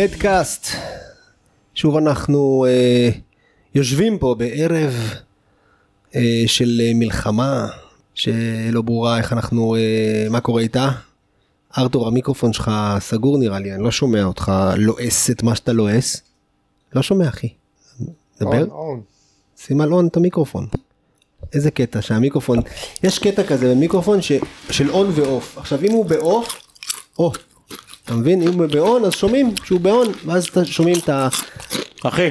מדקאסט. שוב אנחנו אה, יושבים פה בערב אה, של אה, מלחמה שלא ברורה איך אנחנו, אה, מה קורה איתה. ארתור המיקרופון שלך סגור נראה לי, אני לא שומע אותך לועס את מה שאתה לועס. לא שומע אחי. דבר. שים על און את המיקרופון. איזה קטע שהמיקרופון, יש קטע כזה במיקרופון ש, של און ואוף. עכשיו אם הוא באוף, או, אתה מבין? אם הוא ב on אז שומעים שהוא ב on, ואז שומעים את ה... אחי,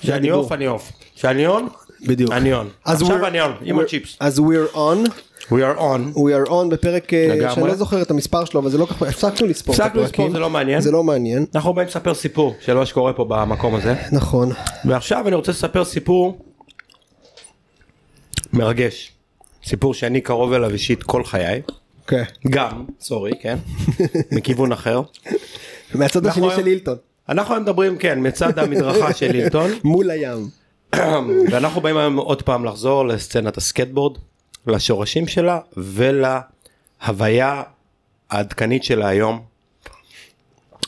כשאני. off אני אוף. כשאני און, בדיוק. אני און. עכשיו אני און, עם הצ'יפס. אז we're on, We are on. we are on בפרק אה. שאני לא זוכר את המספר שלו, אבל זה לא כל כך, הפסקנו לספור את הפסקנו. לספור, זה לא מעניין. זה לא מעניין, אנחנו באים לספר סיפור של מה שקורה פה במקום הזה. נכון. ועכשיו אני רוצה לספר סיפור מרגש. סיפור שאני קרוב אליו אישית כל חיי. כן. גם, sorry, כן? מכיוון אחר. מהצד השני של הילטון, אנחנו היום מדברים, כן, מצד המדרכה של הילטון. מול הים. ואנחנו באים היום עוד פעם לחזור לסצנת הסקייטבורד, לשורשים שלה ולהוויה העדכנית שלה היום.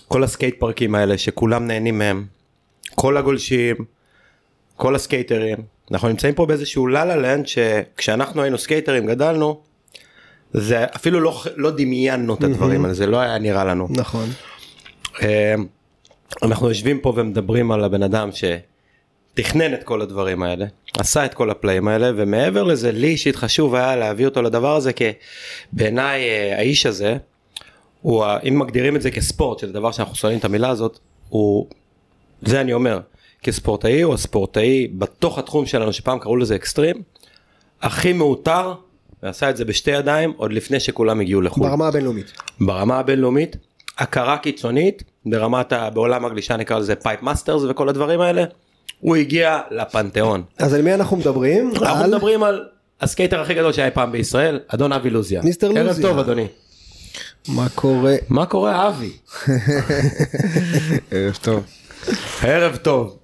כל הסקייט פארקים האלה שכולם נהנים מהם, כל הגולשים, כל הסקייטרים. אנחנו נמצאים פה באיזשהו la la land שכשאנחנו היינו סקייטרים גדלנו, זה אפילו לא, לא דמיינו את הדברים האלה, זה לא היה נראה לנו. נכון. אה, אנחנו יושבים פה ומדברים על הבן אדם שתכנן את כל הדברים האלה, עשה את כל הפלאים האלה, ומעבר לזה, לי אישית חשוב היה להביא אותו לדבר הזה, כי בעיניי אה, האיש הזה, הוא, אם מגדירים את זה כספורט, שזה דבר שאנחנו שונאים את המילה הזאת, הוא, זה אני אומר, כספורטאי הוא הספורטאי בתוך התחום שלנו, שפעם קראו לזה אקסטרים, הכי מעוטר, ועשה את זה בשתי ידיים, עוד לפני שכולם הגיעו לחו"ל. ברמה הבינלאומית. ברמה הבינלאומית, הכרה קיצונית, ברמת, ה, בעולם הגלישה נקרא לזה Pipe Masters וכל הדברים האלה, הוא הגיע לפנתיאון. אז על מי אנחנו מדברים? אנחנו על מדברים על הסקייטר הכי גדול שהיה פעם בישראל, אדון אבי לוזיה. Mister אבי לוזיה. טוב אדוני. מה קורה? מה קורה אבי? ערב טוב. ערב טוב.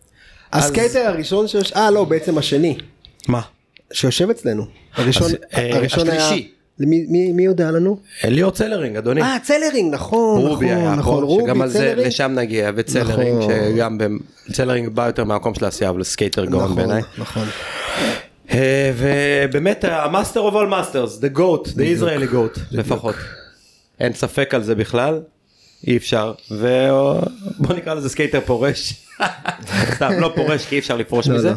הסקייטר הראשון שיש, אה לא בעצם השני, מה? שיושב אצלנו. הראשון, אז, אה, הראשון היה. מי- מי מי יודע לנו? אליאור צלרינג אדוני. אה צלרינג נכון, רובי נכון, היה נכון, פה, רובי, שגם על זה. לשם נגיע, וצלרינג, נכון. שגם ב- צלרינג בא יותר מהמקום של העשייה, אבל סקייטר גאון נכון, בעיניי. נכון. אה, ובאמת ה master of all masters, the goat, the Israeli goat לפחות. אין ספק על זה בכלל, אי אפשר, ובוא נקרא לזה סקייטר פורש. סתם, לא פורש כי אי אפשר לפרוש לא, מזה. לא.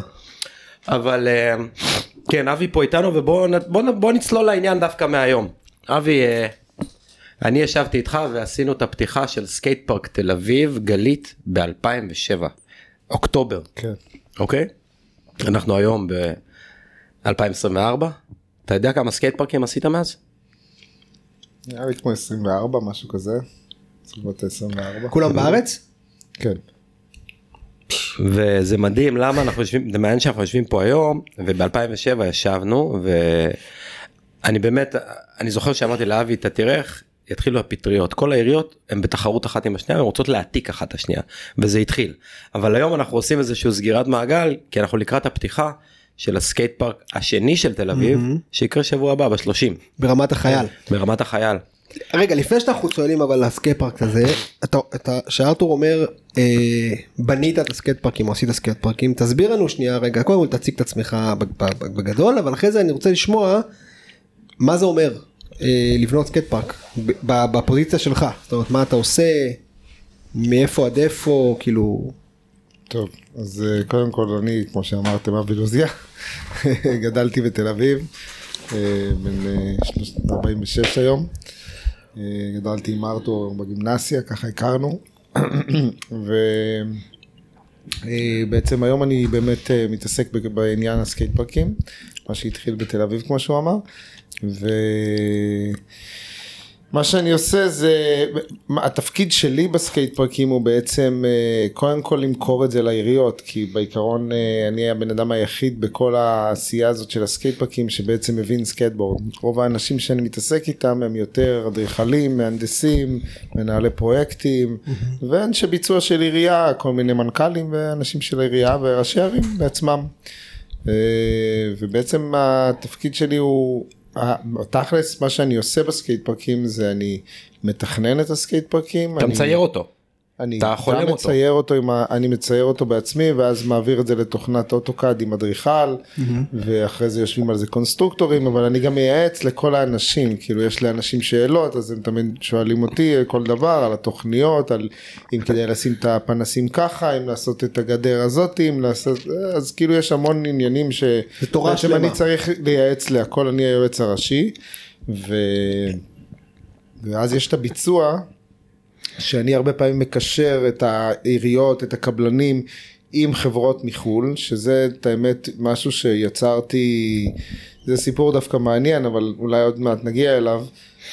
אבל אה, כן, אבי פה איתנו ובוא נ- בוא נצלול לעניין דווקא מהיום. אבי, אה, אני ישבתי איתך ועשינו את הפתיחה של סקייט פארק תל אביב גלית ב-2007, אוקטובר. כן. אוקיי? אנחנו היום ב-2024. אתה יודע כמה סקייט פארקים עשית מאז? נראה לי כמו 24 משהו כזה. בסביבות 24. כולם בארץ? כן. וזה מדהים למה אנחנו יושבים, זה מעניין שאנחנו יושבים פה היום וב-2007 ישבנו ואני באמת, אני זוכר שאמרתי לאבי אתה תראה איך יתחילו הפטריות, כל העיריות הן בתחרות אחת עם השנייה, הן רוצות להעתיק אחת השנייה וזה התחיל. אבל היום אנחנו עושים איזשהו סגירת מעגל כי אנחנו לקראת הפתיחה של הסקייט פארק השני של תל אביב שיקרה שבוע הבא ב-30 ברמת החייל. ברמת החייל. רגע לפני שאנחנו צוללים אבל לסקייט פארק הזה אתה אתה שארתור אומר בנית את הסקייט פארקים או עשית סקייט פארקים תסביר לנו שנייה רגע קודם כל תציג את עצמך בגדול אבל אחרי זה אני רוצה לשמוע מה זה אומר אה, לבנות סקייט פארק בפוזיציה שלך זאת אומרת מה אתה עושה מאיפה עד איפה כאילו טוב, אז אה, קודם כל אני, כמו שאמרתם, אבי לוזיה. גדלתי בתל אביב, אה, בן אה, שלוש- 46 היום. אה, גדלתי עם ארתור בגימנסיה, ככה הכרנו. ובעצם היום אני באמת אה, מתעסק בעניין הסקייט פארקים, מה שהתחיל בתל אביב כמו שהוא אמר. מה שאני עושה זה, התפקיד שלי בסקייט פארקים הוא בעצם אה, קודם כל למכור את זה לעיריות, כי בעיקרון אה, אני הבן אדם היחיד בכל העשייה הזאת של הסקייט פארקים שבעצם מבין סקייטבורד. רוב האנשים שאני מתעסק איתם הם יותר אדריכלים, מהנדסים, מנהלי פרויקטים, ואנשי ביצוע של עירייה, כל מיני מנכ"לים ואנשים של העירייה וראשי ערים בעצמם. אה, ובעצם התפקיד שלי הוא, תכלס מה שאני עושה בסקייט פארקים זה אני מתכנן את הסקייט פארקים. אתה מצייר אותו. אני אתה חולם גם אותו. מצייר אותו, עם ה... אני מצייר אותו בעצמי ואז מעביר את זה לתוכנת AutoCAD עם אדריכל ואחרי זה יושבים על זה קונסטרוקטורים אבל אני גם מייעץ לכל האנשים כאילו יש לאנשים שאלות אז הם תמיד שואלים אותי כל דבר על התוכניות על אם כדאי לשים את הפנסים ככה אם לעשות את הגדר הזאת אם לעשות אז כאילו יש המון עניינים ש... זה תורה שלמה. אני צריך לייעץ להכל אני היועץ הראשי ו... ואז יש את הביצוע שאני הרבה פעמים מקשר את העיריות, את הקבלנים עם חברות מחו"ל, שזה את האמת משהו שיצרתי, זה סיפור דווקא מעניין, אבל אולי עוד מעט נגיע אליו,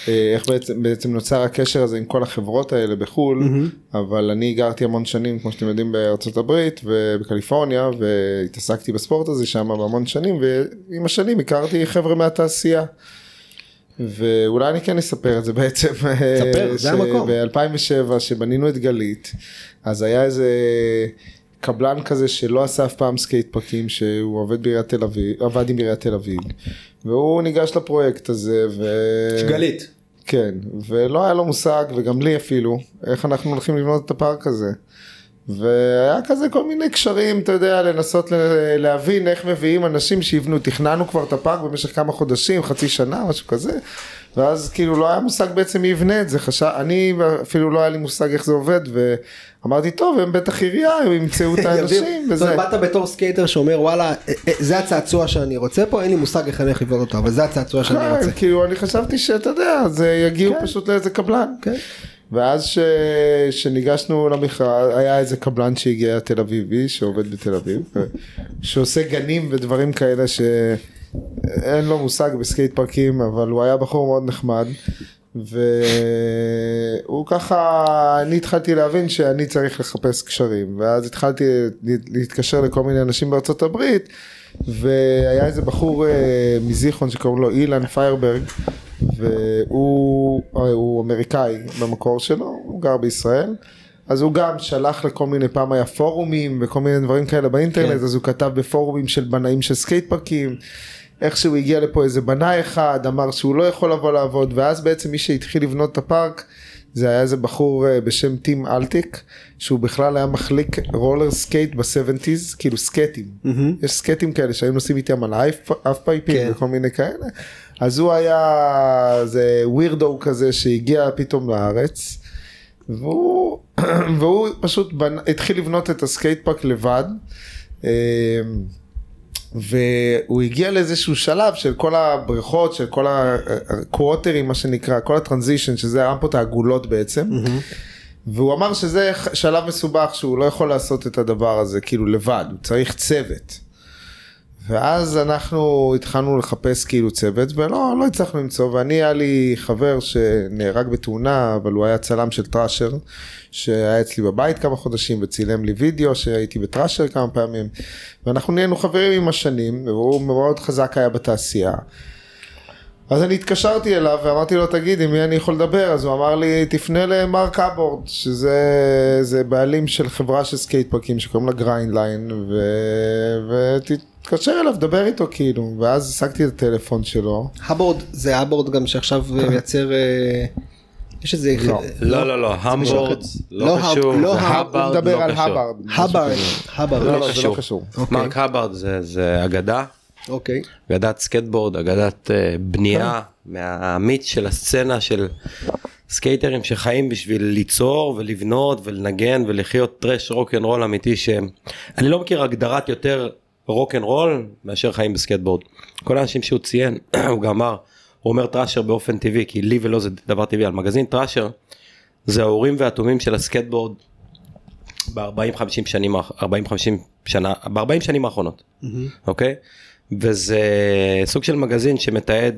אה, איך בעצם, בעצם נוצר הקשר הזה עם כל החברות האלה בחו"ל, mm-hmm. אבל אני גרתי המון שנים, כמו שאתם יודעים, בארצות הברית ובקליפורניה, והתעסקתי בספורט הזה שם בהמון שנים, ועם השנים הכרתי חבר'ה מהתעשייה. ואולי אני כן אספר את זה בעצם. ספר, זה המקום. ב-2007 שבנינו את גלית, אז היה איזה קבלן כזה שלא עשה אף פעם סקייט פארקים, שהוא עובד בעיריית תל אביב, עבד עם עיריית תל אביב, והוא ניגש לפרויקט הזה, ו... גלית. כן, ולא היה לו מושג, וגם לי אפילו, איך אנחנו הולכים לבנות את הפארק הזה. והיה כזה כל מיני קשרים, אתה יודע, לנסות להבין איך מביאים אנשים שיבנו, תכננו כבר את הפארק במשך כמה חודשים, חצי שנה, משהו כזה, ואז כאילו לא היה מושג בעצם מי יבנה את זה, חשב, אני אפילו לא היה לי מושג איך זה עובד, ואמרתי, טוב, הם בטח עירייה, הם ימצאו את האנשים, וזה. באת בתור סקייטר שאומר וואלה אה, אה, זה הצעצוע שאני רוצה פה אין לי מושג איך אני הולך לבנות אותו אבל זה הצעצוע שאני כן, רוצה. כאילו אני חשבתי שאתה יודע, זה יגיעו כן. פשוט לאיזה קבלן. ואז ש... שניגשנו למכרז, היה איזה קבלן שהגיע תל אביבי, שעובד בתל אביב, שעושה גנים ודברים כאלה שאין לו מושג בסקייט פארקים, אבל הוא היה בחור מאוד נחמד. והוא ככה, אני התחלתי להבין שאני צריך לחפש קשרים, ואז התחלתי להתקשר לכל מיני אנשים בארצות הברית, והיה איזה בחור אה, מזיכרון שקוראים לו אילן פיירברג, והוא הוא אמריקאי במקור שלו, הוא גר בישראל. אז הוא גם שלח לכל מיני, פעם היה פורומים וכל מיני דברים כאלה באינטרנט, כן. אז הוא כתב בפורומים של בנאים של סקייט פארקים. איכשהו הגיע לפה איזה בנאי אחד, אמר שהוא לא יכול לבוא לעבוד, ואז בעצם מי שהתחיל לבנות את הפארק, זה היה איזה בחור אה, בשם טים אלטיק, שהוא בכלל היה מחליק roller skate ב-70's, כאילו סקייטים. יש סקייטים כאלה שהיו נוסעים איתם על האף פייפים כן. וכל מיני כאלה. אז הוא היה איזה weirdo כזה שהגיע פתאום לארץ. והוא, והוא פשוט בנ... התחיל לבנות את הסקייט פארק לבד. אה, והוא הגיע לאיזשהו שלב של כל הבריכות, של כל הקווטרים מה שנקרא, כל ה transition, שזה הרמפות העגולות בעצם. והוא אמר שזה שלב מסובך שהוא לא יכול לעשות את הדבר הזה כאילו לבד, הוא צריך צוות. ואז אנחנו התחלנו לחפש כאילו צוות ולא לא הצלחנו למצוא ואני היה לי חבר שנהרג בתאונה אבל הוא היה צלם של Thrasher שהיה אצלי בבית כמה חודשים וצילם לי וידאו שהייתי ב Thrasher כמה פעמים ואנחנו נהיינו חברים עם השנים והוא מאוד חזק היה בתעשייה. אז אני התקשרתי אליו ואמרתי לו תגיד עם מי אני יכול לדבר אז הוא אמר לי תפנה למרק האברד שזה זה בעלים של חברה של סקייט פארקים שקוראים לה Grindline ותתקשר אליו דבר איתו כאילו ואז השגתי את הטלפון שלו האברד זה האברד גם שעכשיו אה, מייצר אה, יש איזה לא. לא לא לא המבורד לא לא קשור לא הוא הברד מדבר לא על קשור. הברד הברד הברד לא, לא לא, קשור. לא. אוקיי. מרק הברד זה אגדה אוקיי אגדת סקטבורד אגדת אה, בנייה מהאמיץ של הסצנה של סקייטרים שחיים בשביל ליצור ולבנות ולנגן ולחיות טרש רוק אנד רול אמיתי שהם אני לא מכיר הגדרת יותר רוק אנד רול מאשר חיים בסקטבורד. כל האנשים שהוא ציין הוא גם אמר הוא אומר Thrasher באופן טבעי כי לי ולא זה דבר טבעי על מגזין. Thrasher זה האורים והתומים של הסקייטבורד ב-40-50 שנים, 40-50 שנה, ב-40 שנים האחרונות, אוקיי? וזה סוג של מגזין שמתעד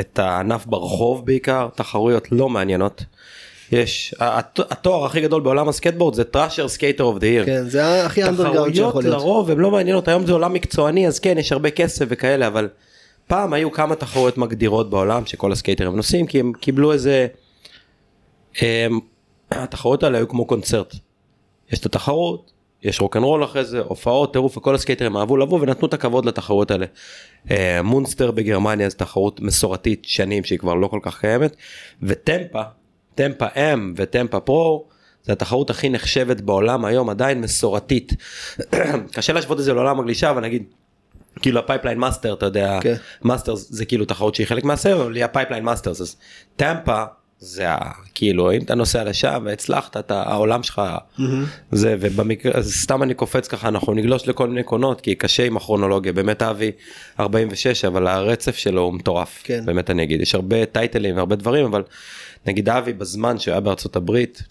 את הענף ברחוב בעיקר, תחרויות לא מעניינות. יש, הת- התואר הכי גדול בעולם הסקייטבורד זה Thrasher Skater of the Year. כן, זה הכי אנדרגראונד שיכול תחרויות להיות. לרוב הן לא מעניינות, היום זה עולם מקצועני אז כן יש הרבה כסף וכאלה אבל פעם היו כמה תחרויות מגדירות בעולם שכל הסקייטרים נוסעים כי הם קיבלו איזה, הם, התחרויות האלה היו כמו קונצרט. יש את התחרות, יש רוקנרול אחרי זה, הופעות, טירוף וכל הסקייטרים אהבו לבוא ונתנו את הכבוד לתחרויות האלה. אה, מונסטר בגרמניה זו תחרות מסורתית שנים שהיא כבר לא כל כך קיימת וטמפה, טמפה Am וטמפה Pro זה התחרות הכי נחשבת בעולם היום עדיין מסורתית. קשה להשוות את זה לעולם הגלישה אבל נגיד כאילו ה Pipeline Master אתה יודע כן. Master זה כאילו תחרות שהיא חלק מהסבב אבל היא ה Pipeline Masters אז טמפה זה כאילו אם אתה נוסע לשם והצלחת אתה העולם שלך זה ובמקרה אז סתם אני קופץ ככה אנחנו נגלוש לכל מיני קונות כי קשה עם הכרונולוגיה באמת אבי 46 אבל הרצף שלו הוא מטורף כן. באמת אני אגיד יש הרבה טייטלים והרבה דברים אבל נגיד אבי בזמן שהוא היה בארצות הברית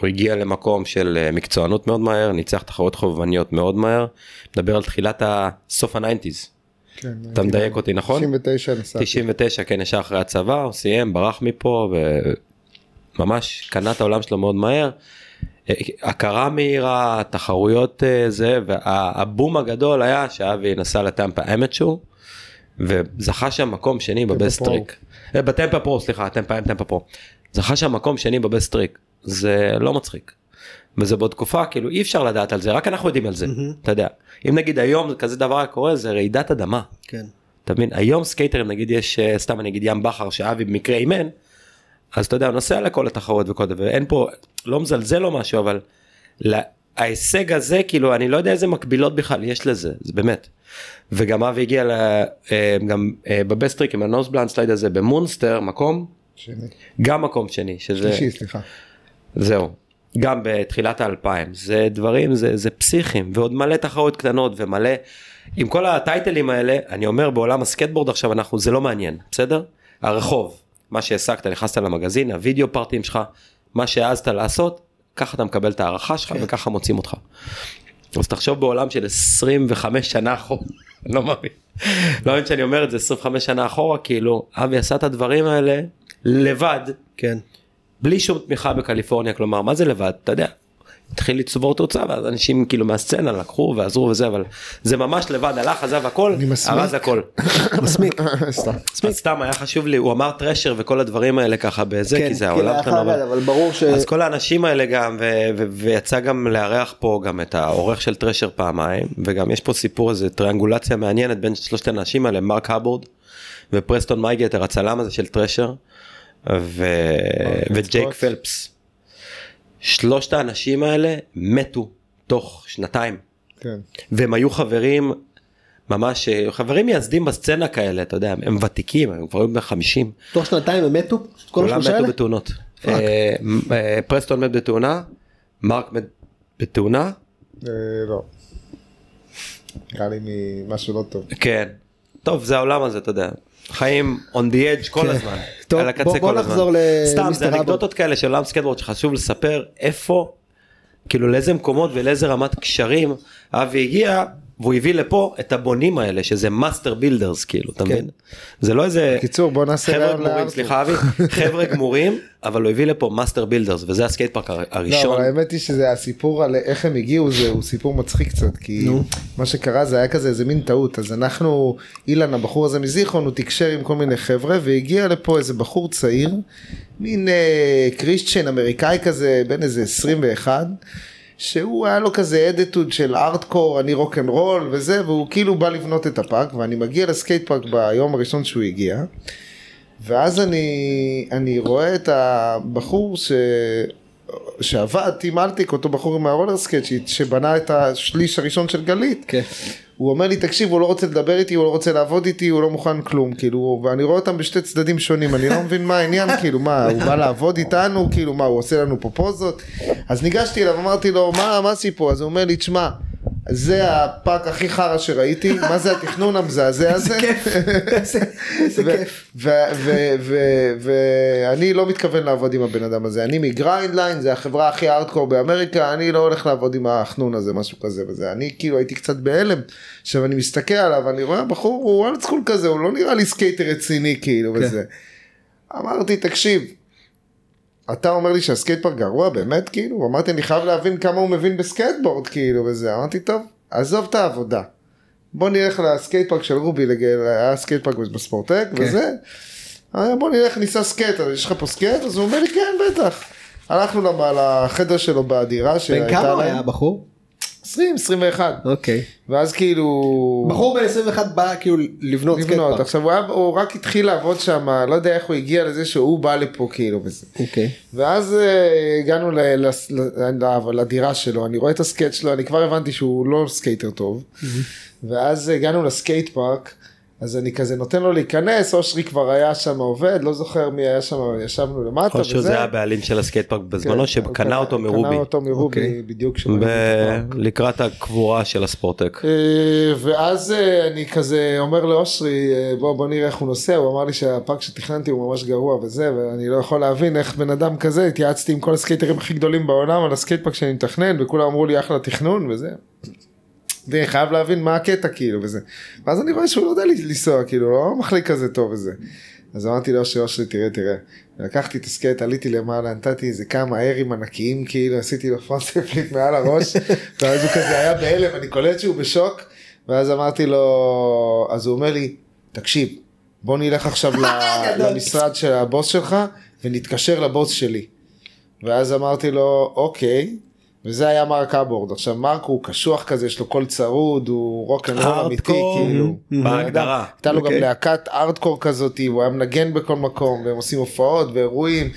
הוא הגיע למקום של אה, מקצוענות מאוד מהר ניצח תחרויות חובבניות מאוד מהר מדבר על תחילת הסוף ה nineties כן, אתה מדייק אותי נכון? 99 נסעתי. 99 כן ישר אחרי הצבא הוא סיים ברח מפה וממש קנה את העולם שלו מאוד מהר. אה, הכרה מהירה תחרויות אה, זה והבום הגדול היה שאבי נסע לטמפה אמצ'ו וזכה שם מקום שני ב best Pro. trick. אה, בטמפה Pro סליחה טמפה טמפה Pro. זכה שם מקום שני ב best trick זה לא מצחיק. וזה בעוד תקופה כאילו אי אפשר לדעת על זה רק אנחנו יודעים על זה אתה יודע אם נגיד היום כזה דבר קורה זה רעידת אדמה. כן. אתה מבין היום סקייטרים נגיד יש אה, סתם אני אגיד ים בכר שאבי במקרה אימן אז אתה יודע הוא נוסע לכל התחרות וכל דבר ואין פה לא מזלזל או משהו אבל לה- ההישג הזה כאילו אני לא יודע איזה מקבילות בכלל יש לזה זה באמת. וגם אבי הגיע ל... אה, גם אה, ב best trick עם ה nose blunt slide הזה במונסטר מקום שני. גם מקום שני שזה שלישי, סליחה. זהו. גם בתחילת האלפיים זה דברים זה זה פסיכים ועוד מלא תחרות קטנות ומלא עם כל הטייטלים האלה אני אומר בעולם הסקייטבורד עכשיו אנחנו זה לא מעניין בסדר הרחוב מה שהעסקת נכנסת למגזין הוידאו פארטים שלך מה שהעזת לעשות ככה אתה מקבל את ההערכה שלך וככה מוצאים אותך. אז תחשוב בעולם של 25 שנה אחורה לא מאמין לא מאמין שאני אומר את זה 25 שנה אחורה כאילו אבי עשה את הדברים האלה לבד כן. בלי שום תמיכה בקליפורניה כלומר מה זה לבד אתה יודע. התחיל לצבור תוצאה ואז אנשים כאילו מהסצנה לקחו ועזרו וזה אבל זה ממש לבד הלך עזב הכל אני מסמיק. ארז הכל. מסמיק. סתם. סתם היה חשוב לי הוא אמר טרשר וכל הדברים האלה ככה בזה כן, כי זה כן, העולם שלנו. חייב, אבל- ברור ש... אז כל האנשים האלה גם ויצא גם לארח פה גם את העורך של טרשר פעמיים וגם יש פה סיפור איזה טריאנגולציה מעניינת בין שלושת האנשים האלה מרק הבורד ופרסטון מייגטר הצלם הזה של טרשר וג'ייק. פלפס. שלושת האנשים האלה מתו תוך שנתיים כן. והם היו חברים ממש אה, חברים מייסדים בסצנה כאלה אתה יודע הם ותיקים הם כבר היו בני 50 תוך שנתיים הם מתו? כל כולם השלושה מתו האלה? בתאונות. אה, אה, פרסטון מת בתאונה, מרק מת בתאונה, לא. נראה לי ממשהו לא טוב. כן. טוב זה העולם הזה אתה יודע. חיים on the edge כל כן. הזמן. טוב, על הקצה בוא- בוא כל הזמן. נחזור סתם למיסטר זה אבו. אנקדוטות כאלה של עולם סקייטבורד שחשוב לספר איפה, כאילו לאיזה מקומות ולאיזה רמת קשרים אבי הגיע והוא הביא לפה את הבונים האלה שזה master builders כאילו אתה מבין? זה לא איזה קיצור בוא נעשה חבר'ה גמורים. סליחה אבי חבר'ה גמורים אבל הוא הביא לפה master builders וזה הסקייט פארק לא, הראשון. אבל האמת היא שזה הסיפור על איך הם הגיעו זה הוא סיפור מצחיק קצת כי מה שקרה זה היה כזה איזה מין טעות אז אנחנו אילן הבחור הזה מזיכרון הוא תקשר עם כל מיני חבר'ה והגיע לפה איזה בחור צעיר מין אה, קריסטיאן אמריקאי כזה בן איזה 21 שהוא היה לו כזה attitude של ארטקור אני rock and roll וזה והוא כאילו בא לבנות את הפארק ואני מגיע לסקייט פארק ביום הראשון שהוא הגיע. ואז אני, אני רואה את הבחור ש... שעבד, טים אלטיק, אותו בחור עם ה roller skate שבנה את השליש הראשון של גלית. כן. הוא אומר לי תקשיב הוא לא רוצה לדבר איתי הוא לא רוצה לעבוד איתי הוא לא מוכן כלום. כאילו ואני רואה אותם בשתי צדדים שונים אני לא מבין מה העניין כאילו מה הוא בא לעבוד איתנו? כאילו מה הוא עושה לנו פה פוזות אז ניגשתי אליו אמרתי לו מה מה הסיפור? אז הוא אומר לי תשמע זה הפארק הכי חרא שראיתי, מה זה התכנון המזעזע הזה? איזה כיף. ואני לא מתכוון לעבוד עם הבן אדם הזה, אני מ Grindline, זה החברה הכי ארדקור באמריקה, אני לא הולך לעבוד עם החנון הזה, משהו כזה וזה, אני כאילו הייתי קצת בהלם, עכשיו אני מסתכל עליו, אני רואה בחור, הוא old school כזה, הוא לא נראה לי סקייטר רציני כאילו כן. וזה. אמרתי, תקשיב, אתה אומר לי שהסקייט פארק גרוע באמת כאילו? אמרתי אני חייב להבין כמה הוא מבין בסקייטבורד כאילו וזה, אמרתי טוב, עזוב את העבודה. בוא נלך לסקייט פארק של רובי, היה סקייט פארק בספורטק כן. וזה. בוא נלך ניסע סקייט, יש לך פה סקייט? אז הוא אומר לי כן בטח. הלכנו לחדר שלו בדירה בן שהייתה כמה הוא להם. היה הבחור? 20, 21. אוקיי. ואז כאילו... בחור בן 21 בא כאילו לבנות סקייט לבנות. עכשיו הוא, היה, הוא רק התחיל לעבוד שם, לא יודע איך הוא הגיע לזה שהוא בא לפה כאילו וזה. אוקיי. ואז אה, הגענו ל, ל, ל, ל, לדירה שלו, אני רואה את הסקייט שלו, אני כבר הבנתי שהוא לא סקייטר טוב. ואז הגענו לסקייט פארק, אז אני כזה נותן לו להיכנס, אושרי כבר היה שם עובד, לא זוכר מי היה שם, ישבנו למטה או שזה היה הבעלים של הסקייט פארק בזמנו כן, שקנה אותו קנה מרובי. אותו מרובי אוקיי. בדיוק. ב-. לקראת הקבורה של הספורטק. אה, ואז אה, אני כזה אומר לאושרי אה, בוא בוא נראה איך הוא נוסע הוא אמר לי שהפארק שתכננתי הוא ממש גרוע וזה ואני לא יכול להבין איך בן אדם כזה התייעצתי עם כל הסקייטרים הכי גדולים בעולם על הסקייט פארק שאני מתכנן וכולם אמרו לי אחלה תכנון וזה. ואני חייב להבין מה הקטע כאילו וזה. ואז אני רואה שהוא לא יודע לנסוע כאילו לא מחליק כזה טוב וזה. אז אמרתי לאושרי אושרי תראה תראה. לקחתי את הסקייט עליתי למעלה נתתי איזה כמה איירים ענקיים כאילו עשיתי לו front flip מעל הראש ואז הוא כזה היה בהלם אני קולט שהוא בשוק ואז אמרתי לו אז הוא אומר לי תקשיב בוא נלך עכשיו למשרד של הבוס שלך ונתקשר לבוס שלי. ואז אמרתי לו אוקיי וזה היה מארק האברד עכשיו מארק הוא קשוח כזה יש לו קול צרוד הוא rock and roll אמיתי כאילו. בהגדרה. הייתה לו גם אוקיי. להקת ארדקור כזאת, הוא היה מנגן בכל מקום, והם עושים הופעות ואירועים,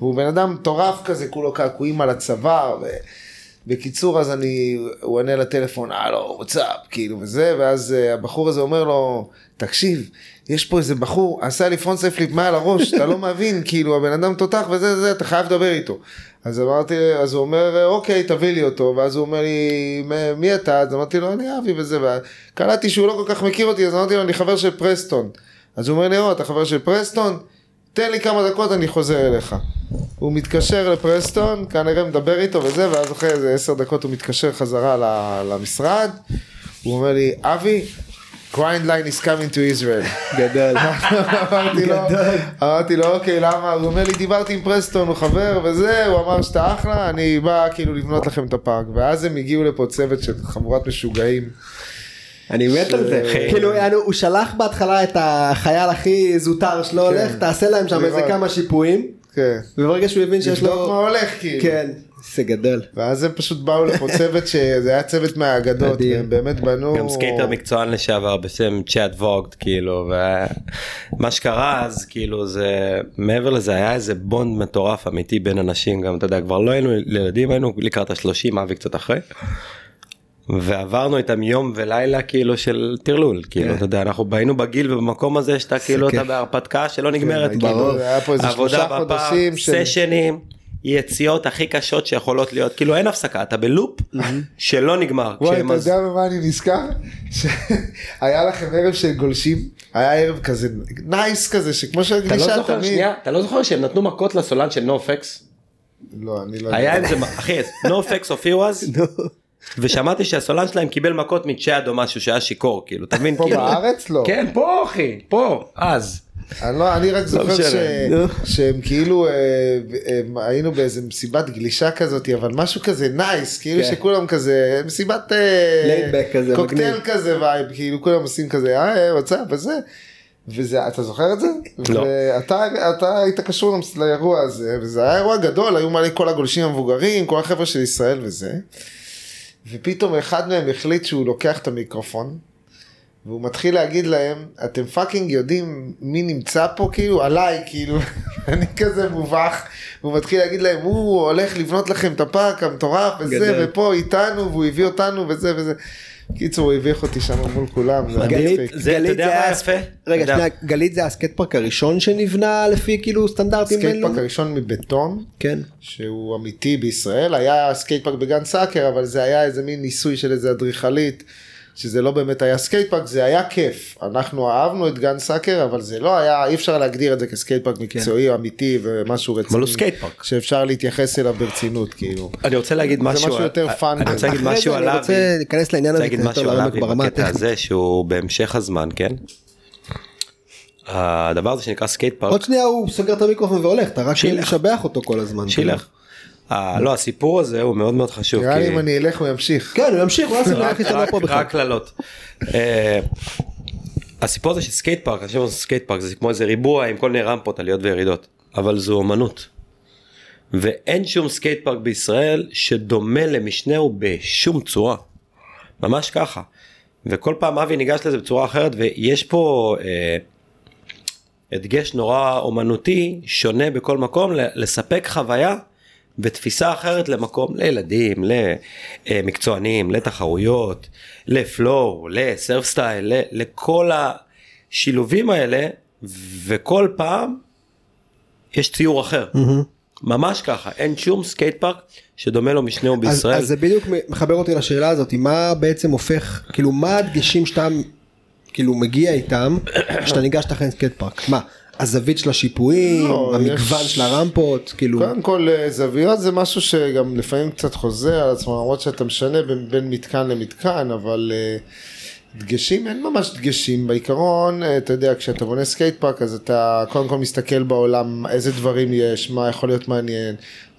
והוא בן אדם מטורף כזה, כולו קעקועים על הצוואר, ו... בקיצור, אז אני, הוא עונה לטלפון, הלו, what's up, כאילו, וזה, ואז אה, הבחור הזה אומר לו, תקשיב, יש פה איזה בחור, עשה לי front flip מעל הראש, אתה לא מבין, כאילו, הבן אדם תותח וזה, זה, אתה חייב לדבר איתו. אז אמרתי, אז הוא אומר, אוקיי, תביא לי אותו, ואז הוא אומר לי, "מ- מי אתה? אז אמרתי לו, אני אבי וזה, וקלטתי שהוא לא כל כך מכיר אותי, אז אמרתי לו, אני חבר של פרסטון. אז הוא אומר לי, או, אתה חבר של פרסטון? תן לי כמה דקות, אני חוזר אליך. הוא מתקשר לפרסטון, כנראה מדבר איתו וזה, ואז אחרי איזה עשר דקות הוא מתקשר חזרה למשרד, הוא אומר לי, אבי, line is coming to Israel. גדול. אמרתי לו, אמרתי לו, אוקיי, למה? הוא אומר לי, דיברתי עם פרסטון, הוא חבר וזה, הוא אמר שאתה אחלה, אני בא כאילו לבנות לכם את הפארק. ואז הם הגיעו לפה צוות של חבורת משוגעים. אני מת על זה. כאילו הוא שלח בהתחלה את החייל הכי זוטר שלו הולך, תעשה להם שם איזה. כמה שיפועים, כן. וברגע שהוא הבין שיש לבדוק מה לו... הולך כאילו. כן. זה גדול. ואז הם פשוט באו לפה צוות שזה היה צוות מהאגדות. והם באמת בנו... גם skater מקצוען לשעבר בשם צ'אד ווגד כאילו ומה שקרה אז כאילו זה מעבר לזה היה איזה בונד מטורף אמיתי בין אנשים גם אתה יודע כבר לא היינו ילדים היינו לקראת השלושים אבי קצת אחרי. ועברנו איתם יום ולילה כאילו של טרלול כאילו אתה יודע אנחנו היינו בגיל ובמקום הזה שאתה כאילו אתה. בהרפתקה שלא נגמרת כן, כאילו ברור. היה פה איזה שלושה חודשים של- סשנים יציאות הכי קשות שיכולות להיות כאילו אין הפסקה אתה בלופ שלא נגמר. וואי, אתה יודע במה אני נזכר? שהיה לכם ערב של גולשים, היה ערב כזה nice כזה, שכמו אתה לא תמיד. אתה לא זוכר שהם נתנו מכות לסולן של NOFX לא, אני לא היה יודע. עם זה אחי NOFX הופיעו אז ושמעתי שהסולן שלהם קיבל מכות מצ'אד או משהו שהיה שיכור כאילו אתה מבין פה כאילו בארץ? לא. כן פה אחי פה אז אני לא, אני רק זוכר משנה. ש... שהם כאילו, אה, הם- היינו באיזה מסיבת גלישה כזאת, אבל משהו כזה nice, כאילו כן. שכולם כזה, מסיבת אה, כזה, קוקטייל מגניב. כזה vibe, כאילו כולם עושים כזה, אה, what's up וזה. וזה, אתה זוכר את זה? לא. ואתה אתה היית קשור לאירוע הזה, וזה היה אירוע גדול, היו מלא כל הגולשים המבוגרים, כל החבר'ה של ישראל וזה. ופתאום אחד מהם החליט שהוא לוקח את המיקרופון, והוא מתחיל להגיד להם, אתם fucking יודעים מי נמצא פה כאילו, עליי כאילו, אני כזה מובך, והוא מתחיל להגיד להם, הוא הולך לבנות לכם את הפארק המטורף וזה, גדול. ופה איתנו, והוא הביא אותנו וזה וזה. קיצור, הוא הביך אותי שם מול כולם, זה היה גלית, מצחיק. זה- גלית היה- יפה? רגע, שנייה, גלית זה הסקייט פארק הראשון שנבנה לפי כאילו סטנדרטים הסקייט פארק בינלאומיים? הראשון מבטון, כן. שהוא אמיתי בישראל, היה סקייט פארק בגן סאקר, אבל זה היה איזה מין ניסוי של איזה אדריכלית, שזה לא באמת היה סקייט פארק, זה היה כיף. אנחנו אהבנו את גן סאקר, אבל זה לא היה, אי אפשר להגדיר את זה כסקייט פארק מקצועי, אמיתי ומשהו רציני. אבל הוא סקייט פארק. שאפשר להתייחס אליו ברצינות, כאילו. אני רוצה להגיד זה משהו, משהו יותר fun. אני רוצה להגיד משהו זה על אני רוצה להיכנס לעניין רוצה הזה להגיד קצת משהו יותר על לעומק אבי ברמה בקטע הטכנית. הזה שהוא בהמשך הזמן, כן? הדבר הזה שנקרא סקייט פארק, עוד שנייה הוא סוגר את המיקרופון והולך, אתה רק. משבח אותו כל הזמן. שילך. אה, לא, הסיפור הזה הוא מאוד מאוד חשוב. נראה לי אם אני אלך הוא ימשיך. כן, הוא ימשיך, הוא להשתמע רק- פה בכלל. רק קללות. אה, הסיפור הזה של סקייט פארק, אני חושב סקייט פארק זה כמו איזה ריבוע עם כל מיני רמפות עליות וירידות, אבל זו אומנות. ואין שום סקייט פארק בישראל שדומה למשנהו בשום צורה. ממש ככה. וכל פעם אבי ניגש לזה בצורה אחרת ויש פה אה, הדגש נורא אומנותי שונה בכל מקום לספק חוויה בתפיסה אחרת למקום לילדים, למקצוענים, לתחרויות, ל flow, ל surf style, לכל השילובים האלה וכל פעם יש ציור אחר. ממש ככה, אין שום סקייט פארק שדומה למשנהו אז, בישראל. אז זה בדיוק מחבר אותי לשאלה הזאת, מה בעצם הופך, כאילו מה הדגשים שאתה כאילו מגיע איתם, כשאתה ניגש לתכנן סקייט פארק, מה, הזווית של השיפועים, לא, המגוון יש- של הרמפות, כאילו, קודם כל אה, זוויות זה משהו שגם לפעמים קצת חוזר על עצמו למרות שאתה משנה בין, בין מתקן למתקן אבל אה, דגשים אין ממש דגשים. בעיקרון אה, אתה יודע כשאתה בונה סקייט פארק אז אתה קודם כל מסתכל בעולם איזה דברים יש מה יכול להיות מעניין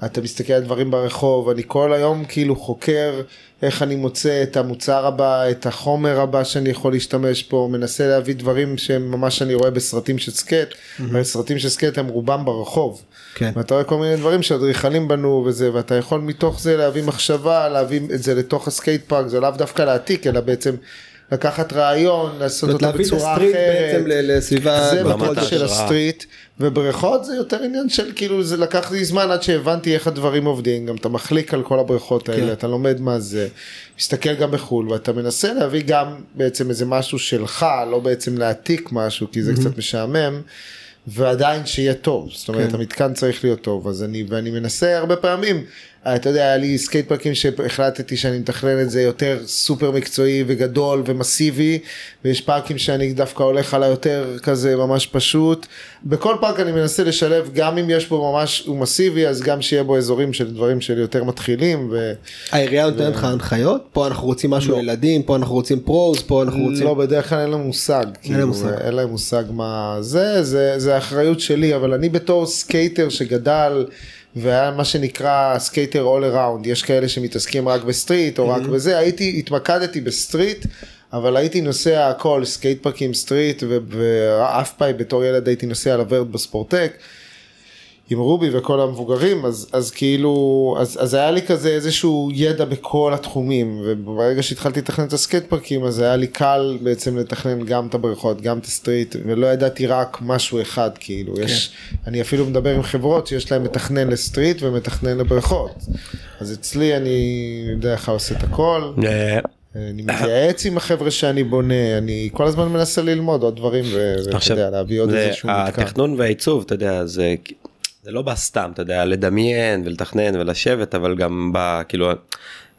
אתה מסתכל על דברים ברחוב אני כל היום כאילו חוקר איך אני מוצא את המוצר הבא את החומר הבא שאני יכול להשתמש פה מנסה להביא דברים שהם ממש אני רואה בסרטים של סקייט הרי סרטים של סקייט הם רובם ברחוב. כן. ואתה רואה כל מיני דברים שאדריכלים בנו וזה ואתה יכול מתוך זה להביא מחשבה להביא את זה לתוך הסקייט פארק זה לאו דווקא להעתיק אלא בעצם לקחת רעיון לעשות זאת אומרת, אותו להביא את בצורה ה street אחרת. בעצם לסביבה, זה בקטע של. ה street ובריכות זה יותר עניין של כאילו זה לקח לי זמן עד שהבנתי איך הדברים עובדים גם אתה מחליק על כל הבריכות האלה כן. אתה לומד מה זה מסתכל גם בחו"ל ואתה מנסה להביא גם בעצם איזה משהו שלך לא בעצם להעתיק משהו כי זה קצת משעמם. ועדיין שיהיה טוב זאת אומרת כן. המתקן צריך להיות טוב אז אני ואני מנסה הרבה פעמים אתה יודע היה לי סקייט פארקים שהחלטתי שאני מתכנן את זה יותר סופר מקצועי וגדול ומסיבי ויש פארקים שאני דווקא הולך על היותר כזה ממש פשוט בכל פארק אני מנסה לשלב גם אם יש בו ממש הוא מסיבי אז גם שיהיה בו אזורים של דברים של יותר מתחילים ו... העירייה נותנת לך הנחיות, פה אנחנו רוצים משהו לא. לילדים, פה אנחנו רוצים פרוז, פה אנחנו רוצים, לא בדרך כלל אין להם מושג, כאילו, מושג. אין להם מושג מה זה, זה, זה האחריות שלי, אבל אני בתור סקייטר שגדל והיה מה שנקרא סקייטר all around, יש כאלה שמתעסקים רק בסטריט או רק בזה, הייתי, התמקדתי בסטריט. אבל הייתי נוסע הכל, סקייט פארקים סטריט, ואף פעם בתור ילד הייתי נוסע על הוורט בספורטק. עם רובי וכל המבוגרים אז אז כאילו אז אז היה לי כזה איזשהו ידע בכל התחומים וברגע שהתחלתי לתכנן את הסקייט פארקים אז היה לי קל בעצם לתכנן גם את הבריכות גם את הסטריט ולא ידעתי רק משהו אחד כאילו יש אני אפילו מדבר עם חברות שיש להם מתכנן לסטריט ומתכנן לבריכות. אז אצלי אני יודע איך עושה את הכל. אה, אני מתייעץ עם החבר'ה שאני בונה אני כל הזמן מנסה ללמוד עוד דברים ואתה יודע להביא עוד איזשהו מתקן. התכנון והעיצוב, אתה יודע, זה, זה לא בא סתם, אתה יודע, לדמיין ולתכנן ולשבת, אבל גם בא, כאילו,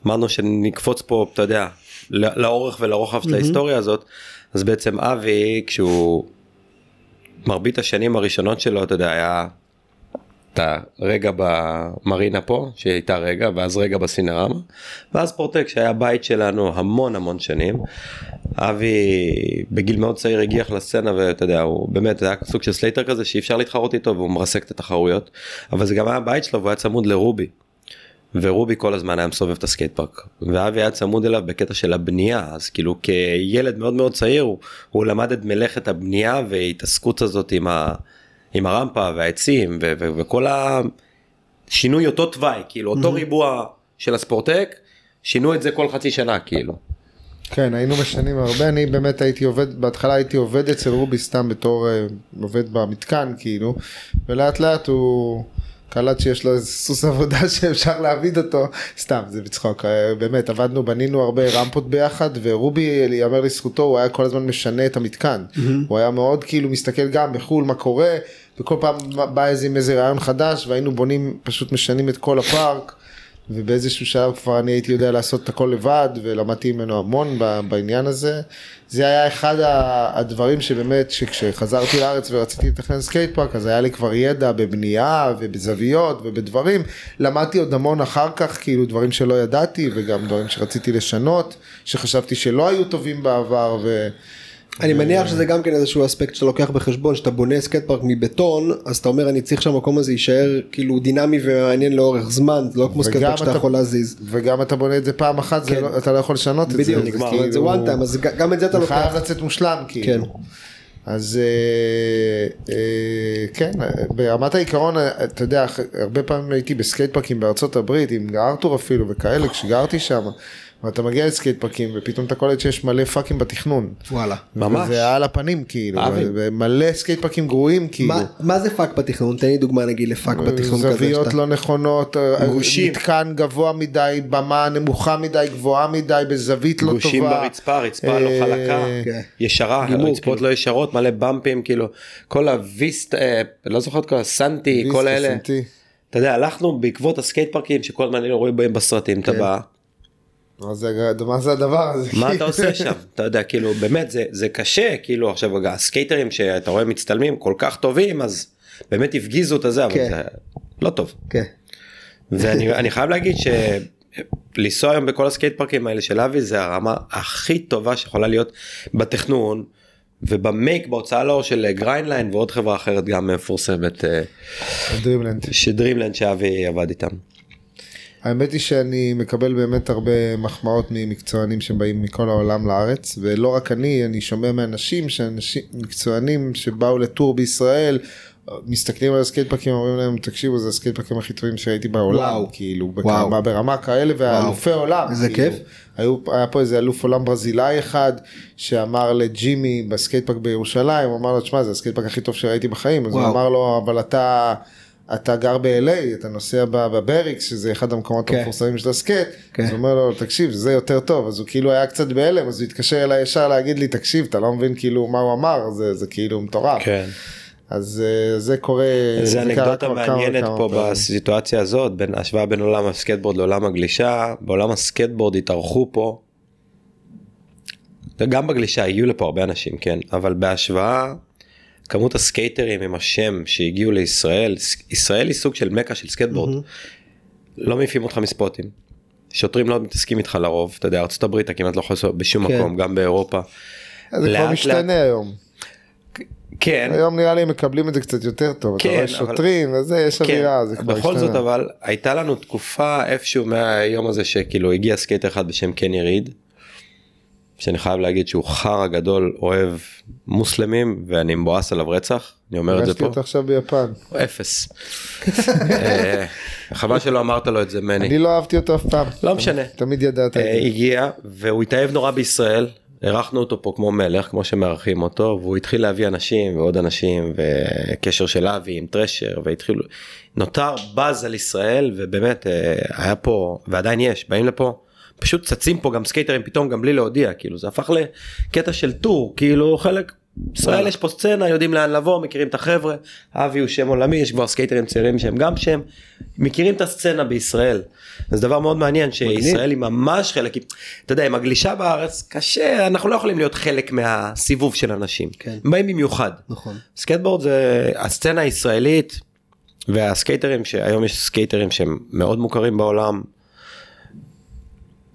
אמרנו שנקפוץ פה, אתה יודע, ל- לאורך ולרוחב של ההיסטוריה הזאת, אז בעצם אבי, כשהוא, מרבית השנים הראשונות שלו, אתה יודע, היה את הרגע במרינה פה, שהייתה רגע, ואז רגע בסינרמה, ספורטק שהיה בית שלנו המון המון שנים. אבי בגיל מאוד צעיר הגיח לסצנה ואתה יודע הוא באמת היה סוג של סלייטר כזה שאי אפשר להתחרות איתו והוא מרסק את התחרויות אבל זה גם היה הבית שלו והוא היה צמוד לרובי. ורובי כל הזמן היה מסובב את הסקייט פארק ואבי היה צמוד אליו בקטע של הבנייה אז כאילו כילד מאוד מאוד צעיר הוא, הוא למד את מלאכת הבנייה והתעסקות הזאת עם, ה, עם הרמפה והעצים ו, ו, וכל השינוי אותו תוואי כאילו אותו ריבוע של הספורטק שינו את זה כל חצי שנה כאילו. כן היינו משנים הרבה אני באמת הייתי עובד בהתחלה הייתי עובד אצל רובי סתם בתור אה, עובד במתקן כאילו ולאט לאט הוא קלט שיש לו איזה סוס עבודה שאפשר להעביד אותו, סתם זה בצחוק, אה, באמת עבדנו בנינו הרבה רמפות ביחד ורובי יאמר לזכותו הוא היה כל הזמן משנה את המתקן, הוא היה מאוד כאילו מסתכל גם בחו"ל מה קורה וכל פעם בא איזה עם איזה רעיון חדש והיינו בונים פשוט משנים את כל הפארק. ובאיזשהו שלב כבר אני הייתי יודע לעשות את הכל לבד ולמדתי ממנו המון בעניין הזה. זה היה אחד הדברים שבאמת שכשחזרתי לארץ ורציתי לתכנן סקייט פארק אז היה לי כבר ידע בבנייה ובזוויות ובדברים. למדתי עוד המון אחר כך כאילו דברים שלא ידעתי וגם דברים שרציתי לשנות שחשבתי שלא היו טובים בעבר. ו... אני מניח שזה גם כן איזשהו אספקט שאתה לוקח בחשבון שאתה בונה סקייט פארק מבטון אז אתה אומר אני צריך שהמקום הזה יישאר כאילו דינמי ומעניין לאורך זמן זה לא כמו סקייט פארק שאתה אתה- יכול להזיז. וגם אתה בונה את זה פעם אחת זה כן. לא, אתה לא יכול לשנות את זה. בדיוק, זה כאילו- זה one time אז גם את זה אתה זה חייב לוקח. לצאת מושלם כן. כאילו. אז אה, אה, כן, ברמת העיקרון, אתה יודע, הרבה פעמים הייתי בסקייט פארקים בארצות הברית, עם ארתור אפילו וכאלה, כשגרתי שם, ואתה מגיע לסקייט פארקים ופתאום אתה קולט שיש מלא פאקים בתכנון. וואלה. ממש. וזה על הפנים כאילו. ומלא סקייט פארקים גרועים כאילו. מה- מה זה פאק בתכנון? תן לי דוגמה נגיד לפאק בתכנון כזה. זוויות שאתה- לא נכונות, אה, גושים. מתקן גבוה מדי, במה נמוכה מדי, גבוהה מדי, בזווית לא טובה. גושים ברצפה, רצפה לא אה, חלקה, כן. ישרה, רצפות כאילו. לא ישרות, מלא באמפים, כאילו, כל ה-West, אה, לא זוכר את כל הסנטי, כל אלה. סנטי. אתה יודע, הלכנו בעקבות הסקייט פארקים שכל הזמן היינו רואים בהם בסרטים, אתה כן. בא, מה זה- מה זה הדבר הזה? מה אתה עושה שם? אתה יודע, כאילו, באמת זה, זה קשה, כאילו, עכשיו הסקייטרים שאתה רואה מצטלמים כל כך טובים, אז באמת הפגיזו את הזה, אבל כן. זה לא טוב. כן. ואני אני חייב להגיד שלנסוע היום בכל הסקייט פארקים האלה של אבי זה הרמה הכי טובה שיכולה להיות בתכנון ובמייק בהוצאה לאור של Grindline ועוד חברה אחרת גם מפורסמת אה, Dreamland. ש-Dreamland שאבי עבד איתם. האמת היא שאני מקבל באמת הרבה מחמאות ממקצוענים שבאים מכל העולם לארץ ולא רק אני אני שומע מאנשים שאנשים מקצוענים שבאו לטור בישראל מסתכלים על הסקייט פארקים אומרים להם תקשיבו זה הסקייט פארקים הכי טובים שהייתי בעולם וואו. כאילו וואו. ברמה, ברמה כאלה ואלופי עולם איזה כאילו. כיף. היו, היה פה איזה אלוף עולם ברזילאי אחד שאמר לג'ימי בסקייט פאק בירושלים הוא אמר לו תשמע זה הסקייט פאק הכי טוב שראיתי בחיים אז הוא וואו. אמר לו אבל אתה. אתה גר ב-LA, אתה נוסע בבריקס, שזה אחד המקומות כן. המפורסמים של הסקייט, כן. אז הוא אומר לו, תקשיב, זה יותר טוב, אז הוא כאילו היה קצת בהלם, אז הוא התקשר אליי ישר להגיד לי, תקשיב, אתה לא מבין כאילו מה הוא אמר, זה, זה כאילו מטורף. כן. אז אה, זה קורה, זה קרה אנקדוטה כבר כמה מעניינת וכמה פה. בסיטואציה הזאת בין השוואה בין עולם הסקטבורד לעולם הגלישה בעולם הסקטבורד התארחו פה. גם בגלישה הגיעו לפה הרבה אנשים כן אבל בהשוואה כמות הסקייטרים עם השם שהגיעו לישראל ישראל היא סוג של מכה של סקייטבורד. לא מעיפים אותך מספוטים. שוטרים לא מתעסקים איתך לרוב אתה יודע ארצות הברית אתה כמעט לא יכול לעשות בשום כן. מקום גם באירופה. זה כבר לאט, משתנה היום. כן. היום נראה לי הם מקבלים את זה קצת יותר טוב, אתה כן, רואה אבל- שוטרים וזה, יש אווירה, זה כבר בכל זאת השתנה. אבל הייתה לנו תקופה איפשהו מהיום הזה שכאילו הגיע סקייטר אחד בשם קני ריד. שאני חייב להגיד שהוא חרא גדול אוהב מוסלמים ואני מבואס עליו רצח אני אומר את זה פגשתי פה אותו עכשיו ביפן. אפס. אה, חבל שלא אמרת לו את זה מני. אני לא אהבתי אותו אף פעם. לא משנה. תמיד ידעת את אה, זה. הגיע והוא התאהב נורא בישראל אירחנו אותו פה כמו מלך כמו שמארחים אותו והוא התחיל להביא אנשים ועוד אנשים וקשר של אבי עם טרשר והתחילו נותר באז על ישראל ובאמת אה, היה פה ועדיין יש באים לפה. פשוט צצים פה גם סקייטרים פתאום גם בלי להודיע כאילו זה הפך לקטע של טור כאילו חלק ישראל יש פה סצנה יודעים לאן לבוא מכירים את החבר'ה אבי הוא שם עולמי יש כבר סקייטרים צעירים שהם גם שם מכירים את הסצנה בישראל. זה דבר מאוד מעניין שישראל היא ממש חלק אתה יודע עם הגלישה בארץ קשה אנחנו לא יכולים להיות חלק מהסיבוב של אנשים כן. באים במיוחד נכון. סקייטבורד זה הסצנה הישראלית והסקייטרים שהיום יש סקייטרים שהם מאוד מוכרים בעולם.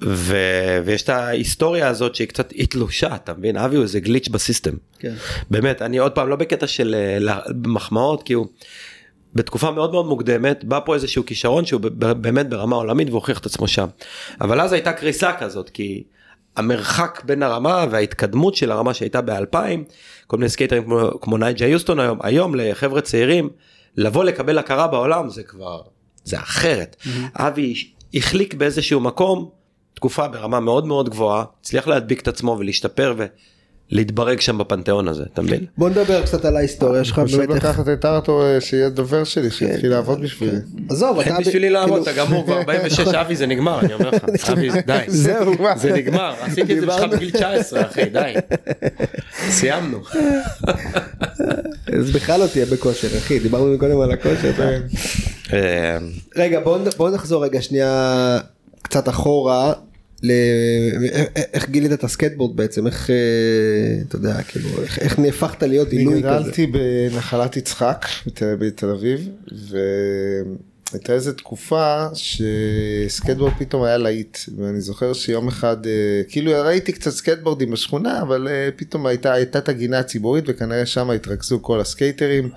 ו... ויש את ההיסטוריה הזאת שהיא קצת התלושה אתה מבין אבי הוא איזה גליץ' ב-system. כן. באמת אני עוד פעם לא בקטע של אה, מחמאות כי הוא בתקופה מאוד מאוד מוקדמת בא פה איזשהו כישרון שהוא באמת ברמה עולמית והוכיח את עצמו שם. אבל אז הייתה קריסה כזאת כי המרחק בין הרמה וההתקדמות של הרמה שהייתה באלפיים כל מיני סקייטרים כמו, כמו נייג'ה יוסטון היום היום לחבר'ה צעירים לבוא לקבל הכרה בעולם זה כבר זה אחרת. אבי החליק באיזשהו מקום תקופה ברמה מאוד מאוד גבוהה הצליח להדביק את עצמו ולהשתפר להתברג שם בפנתיאון הזה, אתה מבין? בוא נדבר קצת על ההיסטוריה שלך, פשוט באמת איך... לקחת את ארתור אה, שיהיה דובר שלי, שיתחיל לעבוד בשבילי. עזוב, אתה... אין בשבילי לעבוד, כאילו- אתה גמור כבר 46, אבי זה נגמר, אני אומר לך, אבי די, זהו. זה נגמר, עשיתי את זה דיברנו. בגיל 19 אחי, די, סיימנו. אז בכלל לא תהיה בכושר, אחי, דיברנו קודם על הכושר. אה, רגע, בוא נחזור רגע שנייה קצת אחורה. ל... איך- איך גילית את הסקטבורד בעצם איך אה, אתה יודע כאילו איך, איך נהפכת להיות אני עילוי כזה. גדלתי בנחלת יצחק בתל בתל אביב והייתה איזה תקופה שסקטבורד פתאום היה להיט ואני זוכר שיום אחד אה, כאילו ראיתי קצת סקטבורדים בשכונה אבל אה, פתאום הייתה הייתה את הגינה הציבורית וכנראה שם התרכזו כל הסקייטרים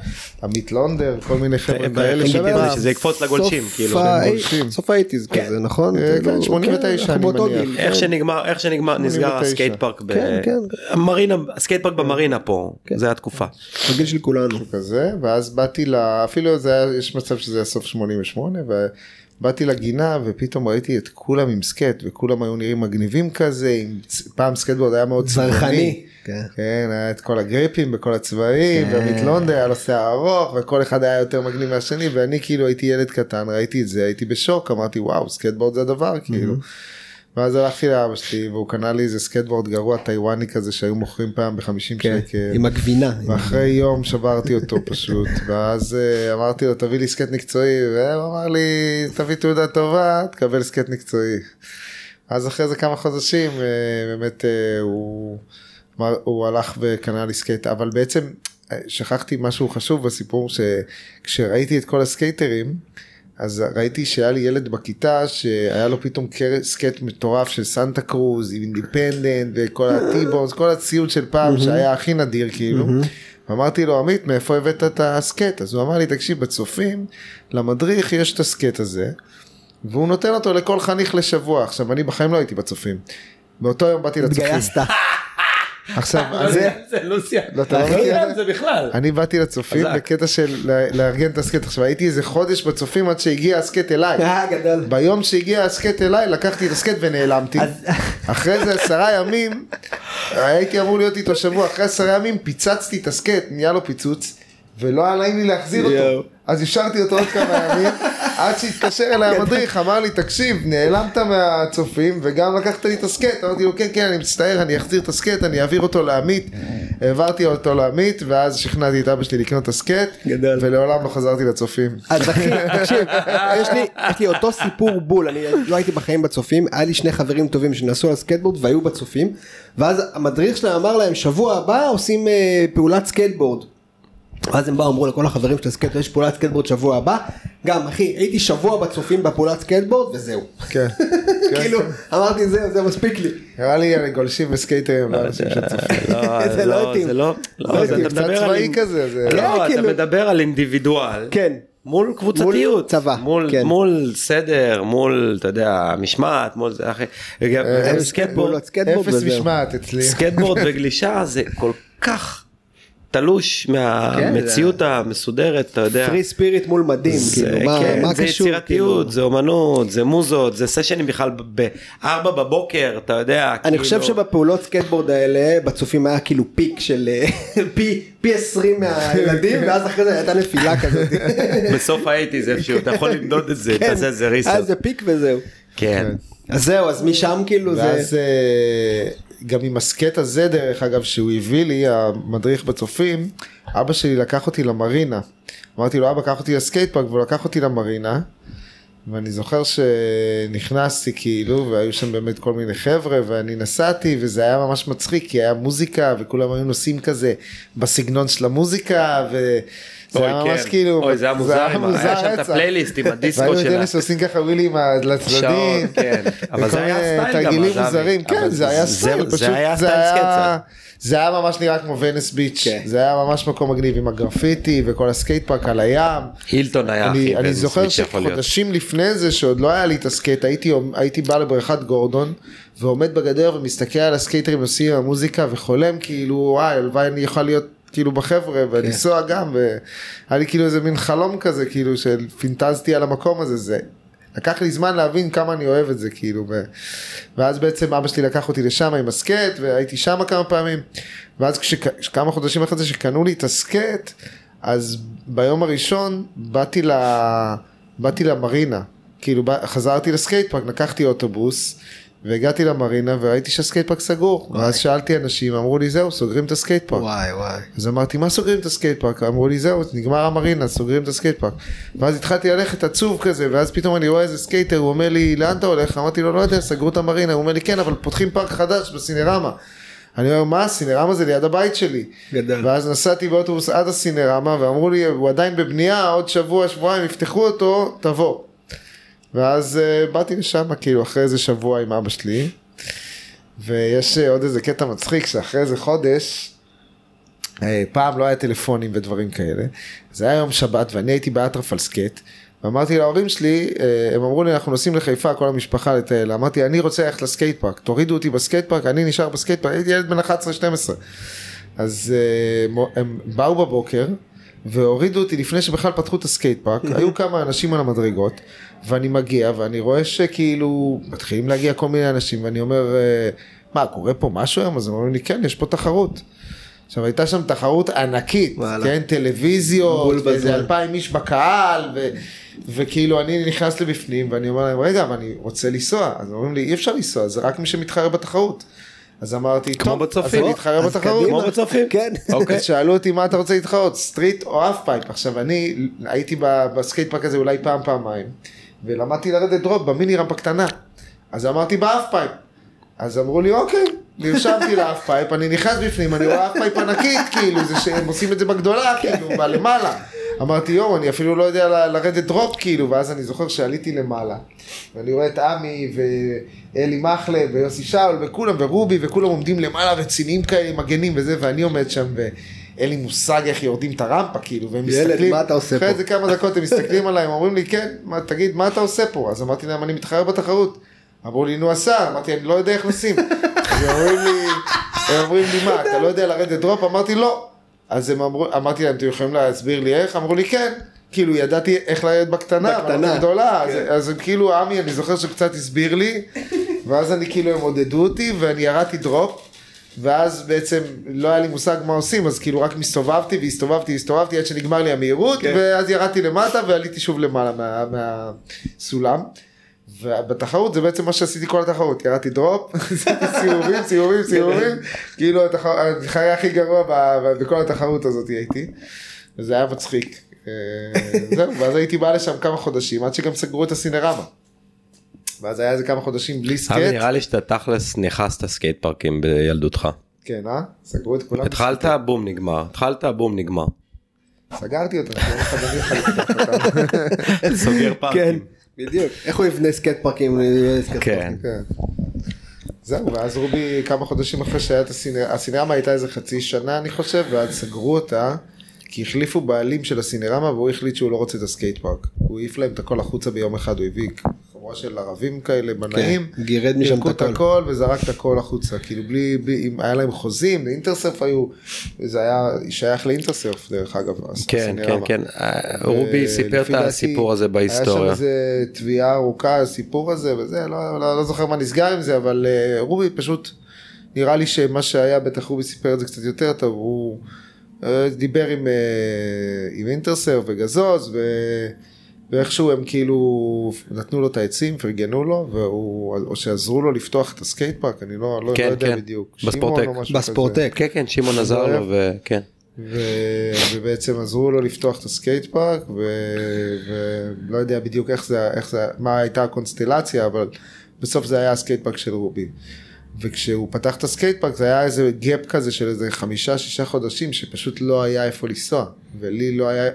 עמית לונדר כל מיני חבר'ה כאלה שם. זה? שזה יקפוץ לגולשים, כאילו. גולשים. סוף האייטיז כזה נכון? אה, כאילו, כן, 89 אנחנו אני מניח. איך כן. שנגמר, איך שנגמר, נסגר 89. הסקייט פארק, ב- כן, כן. המרינה, הסקייט פארק במרינה פה, כן. זה התקופה. בגיל של כולנו. כזה ואז באתי ל... אפילו זה היה, יש מצב שזה היה סוף 88 ובאתי לגינה ופתאום ראיתי את כולם עם סקט וכולם היו נראים מגניבים כזה עם... פעם סקטבורד היה מאוד צבעוני. זרחני. כן. כן, היה את כל הגריפים בכל הצבעים, כן. ועמית לונדר היה לו שיער ארוך, וכל אחד היה יותר מגניב מהשני, ואני כאילו הייתי ילד קטן, ראיתי את זה, הייתי בשוק, אמרתי וואו, סקטבורד זה הדבר, כאילו. ואז הלכתי לאבא שלי, והוא קנה לי איזה סקטבורד גרוע טיוואני כזה שהיו מוכרים פעם ב-50 כן, שקל. עם הגבינה. ואחרי יום שברתי אותו פשוט, ואז אה, אמרתי לו תביא לי סקט מקצועי, והוא אמר לי תביא תעודה טובה, תקבל סקט מקצועי. אז אחרי זה כמה חודשים אה, באמת אה, הוא, הוא הלך וקנה לי סקייט, אבל בעצם שכחתי משהו חשוב בסיפור, שכשראיתי את כל הסקייטרים, אז ראיתי שהיה לי ילד בכיתה שהיה לו פתאום סקייט מטורף של Santa Cruz Independent וכל ה T-bones כל הציוד של פעם שהיה הכי נדיר כאילו. אמרתי לו עמית מאיפה הבאת את הסקייט אז הוא אמר לי תקשיב בצופים למדריך יש את הסקייט הזה והוא נותן אותו לכל חניך לשבוע עכשיו אני בחיים לא הייתי בצופים. באותו יום באתי לצופים. התגייסת. עכשיו זה זה. לא, אתה לא את זה? בכלל. אני באתי לצופים. בקטע של לארגן את הסקייט עכשיו הייתי איזה חודש בצופים עד שהגיע הסקייט אליי. אה גדול. ביום שהגיע הסקט אליי לקחתי את הסקט ונעלמתי. אחרי זה עשרה ימים הייתי אמור להיות איתו שבוע אחרי עשרה ימים פיצצתי את הסקט נהיה לו פיצוץ ולא היה נעים לי להחזיר. אותו. אז השארתי אותו עוד כמה ימים עד שהתקשר אליי המדריך אמר לי תקשיב נעלמת מהצופים וגם לקחת לי את הסקט אמרתי לו כן כן אני מצטער אני אחזיר את הסקט אני אעביר אותו לעמית העברתי אותו לעמית ואז שכנעתי את אבא שלי לקנות את הסקט גדול. ולעולם לא חזרתי לצופים. אז אחי, תקשיב, יש לי, יש לי אותו סיפור בול, אני לא הייתי בחיים בצופים, היה לי שני חברים טובים שנסעו על סקייטבורד והיו בצופים, ואז המדריך שלהם אמר להם שבוע הבא עושים אה, פעולת סקייטבורד. ואז הם באו אמרו לכל החברים של הסקייטבורד יש פעולת סקייטבורד שבוע הבא, גם אחי הייתי שבוע בצופים בפעולת סקייטבורד וזהו. כן. כן. כאילו אמרתי זהו זה מספיק לי. נראה לי גולשים וסקייטרים לא. זה לא לא, התאים. זה לא, לא לא, התאים, אתה קצת מדבר על צבאי כזה, זה- כן, לא, אתה כאילו- מדבר על אינדיבידואל. כן. מול קבוצתיות, צבא, מול, כן. מול סדר, מול, אתה יודע, משמעת, מול זה, אחי, רגע, אה, סקייטבורד אפס. משמעת אצלי. סקטבורד וגלישה זה כל כך תלוש כן, מהמציאות המסודרת, אתה יודע. free spirit מול מדים, זה, כאילו מה כן, מה זה קשור? יצירתיות, כאילו? זה אומנות, זה מוזות, זה סשנים בכלל בארבע בבוקר, אתה יודע. אני כאילו- חושב שבפעולות סקייטבורד האלה בצופים היה כאילו peak של פי פי 20 מהילדים ואז אחרי זה הייתה נפילה כזאת. בסוף האייטיז איפשהו, אתה יכול למדוד את זה, כן. תעשה איזה היה reset. איזה פיק וזהו. כן. אז זהו אז משם כאילו זה ואז אה, גם עם הסקט הזה דרך אגב שהוא הביא לי המדריך בצופים אבא שלי לקח אותי למרינה. אמרתי לו אבא קח אותי לסקייט פארק והוא לקח אותי למרינה. ואני זוכר שנכנסתי כאילו והיו שם באמת כל מיני חבר'ה ואני נסעתי וזה היה ממש מצחיק כי היה מוזיקה וכולם היו נוסעים כזה בסגנון של המוזיקה וזה אוי, היה ממש כן. כאילו אוי, זה היה מוזר, היה שם את. הפלייליסט עם הדיסקו והיו שלה. אלה שעושים ככה wheelie עם ה- לצדדים. כן. אבל זה היה מיני הסטייל גם, תרגילים. מוזרים, כן זה היה זה- סטייל, זה היה זה סטייל סקציה. זה היה ממש נראה כמו Venice Beach, כן. זה היה ממש מקום מגניב עם הגרפיטי וכל הסקייט פארק על הים. הילטון היה אני, הכי אני זוכר switch יכול להיות. שחודשים לפני זה שעוד לא היה לי את הסקייט הייתי בא לבריכת גורדון ועומד בגדר ומסתכל על הסקייטרים נוסעים עם המוזיקה וחולם כאילו וואי הלוואי אני יכול להיות כאילו בחבר'ה ולנסוע גם והיה לי כאילו איזה מין חלום כזה כאילו שפינטזתי על המקום הזה זה לקח לי זמן להבין כמה אני אוהב את זה, כאילו, ו... ואז בעצם אבא שלי לקח אותי לשם עם הסקט, והייתי שם כמה פעמים, ואז כש... כמה חודשים אחרי זה שקנו לי את הסקט, אז ביום הראשון באתי, ל... באתי למרינה, כאילו בא... חזרתי לסקייט פארק, לקחתי אוטובוס, והגעתי למרינה וראיתי שהסקייט פארק סגור, ואז שאלתי אנשים, אמרו לי זהו, סוגרים את הסקייט פארק. וואי וואי. אז אמרתי, מה סוגרים את הסקייט פארק? אמרו לי, זהו, נגמר המרינה, סוגרים את הסקייט פארק. ואז התחלתי ללכת עצוב כזה, ואז פתאום אני רואה איזה סקייטר, הוא אומר לי, לאן אתה הולך? אמרתי לו, לא יודע, סגרו את המרינה. הוא אומר לי, כן, אבל פותחים פארק חדש בסינרמה. אני אומר, מה, הסינרמה זה ליד הבית שלי. גדל. ואז נסעתי באוטובוס עד הסינרמה, ואמרו לי, הוא עדיין בבנייה, עוד שבוע, שבועיים יפתחו אותו, תבוא. ואז אה, באתי לשם, כאילו, אחרי איזה שבוע עם אבא שלי. ויש אה, עוד איזה קטע מצחיק, שאחרי איזה חודש, אה, פעם לא היה טלפונים ודברים כאלה. זה היה יום שבת ואני הייתי באטרף על סקט. ואמרתי להורים שלי, הם אמרו לי אנחנו נוסעים לחיפה כל המשפחה לטייל, אמרתי אני רוצה ללכת לסקייט פארק, תורידו אותי בסקייט פארק, אני נשאר בסקייט פארק, הייתי ילד בן 11-12. אז הם באו בבוקר והורידו אותי לפני שבכלל פתחו את הסקייט פארק, היו כמה אנשים על המדרגות, ואני מגיע ואני רואה שכאילו מתחילים להגיע כל מיני אנשים ואני אומר, אה, מה קורה פה משהו היום? אז הם אומרים לי כן, יש פה תחרות. עכשיו הייתה שם תחרות ענקית, וואלה. כן, טלוויזיות, בזמן. אלפיים איש בקהל, ו, וכאילו אני נכנס לבפנים ואני אומר להם, רגע, אבל אני רוצה לנסוע, אז אומרים לי, אי אפשר לנסוע, זה רק מי שמתחרה בתחרות. אז אמרתי, כמו בצופים. אז אז בתחרות. כמו בצופים. כן. אוקיי. אז שאלו אותי מה אתה רוצה להתחרות, street או half pipe. עכשיו אני הייתי בסקייט פארק הזה אולי פעם פעמיים, ולמדתי לרדת drop במיני רמפה קטנה. אז אמרתי ב half pipe. אז אמרו לי אוקיי, נרשמתי ל half pipe, אני נכנס בפנים, אני רואה half pipe ענקית, כאילו, זה שהם עושים את זה בגדולה, כאילו, בלמעלה. אמרתי יואו, אני אפילו לא יודע לרדת drop, כאילו, ואז אני זוכר שעליתי למעלה, ואני רואה את עמי ואלי מחלב ויוסי שאול וכולם ורובי וכולם עומדים למעלה רציניים כאלה, מגנים וזה, ואני עומד שם ואין לי מושג איך יורדים את הרמפה, כאילו, והם ילד, מסתכלים, מה אתה עושה אחרי פה? איזה כמה דקות הם מסתכלים עליי, הם אומרים לי, כן, מה, תגיד, מה אתה עושה פה? אז אמרתי להם, אני מתחרה בתחרות. אמרו לי, נו השר, אמרתי, אני לא יודע איך נוסעים. אז הם אומרים לי, הם אומרים לי, מה, אתה לא יודע לרדת דרופ? אמרתי, לא. אז הם אמרו, אמרתי להם, אתם יכולים להסביר לי איך? אמרו לי, כן. כאילו, ידעתי איך לרדת בקטנה, אבל בקטנה. בגדולה. אז- כן. אז הם כאילו, עמי, אני זוכר שקצת הסביר לי, ואז אני כאילו, הם עודדו אותי, ואני ירדתי drop. ואז בעצם לא היה לי מושג מה עושים, אז כאילו רק מסתובבתי והסתובבתי, הסתובבתי עד שנגמר לי המהירות, כן. ואז ירדתי למטה ועליתי שוב למעלה מה, מהסולם. ובתחרות זה בעצם מה שעשיתי כל התחרות, ירדתי drop, עשיתי סיבובים, סיבובים, סיבובים, כאילו התחר- היה הכי גרוע בכל התחרות הזאת הייתי, וזה היה מצחיק. אה, זהו, ואז הייתי בא לשם כמה חודשים, עד שגם סגרו את הסינרמה. ואז היה איזה כמה חודשים בלי אף סקייט, נראה לי שאתה תכלס נכנסת סקייט פארקים בילדותך. כן, אה? סגרו את כולם. התחלת בום נגמר התחלת בום נגמר. סגרתי אותם. סוגר כן, פארקים. בדיוק. איך הוא יבנה סקייט פארקים? סקייט כן. פארקים? כן. זהו, ואז רובי כמה חודשים אחרי שהיה את הסינרמה, הסינרמה הייתה איזה חצי שנה אני חושב, ואז סגרו אותה, כי החליפו בעלים של הסינרמה והוא החליט שהוא לא רוצה את הסקייט פארק. הוא העיף להם את הכל החוצה ביום אחד, הוא הביא חבורה של ערבים כאלה בנאים, כן, גירד משם את הכל. הכל וזרק את הכל החוצה, כאילו בלי, בלי, אם היה להם חוזים, לאינטרסרף היו, זה היה שייך לאינטרסרף דרך אגב, כן כן. כן אה, רובי סיפר את הסיפור הזה היה בהיסטוריה. שם איזה תביעה ארוכה, הסיפור הזה וזה, לא, לא, לא זוכר מה נסגר עם זה, אבל uh, רובי פשוט, נראה לי שמה שהיה, בטח רובי סיפר את זה קצת יותר טוב, הוא uh, דיבר עם, uh, עם אינטרסרף וגזוז, ו... ואיכשהו הם כאילו נתנו לו את העצים, פרגנו לו, והוא, או שעזרו לו לפתוח את הסקייט פארק, אני לא, לא, כן, לא יודע כן. בדיוק. בספורטק. בספורטק. כן כן שמעון עזר לו וכן. ו... ובעצם עזרו לו לפתוח את הסקייט פארק ו- ולא יודע בדיוק איך זה, איך זה, מה הייתה הקונסטלציה אבל בסוף זה היה הסקייט פארק של רובי. וכשהוא פתח את הסקייט פארק זה היה איזה gap כזה של איזה חמישה שישה חודשים שפשוט לא היה איפה לנסוע ולי לא היה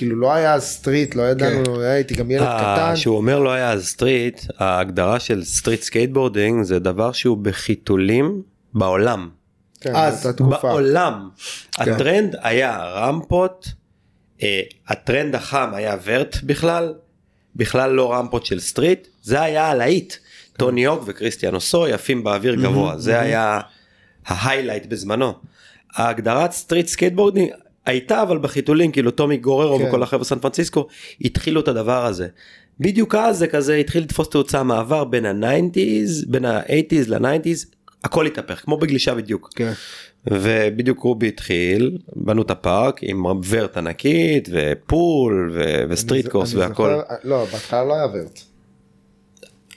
כאילו לא היה street לא ידענו הייתי גם ילד אה, קטן. שהוא אומר לא היה street ההגדרה של street skateboarding זה דבר שהוא בחיתולים בעולם. כן, אז. בעולם הטרנד היה רמפות אה, הטרנד החם היה vert בכלל בכלל לא רמפות של street זה היה הלהיט טוני הוק וכריסטיאן הוסוי עפים באוויר גבוה זה היה ה highlight בזמנו. ההגדרת street skateboarding הייתה אבל בחיתולים כאילו טומי גוררו כן. וכל החבר'ה סן פרנסיסקו התחילו את הדבר הזה. בדיוק אז זה כזה התחיל לתפוס תאוצה מעבר בין ה-90's, בין ה-80's ל-90's, הכל התהפך, כמו בגלישה בדיוק. כן. ובדיוק רובי התחיל, בנו את הפארק עם vert ענקית ו pool ו- ו street אני קורס זוכר- והכל. לא, בהתחלה לא היה ורט.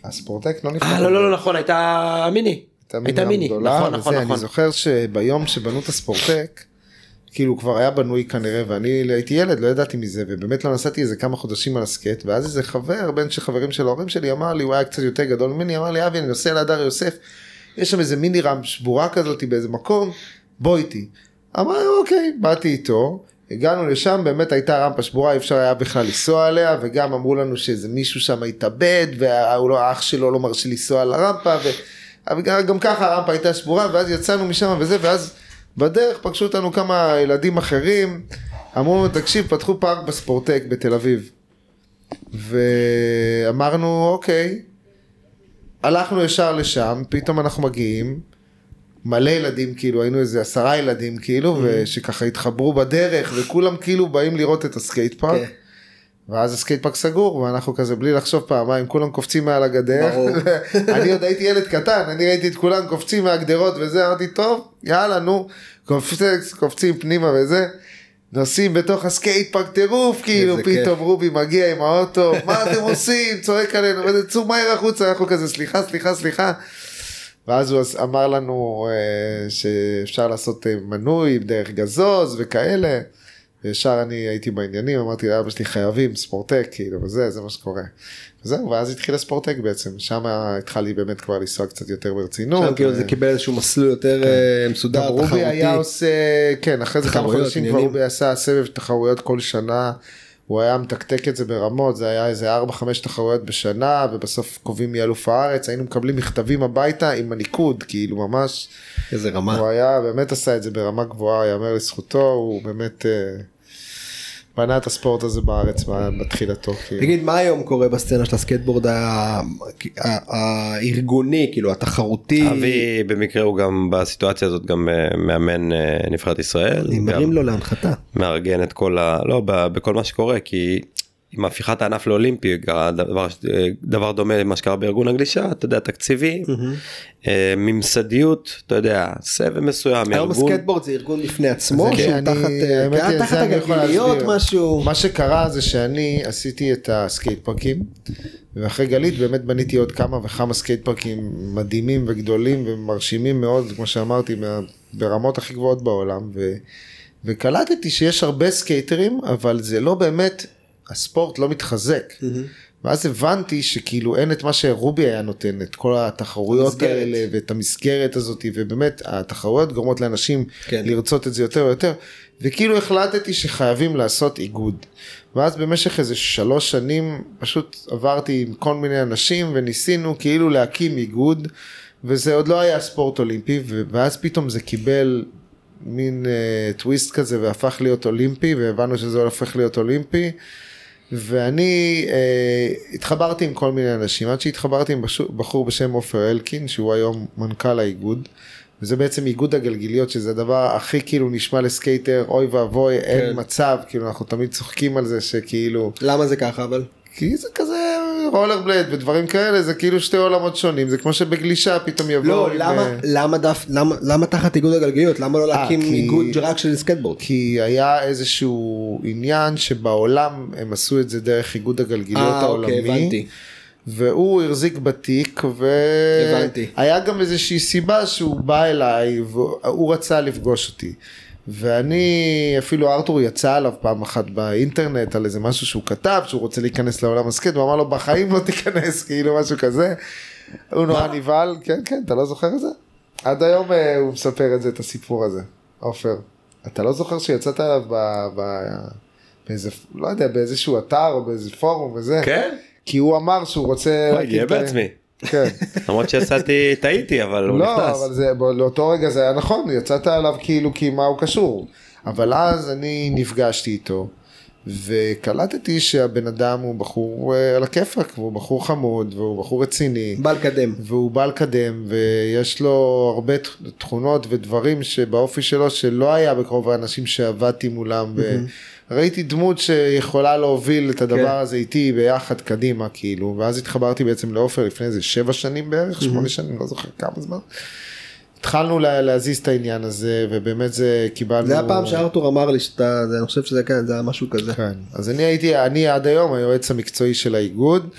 הספורטק לא נפתח. אה לא לא לא נכון הייתה מיני. הייתה מיני. נכון נכון נכון. אני זוכר שביום שבנו את הספורטק, כאילו כבר היה בנוי כנראה, ואני הייתי ילד, לא ידעתי מזה, ובאמת לא נסעתי איזה כמה חודשים על הסקט, ואז איזה חבר, בן של חברים של ההורים שלי, אמר לי, הוא היה קצת יותר גדול ממני, אמר לי, אבי, אני נוסע להדר יוסף, יש שם איזה מיני רם שבורה כזאת באיזה מקום, בוא איתי. אמר, אוקיי, באתי איתו. הגענו לשם, באמת הייתה רמפה שבורה, אי אפשר היה בכלל לנסוע עליה, וגם אמרו לנו שאיזה מישהו שם התאבד, והאח שלו לא מרשה לנסוע על הרמפה, ו... גם ככה הרמפה הייתה שבורה, ואז יצאנו משם וזה, ואז בדרך פגשו אותנו כמה ילדים אחרים, אמרו לנו, תקשיב, פתחו פארק בספורטק בתל אביב. ואמרנו, אוקיי, הלכנו ישר לשם, פתאום אנחנו מגיעים, מלא ילדים, כאילו, היינו איזה עשרה ילדים, כאילו, ושככה התחברו בדרך, וכולם כאילו באים לראות את הסקייט פארק. כן. ואז הסקייט פארק סגור, ואנחנו כזה בלי לחשוב פעמיים, כולם קופצים מעל הגדר. אני עוד הייתי ילד קטן, אני ראיתי את כולם קופצים מהגדרות וזה, אמרתי, טוב, יאללה, נו, קופצים, קופצים פנימה וזה. נוסעים בתוך הסקייט פארק טירוף, כאילו, איזה כיף. פתאום רובי מגיע עם האוטו, מה אתם עושים? צועק עלינו, וזה, צאו מהר החוצה, אנחנו כזה, סליחה, סליחה, סליחה. ואז הוא אמר לנו אה, שאפשר לעשות אה, מנוי דרך גזוז וכאלה. וישר אני הייתי בעניינים, אמרתי לאבא שלי חייבים ספורטק, כאילו, וזה, זה מה שקורה. וזהו, ואז התחיל הספורטק בעצם, שם התחלתי באמת כבר לנסוע קצת יותר ברצינות. שם כאילו זה קיבל איזשהו מסלול יותר אה, גם מסודר, רובי תחרותי. היה עושה, כן, אחרי זה כמה חודשים כבר. רובי עשה סבב תחרויות כל שנה. הוא היה מתקתק את זה ברמות, זה היה איזה 4-5 תחרויות בשנה, ובסוף קובעים מי אלוף הארץ, היינו מקבלים מכתבים הביתה עם הניקוד, כאילו ממש, איזה רמה. הוא היה, באמת עשה את זה ברמה גבוהה, יאמר לזכותו, הוא באמת אה, בנה את הספורט הזה בארץ בתחילתו. כאילו. תגיד מה היום קורה בסצנה של הסקטבורד הארגוני כאילו התחרותי. אבי במקרה הוא גם בסיטואציה הזאת גם אה, מאמן אה, נבחרת ישראל. אני גם מרים לו להנחתה. מארגן את כל ה... לא, בכל מה שקורה כי עם הפיכת הענף לאולימפי דבר, דבר דומה למה שקרה בארגון הגלישה אתה יודע תקציבים אה, ממסדיות אתה יודע סבב מסוים היום ארגון הסקייטבורד זה ארגון בפני עצמו שהוא אני- תחת אה, האמת כן, תחת הגלגיליות להסביר. משהו. מה שקרה זה שאני עשיתי את הסקייט פארקים, ואחרי גלית באמת בניתי עוד כמה וכמה סקייט פארקים מדהימים וגדולים ומרשימים מאוד, כמו שאמרתי, מה, ברמות הכי גבוהות בעולם, ו, וקלטתי שיש הרבה סקייטרים, אבל זה לא באמת, הספורט לא מתחזק. ואז הבנתי שכאילו אין את מה שרובי היה נותן, את כל התחרויות מסגרת. האלה ואת המסגרת הזאת, ובאמת התחרויות גורמות לאנשים כן. לרצות את זה יותר ויותר, וכאילו החלטתי שחייבים לעשות איגוד. ואז במשך איזה שלוש שנים פשוט עברתי עם כל מיני אנשים וניסינו כאילו להקים איגוד, וזה עוד לא היה ספורט אולימפי, ואז פתאום זה קיבל מין uh, טוויסט כזה והפך להיות אולימפי, והבנו שזה הופך להיות אולימפי. ואני אה, התחברתי עם כל מיני אנשים, עד שהתחברתי עם בשו- בחור בשם עופר אלקין, שהוא היום מנכ"ל האיגוד, וזה בעצם איגוד הגלגיליות, שזה הדבר הכי כאילו נשמע לסקייטר, אוי ואבוי, כן. אין מצב, כאילו אנחנו תמיד צוחקים על זה שכאילו, למה זה ככה אבל? כי זה כזה rollerblade ודברים כאלה, זה כאילו שתי עולמות שונים, זה כמו שבגלישה פתאום יבואו לא עם, למה אה, למה דף למה למה תחת איגוד הגלגיליות למה לא להקים כי- איגוד רק של סקייטבורד? כי היה איזשהו עניין שבעולם הם עשו את זה דרך איגוד הגלגיליות אה העולמי. אוקיי הבנתי. והוא החזיק בתיק. והיה גם איזושהי סיבה שהוא בא אליי והוא רצה לפגוש אותי. ואני אפילו ארתור יצא עליו פעם אחת באינטרנט על איזה משהו שהוא כתב שהוא רוצה להיכנס לעולם הסקייט והוא אמר לו בחיים לא תיכנס כאילו משהו כזה. הוא נורא נבהל כן כן אתה לא זוכר את זה? עד היום אה, הוא מספר את זה את הסיפור הזה עופר. אתה לא זוכר שיצאת עליו ב... ב... באיזה לא יודע באיזשהו אתר או באיזה פורום וזה. כן? כי הוא אמר שהוא רוצה... וואי, גאה בעצמי. כן. למרות שיצאתי טעיתי אבל הוא לא, נכנס. אבל זה, לאותו רגע זה היה נכון, יצאת עליו כאילו כי מה הוא קשור. אבל אז אני נפגשתי איתו, וקלטתי שהבן אדם הוא בחור אה, על הכיפאק, והוא בחור חמוד, והוא בחור רציני. בא לקדם. והוא בא לקדם ויש לו הרבה תכונות ודברים שבאופי שלו שלא היה בקרוב האנשים שעבדתי מולם וראיתי דמות שיכולה להוביל את הדבר כן. הזה איתי ביחד קדימה כאילו ואז התחברתי בעצם לעופר לפני איזה שבע שנים בערך שמונה שנים לא זוכר כמה זמן. התחלנו לה, להזיז את העניין הזה ובאמת זה קיבלנו. זה הפעם שארתור אמר לי שאתה, אני חושב שזה כן, זה היה משהו כזה. כן, אז אני הייתי, אני עד היום היועץ המקצועי של האיגוד,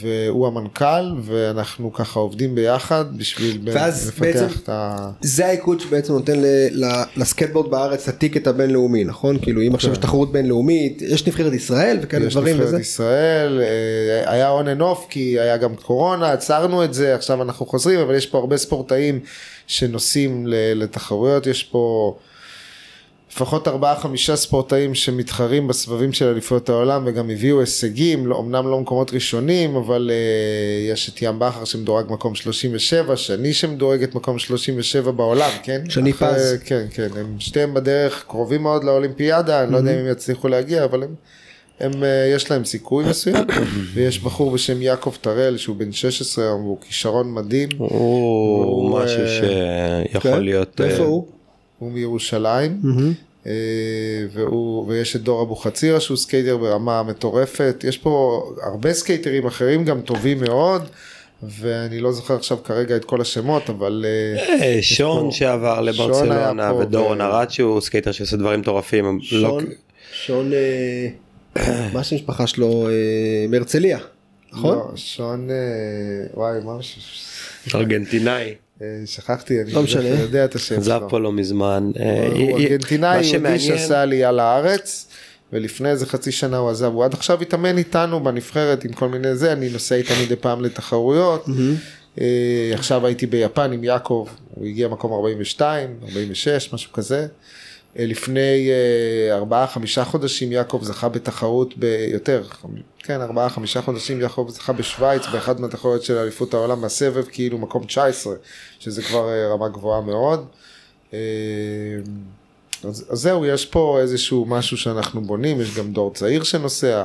והוא המנכ"ל, ואנחנו ככה עובדים ביחד בשביל לפתח בעצם- את ה... זה האיגוד שבעצם נותן ל- ל- לסקטבורד בארץ את הטיקט הבינלאומי, נכון? כאילו אם עכשיו יש תחרות בינלאומית, יש נבחרת ישראל וכאלה יש דברים נבחרת וזה. ישראל, אה, היה on and off כי היה גם קורונה, עצרנו את זה, עכשיו אנחנו חוזרים, אבל יש פה הרבה ספורטאים שנוסעים לתחרויות, יש פה לפחות ארבעה חמישה ספורטאים שמתחרים בסבבים של אליפויות העולם וגם הביאו הישגים, לא, אמנם לא מקומות ראשונים, אבל uh, יש את ים בכר שמדורג מקום 37, שני שמדורגת מקום 37 בעולם, כן? שני אחרי- פז. כן, כן, הם שתיהם בדרך קרובים מאוד לאולימפיאדה, אני לא יודע אם הם יצליחו להגיע, אבל הם, הם, אה, יש להם סיכוי מסוים, ויש בחור בשם יעקב טרל שהוא בן 16 היום, והוא כישרון מדהים, הוא הוא, משהו אה, שיכול כן? להיות... אה, איפה הוא? הוא מירושלים, אה, והוא, ויש את דור אבוחצירא שהוא סקייטר ברמה מטורפת, יש פה הרבה סקייטרים אחרים גם טובים מאוד, ואני לא זוכר עכשיו כרגע את כל השמות, אבל... אה, אה, שון פה- שעבר לברצלונה ודורון ו- ארד שהוא סקייטר שעושה דברים מטורפים. לא- שון, מה השם המשפחה שלו? מהרצליה, נכון? לא, שון, וואי, מה ש... ארגנטינאי. אה, שכחתי, אני לא משנה. יודע את השם עזב שלו. פה לא מזמן. אה, הוא היא- ארגנטינאי יהודי שעשה עלייה לארץ ולפני איזה חצי שנה הוא עזב הוא עד עכשיו התאמן איתנו בנבחרת עם כל מיני זה אני נוסע איתה מדי פעם לתחרויות אה, עכשיו הייתי ביפן עם יעקב הוא הגיע מקום 42 46 משהו כזה אה, לפני אה, ארבעה חמישה חודשים יעקב זכה בתחרות ביותר כן ארבעה חמישה חודשים יעקב זכה בשוויץ באחת מהתחרויות של אליפות העולם מהסבב כאילו מקום 19 שזה כבר אה, רמה גבוהה מאוד. אה, אז, אז זהו, יש פה איזשהו משהו שאנחנו בונים, יש גם דור צעיר שנוסע.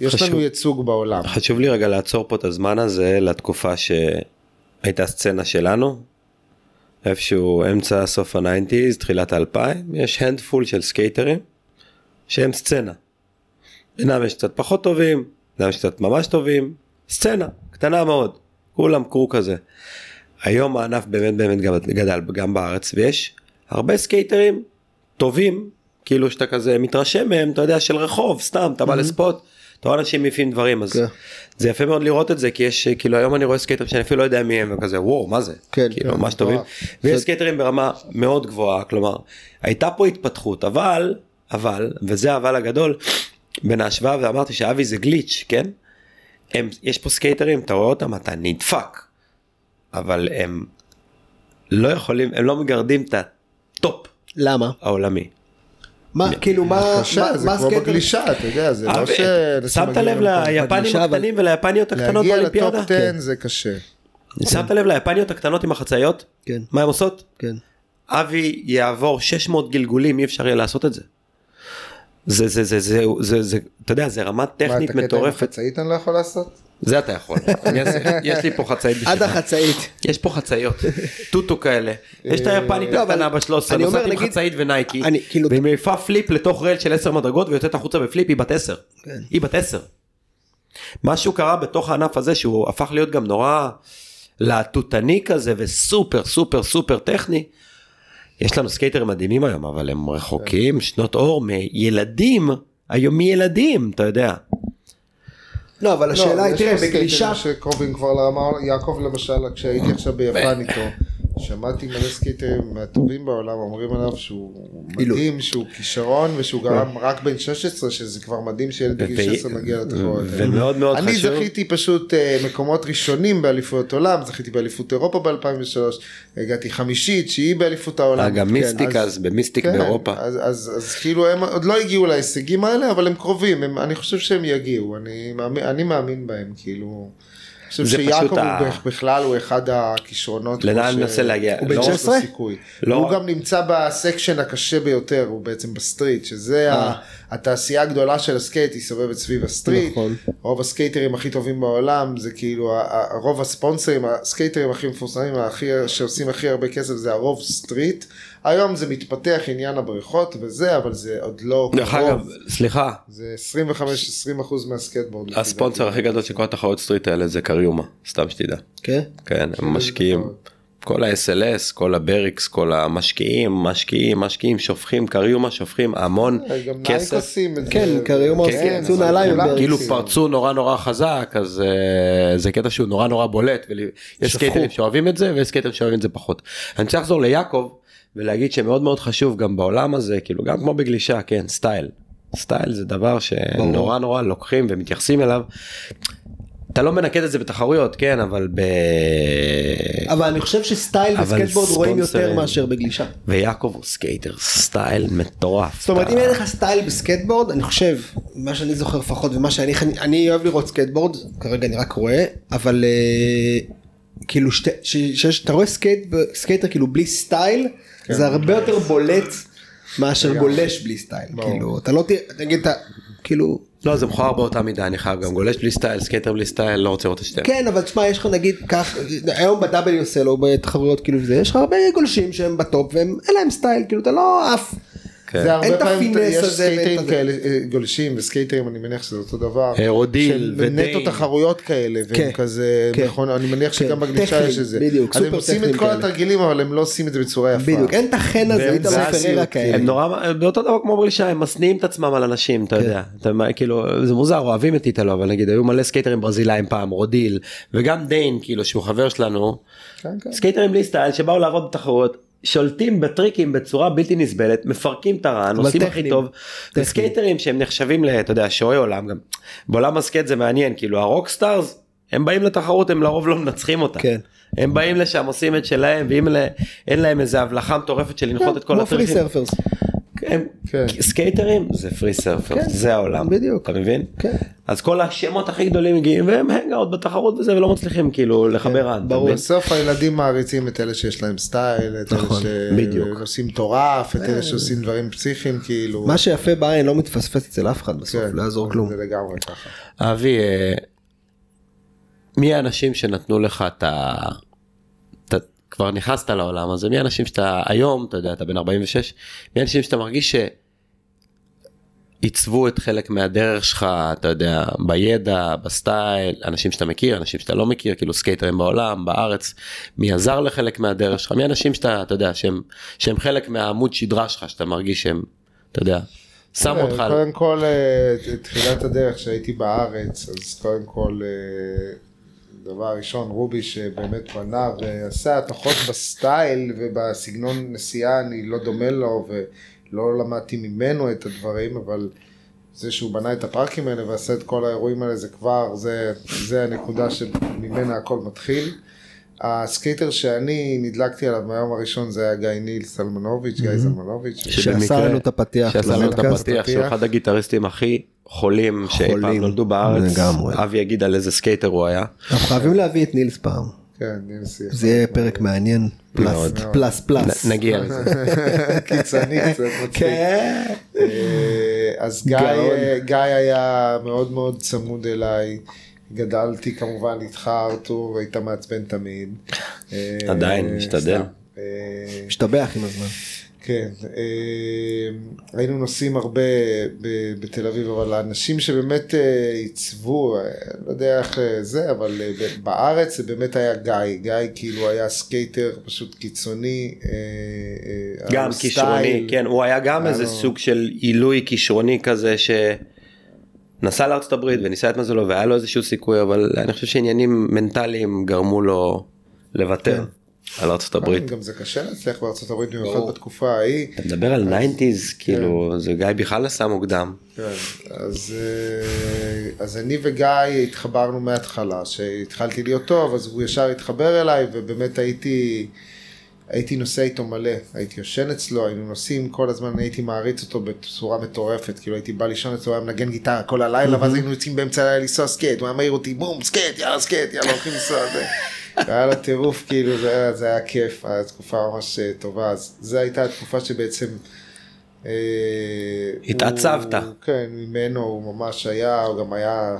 יש חשוב. לנו ייצוג בעולם. חשוב לי רגע לעצור פה את הזמן הזה לתקופה שהייתה סצנה שלנו. איפשהו אמצע סוף ה nineties, תחילת האלפיים, יש handful של סקייטרים שהם סצנה. בינם יש קצת פחות טובים, בינם יש קצת ממש טובים, סצנה, קטנה מאוד, כולם crew כזה. היום הענף באמת באמת גדל גם בארץ ויש הרבה סקייטרים טובים, כאילו שאתה כזה מתרשם מהם, אתה יודע, של רחוב, סתם, אתה בא ל spot, אתה רואה אנשים מעיפים דברים, אז כן. זה יפה מאוד לראות את זה, כי יש, כאילו היום אני רואה סקייטרים שאני אפילו לא יודע מי הם, וכזה, וואו, מה זה? כן, כאילו, כן, ממש טובים. ויש סקייטרים ברמה מאוד גבוהה, כלומר, הייתה פה התפתחות, אבל, אבל, וזה האבל הגדול, בין ההשוואה, ואמרתי שאבי זה glitch, כן? הם, יש פה סקייטרים, אתה רואה אותם, אתה נדפק, אבל הם לא יכולים, הם לא מגרדים את ה top למה? העולמי. מה, כאילו מה, קשה, מה- זה כמו? בגלישה, אתה יודע, זה לא אבל, ש... שמת לב ליפנים הקטנים וליפניות הקטנות להגיע ל top באולימפיאדה? 10 כן. זה קשה. שמת לב ליפניות הקטנות עם החצאיות? כן, מה הן עושות? כן. אבי יעבור 600 גלגולים אי אפשר יהיה לעשות את זה. זה זה זה זה זה זה אתה יודע זה רמה מה, את טכנית הקטע עם מטורפת החצאית אני לא יכול לעשות? זה אתה יכול יש לי פה חצאית עד בשבילך. החצאית. יש פה חצאיות טוטו כאלה יש את היפנית לא, הקטנה ב-13 אני אומר, נוסעת עם חצאית ונייקי אני, כאילו- והיא מעיפה flip לתוך rail של 10 מדרגות ויוצאת החוצה ב flip היא בת 10 כן. היא בת 10. משהו קרה בתוך הענף הזה שהוא הפך להיות גם נורא להטוטני כזה וסופר סופר סופר טכני. יש לנו סקייטרים מדהימים היום אבל הם רחוקים שנות אור מילדים היום מילדים אתה יודע. לא, אבל השאלה לא, היא, יש תראה, סקייטרים בגלישה, שקרובים כבר לרמה, יעקב למשל, כשהייתי עכשיו ביפן איתו, שמעתי מלא סקייטרים מהטובים בעולם אומרים עליו שהוא אילו. מדהים, שהוא כישרון ושהוא גרם רק בן 16, שזה כבר מדהים שילד בגיל ו- 16 מגיע לתחרות. ומאוד מאוד אני חשוב. זכיתי פשוט אה, מקומות ראשונים באליפויות עולם, זכיתי באליפות אירופה ב-2003, הגעתי חמישית, תשיעי באליפות העולם. גם כן, מיסטיק אז- אז במיסטיק כן, באירופה. אז, אז, אז כאילו הם עוד לא הגיעו להישגים האלה, אבל הם קרובים, הם, אני חושב שהם יגיעו, אני אני מאמין בהם, כאילו, חושב שיעקב ה- בכ- בכלל הוא אחד הכישרונות. לאן כמו אני ש- מנסה להגיע? הוא בן לא- 16? סיכוי. לא הוא גם נמצא ב section הקשה ביותר, הוא בעצם ב street, שזה ה- התעשייה הגדולה של הסקייט, היא סובבת סביב ה street. נכון. רוב הסקייטרים הכי טובים בעולם, זה כאילו, רוב הספונסרים, הסקייטרים הכי מפורסמים, הכי, שעושים הכי הרבה כסף, זה הרוב street. היום זה מתפתח עניין הבריכות וזה, אבל זה עוד לא דרך אגב, קרוב. סליחה, זה 25-20 אחוז מהסקייטבורד. הספונסר. הכי גדול של כל התחרות street האלה זה Cariuma, סתם שתדע. כן? כן, הם משקיעים, כל ה-SLS, כל ה Berrics, כל המשקיעים, משקיעים, משקיעים, שופכים, Cariuma, שופכים המון אה, גם נייק כסף. עושים את זה. כן, Cariuma כן, עושים יצאו אבל נעליים כאילו. פרצו נורא נורא חזק אז אה, זה קטע שהוא נורא נורא בולט ויש שפכו. סקייטרים שאוהבים את זה ויש סקייטרים שאוהבים את זה פחות. אני רוצה לחזור ליעקב ולהגיד שמאוד מאוד חשוב גם בעולם הזה כאילו גם כמו בגלישה כן style. style זה דבר שנורא נורא לוקחים ומתייחסים אליו. אתה לא מנקד את זה בתחרויות כן אבל ב... אבל אני חושב ש style בסקייטבורד רואים יותר. מאשר בגלישה. ויעקב הוא סקייטר style מטורף. זאת אומרת אם אין לך style בסקייטבורד אני חושב מה שאני זוכר לפחות ומה שאני אני אוהב לראות סקייטבורד כרגע אני רק רואה אבל אה, כאילו שאתה רואה סקייט סקייטר כאילו בלי סטייל זה הרבה יותר בולט מאשר גולש בלי סטייל כאילו אתה לא תראה נגיד אתה כאילו לא זה מכוער באותה מידה אני חייב גם גולש בלי סטייל סקייטר בלי סטייל לא רוצה לראות את השתיהם. כן אבל תשמע יש לך נגיד כך היום ב-WSL או בתחרויות כאילו זה יש לך הרבה גולשים שהם בטופ והם אין להם סטייל כאילו אתה לא עף. כן. זה הרבה אין את פעמים, הפינס יש את סקייטרים הזה. כאלה, אה, גולשים וסקייטרים, אני מניח שזה אותו דבר. רודיל ודיין. נטו תחרויות כאלה, והם כן, כזה, כן. נכון, אני מניח שגם כן, בגלישה טכניים, יש את זה. בדיוק, אז הם סופר עושים את כל כאלה. התרגילים, אבל הם לא עושים את זה בצורה יפה. בדיוק אין את החן הזה זה בפררה הסיוט, כאלה. הם נורא באותו דבר כמו בגלישה הם משניאים את עצמם על אנשים אתה יודע אתה מה, כאילו זה מוזר אוהבים את איטלו אבל נגיד היו מלא סקייטרים ברזילאים פעם רודיל וגם דיין כאילו שהוא חבר שלנו כן, כן. סקייטרים בלי סטייל שבאו לעבוד בתחרות שולטים בטריקים בצורה בלתי נסבלת מפרקים את ה run אבל עושים הכי טכניים. טוב. וסקייטרים שהם נחשבים ל... אתה יודע שועי עולם גם בעולם הסקייט זה מעניין כאילו ה rockstars הם באים לתחרות הם לרוב לא מנצחים אותה. כן. הם באים לשם עושים את שלהם ואם ל- אין להם איזה הבלחה מטורפת של לנחות את כל הטריקים. הם כן. סקייטרים זה free surfer כן, זה העולם בדיוק. אתה מבין כן. אז כל השמות הכי גדולים מגיעים והם hang out בתחרות וזה ולא מצליחים כאילו לחבר run. אתה ברור. בסוף הילדים מעריצים את אלה שיש להם סטייל, את אלה נכון, בדיוק. שעושים מטורף, את אלה שעושים דברים פסיכיים, כאילו. מה שיפה בעין לא מתפספס אצל אף אחד בסוף כן, לא יעזור כלום. זה לגמרי ככה. אבי אה, מי האנשים שנתנו לך את ה... כבר נכנסת לעולם הזה מי האנשים שאתה היום אתה יודע אתה בן 46 מי האנשים שאתה מרגיש שעיצבו את חלק מהדרך שלך אתה יודע בידע בסטייל אנשים שאתה מכיר אנשים שאתה לא מכיר כאילו סקייטרים בעולם בארץ מי עזר לחלק מהדרך שלך מי האנשים שאתה אתה יודע שהם שהם חלק מהעמוד שדרה שלך שאתה מרגיש שהם אתה יודע שמו אותך. קודם כל, אה, תחילת הדרך שהייתי בארץ, אז קודם כל, אה, דבר ראשון, רובי שבאמת בנה ועשה התחות בסטייל ובסגנון נסיעה, אני לא דומה לו ולא למדתי ממנו את הדברים, אבל זה שהוא בנה את הפארקים האלה ועשה את כל האירועים האלה, זה כבר, זה, זה הנקודה שממנה הכל מתחיל. הסקייטר שאני נדלקתי עליו מהיום הראשון זה היה גיא ניל סלמנוביץ', גיא סלמנוביץ'. שעשה לנו את הפתיח שעשה לנו את. הפתיח שהוא אחד הגיטריסטים הכי חולים שאי פעם חולים. נולדו בארץ. אבי יגיד על איזה סקייטר הוא היה. אנחנו חייבים להביא את נילס פעם. כן. זה יהיה פרק מעניין. פלוס פלוס. נ- נגיע לזה. קיצוני קצת מצחיק. כן. אה, אז. גיא היה מאוד מאוד צמוד אליי. גדלתי כמובן איתך ארתור, היית מעצבן תמיד. אה, עדיין, משתדל. סתם. אה, משתבח עם הזמן. כן, אה, היינו נוסעים הרבה ב- בתל אביב, אבל האנשים שבאמת אה, עיצבו, אה, לא יודע איך אה, זה, אבל אה, ב- בארץ זה באמת היה גיא, גיא כאילו היה סקייטר פשוט קיצוני. אה, אה, גם כישרוני. כן, הוא היה גם היה איזה סוג של עילוי כישרוני כזה שנסע לארצות הברית וניסה את מזלו והיה לו איזשהו סיכוי, אבל אני חושב שעניינים מנטליים גרמו לו לוותר על ארצות הברית. גם זה קשה להצליח בארצות הברית, במיוחד. בתקופה ההיא. אתה מדבר על 90's, כאילו, זה גיא בכלל נסע מוקדם. כן, אז, אה, אז אני וגיא התחברנו מההתחלה, שהתחלתי להיות טוב, אז הוא ישר התחבר אליי, ובאמת הייתי, הייתי נוסע איתו מלא, הייתי יושן אצלו, היינו נוסעים כל הזמן, הייתי מעריץ אותו בצורה מטורפת, כאילו הייתי בא לישון אצלו, היה מנגן גיטרה כל הלילה, ואז היינו יוצאים באמצע הלילה לנסוע סקייט, הוא היה מעיר אותי, בום, סקייט, יאללה סקייט, יאללה הולכים לנסוע, זה. היה לו טירוף, כאילו, זה היה, זה היה כיף, הייתה תקופה ממש אה, טובה, אז זו הייתה התקופה שבעצם... אה, התעצבת. הוא- כן, ממנו הוא ממש היה, הוא גם היה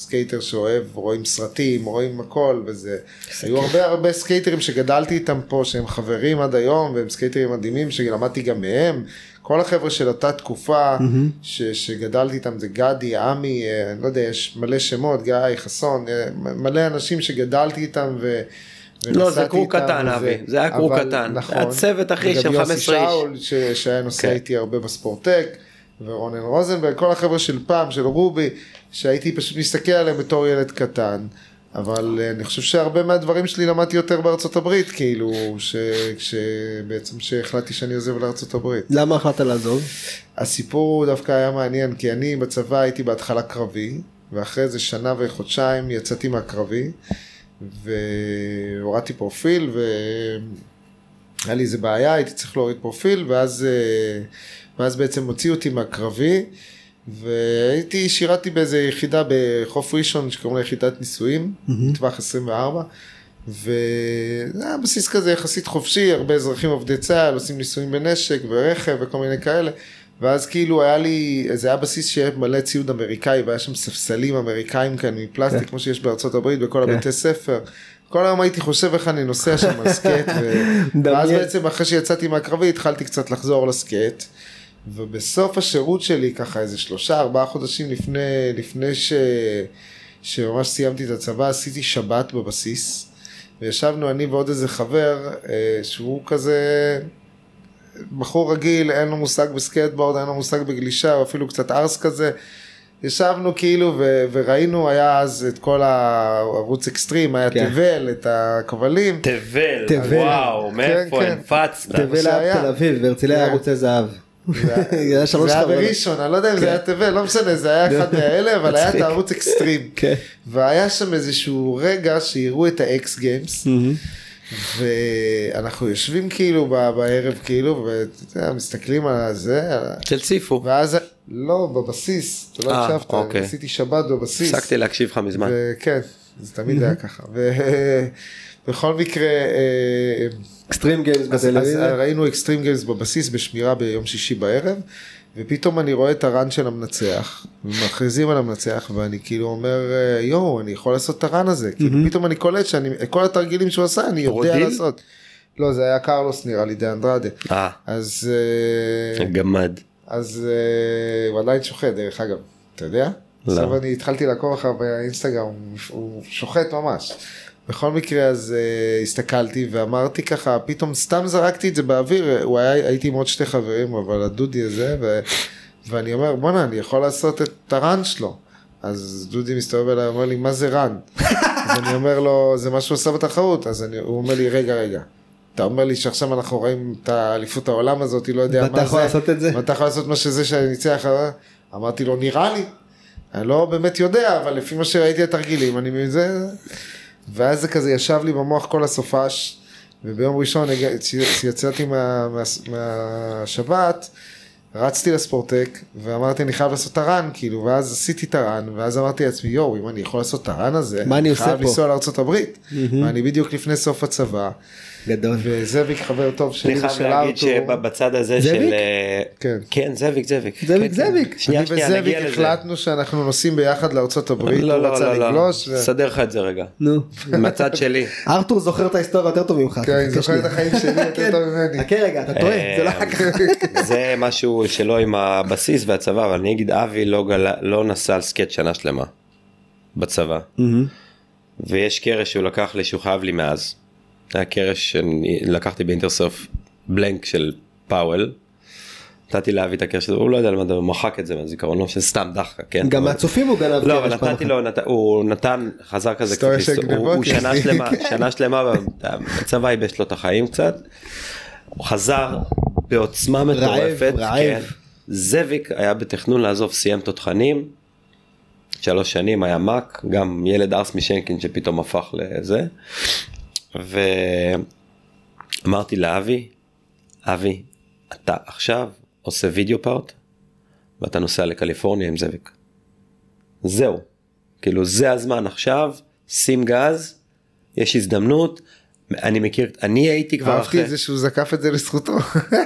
סקייטר שאוהב, רואים סרטים, רואים הכל, וזה... היו הרבה הרבה סקייטרים שגדלתי איתם פה, שהם חברים עד היום, והם סקייטרים מדהימים, שלמדתי גם מהם. כל החבר'ה של אותה תקופה ש, שגדלתי איתם זה גדי, עמי, אה, אני לא יודע, יש מלא שמות, גיא, חסון, אה, מלא אנשים שגדלתי איתם ו... לא, זה קרו קטן. אבי, זה היה קרו קטן. נכון. היה צוות, אחי, וגם של יוסי 15 איש. שאול, ש, שהיה נוסע כן. איתי הרבה בספורטק, ורונן רוזנברג, כל החבר'ה של פעם, של רובי, שהייתי פשוט מסתכל עליהם בתור ילד קטן. אבל אה, אני חושב שהרבה מהדברים שלי למדתי יותר בארצות הברית, כאילו, ש- שבעצם שהחלטתי שאני עוזב לארצות הברית. למה החלטת לעזוב? הסיפור דווקא היה מעניין, כי אני בצבא הייתי בהתחלה קרבי, ואחרי איזה שנה וחודשיים יצאתי מהקרבי, והורדתי פרופיל, והיה לי איזה בעיה, הייתי צריך להוריד פרופיל, ואז, אה, ואז בעצם הוציאו אותי מהקרבי, והייתי, שירתי באיזה יחידה בחוף ראשון, שקוראים לה יחידת ניסויים, טווח 24. וזה היה בסיס כזה יחסית חופשי, הרבה אזרחים עובדי צה"ל עושים ניסויים בנשק ורכב וכל מיני כאלה. ואז כאילו היה לי, זה היה בסיס שהיה מלא ציוד אמריקאי והיה שם ספסלים אמריקאים כאן מפלסטיק, כן. כמו שיש בארצות הברית בכל כן. הבתי ספר. כל היום הייתי חושב איך אני נוסע שם על סקייט, ו... ואז. בעצם אחרי שיצאתי מהקרבי התחלתי קצת לחזור לסקייט. ובסוף השירות שלי ככה איזה שלושה ארבעה חודשים לפני, לפני ש... שממש סיימתי את הצבא עשיתי שבת בבסיס. וישבנו אני ועוד איזה חבר אה, שהוא כזה בחור רגיל, אין לו מושג בסקייטבורד, אין לו מושג בגלישה, הוא אפילו קצת ערס כזה. ישבנו כאילו ו- וראינו, היה אז את כל הערוץ אקסטרים, היה כן. תבל, את הכבלים. תבל, תבל. וואו, מאיפה כן. הנפצת? תבל שהיה. היה בתל אביב, בהרצליה היה כן. ערוצי זהב. זה היה- שלוש זה היה חברות. בראשון, אני לא יודע אם זה היה תבל, לא משנה, זה היה אחד מהאלה, אבל היה את. הערוץ אקסטרים. כן. והיה שם איזשהו רגע שיראו את ה X Games, ואנחנו יושבים כאילו בערב כאילו, ואתה יודע, מסתכלים על זה, של ציפו. ואז, לא, בבסיס, אתה לא אה, הקשבת, אוקיי. עשיתי שבת בבסיס. הפסקתי להקשיב לך מזמן. וכן, זה תמיד היה ככה. ובכל מקרה, אה, Extreme Games אז, אז בטלוויזיה. ראינו Extreme Games בבסיס בשמירה ביום שישי בערב, ופתאום אני רואה את ה run של המנצח, ומכריזים על המנצח, ואני כאילו אומר, אה, יואו, אני יכול לעשות את ה run הזה, כאילו פתאום אני קולט שאני, כל התרגילים שהוא עשה, אני יודע? לעשות. לא, זה היה קרלוס נראה לי, דה אנדרדה. אה, אז, אה, גמד. אז אה, הוא עדיין שוחט דרך אגב, אתה יודע? לא. עכשיו אני התחלתי לעקוב אחריו באינסטגרם, הוא שוחט ממש. בכל מקרה אז uh, הסתכלתי ואמרתי ככה, פתאום סתם זרקתי את זה באוויר, הוא היה, הייתי עם עוד שתי חברים, אבל הדודי הזה, ו, ואני אומר, בואנה, אני יכול לעשות את הרן שלו. אז דודי מסתובב אליי, אומר לי, מה זה רן? אז אני אומר לו, זה מה שהוא עשה בתחרות. אז אני, הוא אומר לי, רגע, רגע. אתה אומר לי שעכשיו אנחנו רואים את האליפות העולם הזאת, לא יודע ואתה מה זה. יכול לעשות את זה? ואתה יכול לעשות מה שזה שאני ניצח. אה? אמרתי לו, נראה לי. אני לא באמת יודע, אבל לפי מה שראיתי התרגילים, אני מבין זה. ואז זה כזה ישב לי במוח כל הסופש, וביום ראשון הגע- צי- יצאתי מה, מה, מהשבת, רצתי לספורטק, ואמרתי אני חייב לעשות הרן, כאילו, ואז עשיתי הרן, ואז אמרתי לעצמי, יואו, אם אני יכול לעשות הרן הזה, מה אני עושה חייב פה?" לנסוע לארה"ב, ואני בדיוק לפני סוף הצבא, גדול. וזאביק חבר טוב שלי אני חייב ושל להגיד ארתור, שבצד הזה זאביק? של... אה, כן. כן, זאביק, זאביק. זאביק, כן, זאביק. כן. שנייה, אני שנייה, וזאביק נגיע לזה. החלטנו שאנחנו נוסעים ביחד לארצות הברית, לא, לא, לא, לא. לגלוש, ו- נסדר לך את זה רגע. נו. מהצד שלי. ארתור זוכר את ההיסטוריה יותר טוב ממך. כן, זוכר את. החיים שלי יותר כן. טוב ממני. חכה רגע, אתה טועה, זה לא אה, ככה. זה משהו שלא עם הבסיס והצבא, אבל אני אגיד אבי לא. לא נסע על סקט שנה שלמה בצבא. ויש קרש שהוא לקח לי שהוא חייב לי מאז. היה קרש שלקחתי באינטרסוף בלנק של פאוול. נתתי לאבי את הקרש הזה, הוא לא יודע למה הוא מחק את זה מהזיכרון, לא שסתם דחקה, כן? גם אבל- מהצופים הוא גנב לא, אבל קרש פעם נתתי אחת. לו. הוא נתן, חזר כזה הוא, שנה. שלמה, שנה שלמה בצבא ייבש לו את החיים קצת. הוא חזר בעוצמה מטורפת, רעב. כן. זאביק היה בתכנון לעזוב, סיים תותחנים, שלוש שנים היה מק, גם ילד ארס משנקין שפתאום הפך לזה. אמרתי לאבי, אבי, אתה עכשיו עושה וידאו פארט ואתה נוסע לקליפורניה עם זאביק. זהו, כאילו זה הזמן עכשיו, שים גז, יש הזדמנות, אני מכיר, אני הייתי כבר אהבתי אחרי, את זה שהוא זקף את זה לזכותו.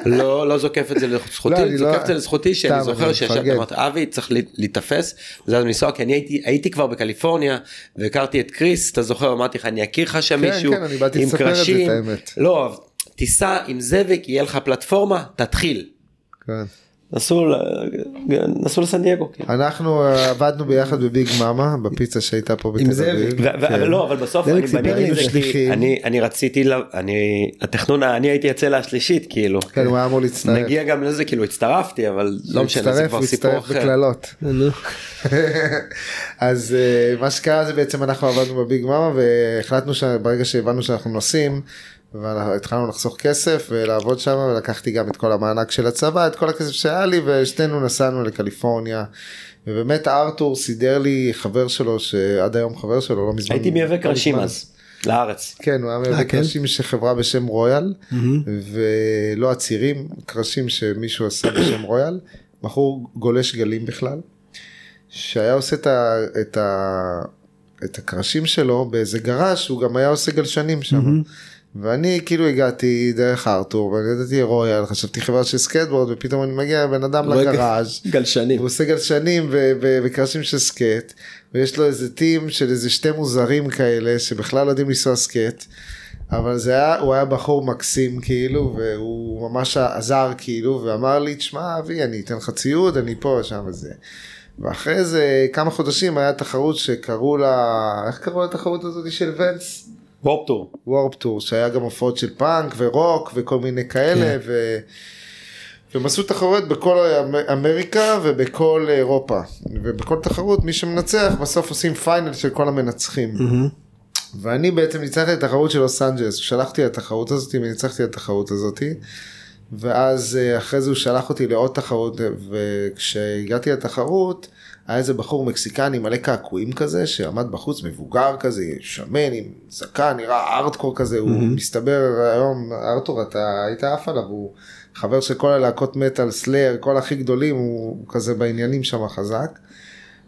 לא, לא זוקף את זה לזכותי, לא, אני זוקף לא- את זה לזכותי שאני זוכר שישבתי. אמרתי אבי צריך לה- להיתפס וזה אז לנסוע כי אני הייתי הייתי כבר בקליפורניה והכרתי את קריס אתה זוכר אמרתי לך אני אכיר לך שם כן, מישהו כן, אני באתי לספר את זה, את האמת. לא תיסע עם זאביק יהיה לך פלטפורמה תתחיל כן. נסעו לסן דייגו. כן. אנחנו אה, עבדנו ביחד בביג מאמה בפיצה שהייתה פה בתל. אביב. ו- ו- כן. לא אבל בסוף זאביק אני רציתי אני התכנון אני הייתי הצלע השלישית כאילו כן, הוא היה אמור להצטרף. נגיע גם לזה כאילו הצטרפתי אבל לא משנה זה הצטרף, כבר סיפור הצטרף אחר. בקללות. נו. אז אה, מה שקרה זה בעצם אנחנו עבדנו בביג מאמה והחלטנו שברגע שהבנו שאנחנו נוסעים והתחלנו לחסוך כסף ולעבוד שם ולקחתי גם את כל המענק של הצבא את כל הכסף שהיה לי ושנינו נסענו לקליפורניה. ובאמת ארתור סידר לי חבר שלו שעד היום חבר שלו לא מזמן. הייתי מייבא לא קרשים. אז לארץ. כן, הוא היה מייבא אה, כן? קרשים של חברה בשם רויאל, ולא עצירים, קרשים שמישהו עשה בשם רויאל, בחור גולש גלים בכלל, שהיה עושה את, ה, את, ה, את הקרשים שלו באיזה גראז' הוא גם היה עושה גלשנים שם. ואני כאילו הגעתי דרך ארתור ואני ידעתי רויאל חשבתי חברה של סקייטבורד ופתאום אני מגיע בן אדם לגראז' גלשנים. הוא עושה גלשנים וקרשים של סקייט ויש לו איזה team של איזה שתי מוזרים כאלה שבכלל לא יודעים לנסוע skate. אבל זה היה, הוא היה בחור מקסים כאילו והוא ממש עזר כאילו ואמר לי תשמע אבי אני אתן לך ציוד אני פה שם וזה. ואחרי איזה כמה חודשים היה תחרות שקראו לה איך קראו לתחרות הזאת של ונס? Warped Tour. Warped Tour שהיה גם הופעות של פאנק ורוק וכל מיני כאלה ו... והם עשו תחרויות בכל אמ- אמריקה ובכל אירופה. ובכל תחרות מי שמנצח בסוף עושים פיינל של כל המנצחים. ואני בעצם ניצחתי את התחרות של לוס אנג'לס. שלחתי לתחרות הזאת וניצחתי את התחרות הזאת. ואז אה, אחרי זה הוא שלח אותי לעוד תחרות וכשהגעתי לתחרות היה איזה בחור מקסיקני מלא קעקועים כזה שעמד בחוץ מבוגר כזה שמן עם זקן נראה ארטקור כזה הוא מסתבר היום ארתור אתה היית עף עליו הוא חבר של כל הלהקות מטאל סלאר כל הכי גדולים הוא כזה בעניינים שם חזק.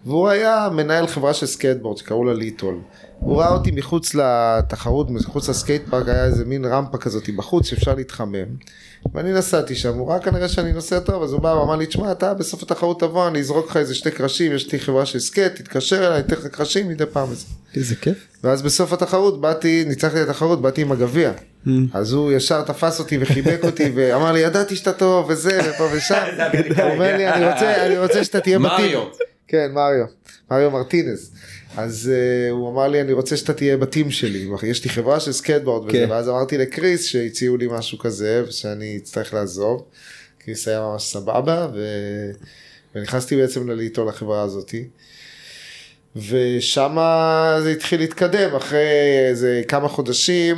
והוא היה מנהל חברה של סקייטבורד שקראו לה ליטו. הוא ראה אותי מחוץ לתחרות, מחוץ ל skate park היה איזה מין רמפה כזאת בחוץ שאפשר להתחמם. ואני נסעתי שם, הוא ראה כנראה שאני נוסע טוב, אז הוא בא ואמר לי, תשמע, אתה בסוף התחרות תבוא, אני אזרוק לך איזה שתי קרשים, יש לי חברה של skate, תתקשר אליי, אתן לך קרשים מדי פעם. איזה כיף. ואז בסוף התחרות באתי, ניצחתי את התחרות, באתי עם הגביע. Mm. אז הוא ישר תפס אותי וחיבק אותי ואמר לי, ידעתי שאתה טוב וזה ופה ושם. הוא אומר לי, אני רוצה, אני רוצה שאתה תהיה ב team. כן, מריו, מריו מרטינז. אז uh, הוא אמר לי, אני רוצה שאתה תהיה ב team שלי. יש לי חברה של סקייטבורד וזה, כן. ואז אמרתי לקריס שהציעו לי משהו כזה, ושאני אצטרך לעזוב. קריס היה ממש סבבה, ו... ונכנסתי בעצם לליטו לחברה הזאתי. ושם זה התחיל להתקדם, אחרי איזה כמה חודשים,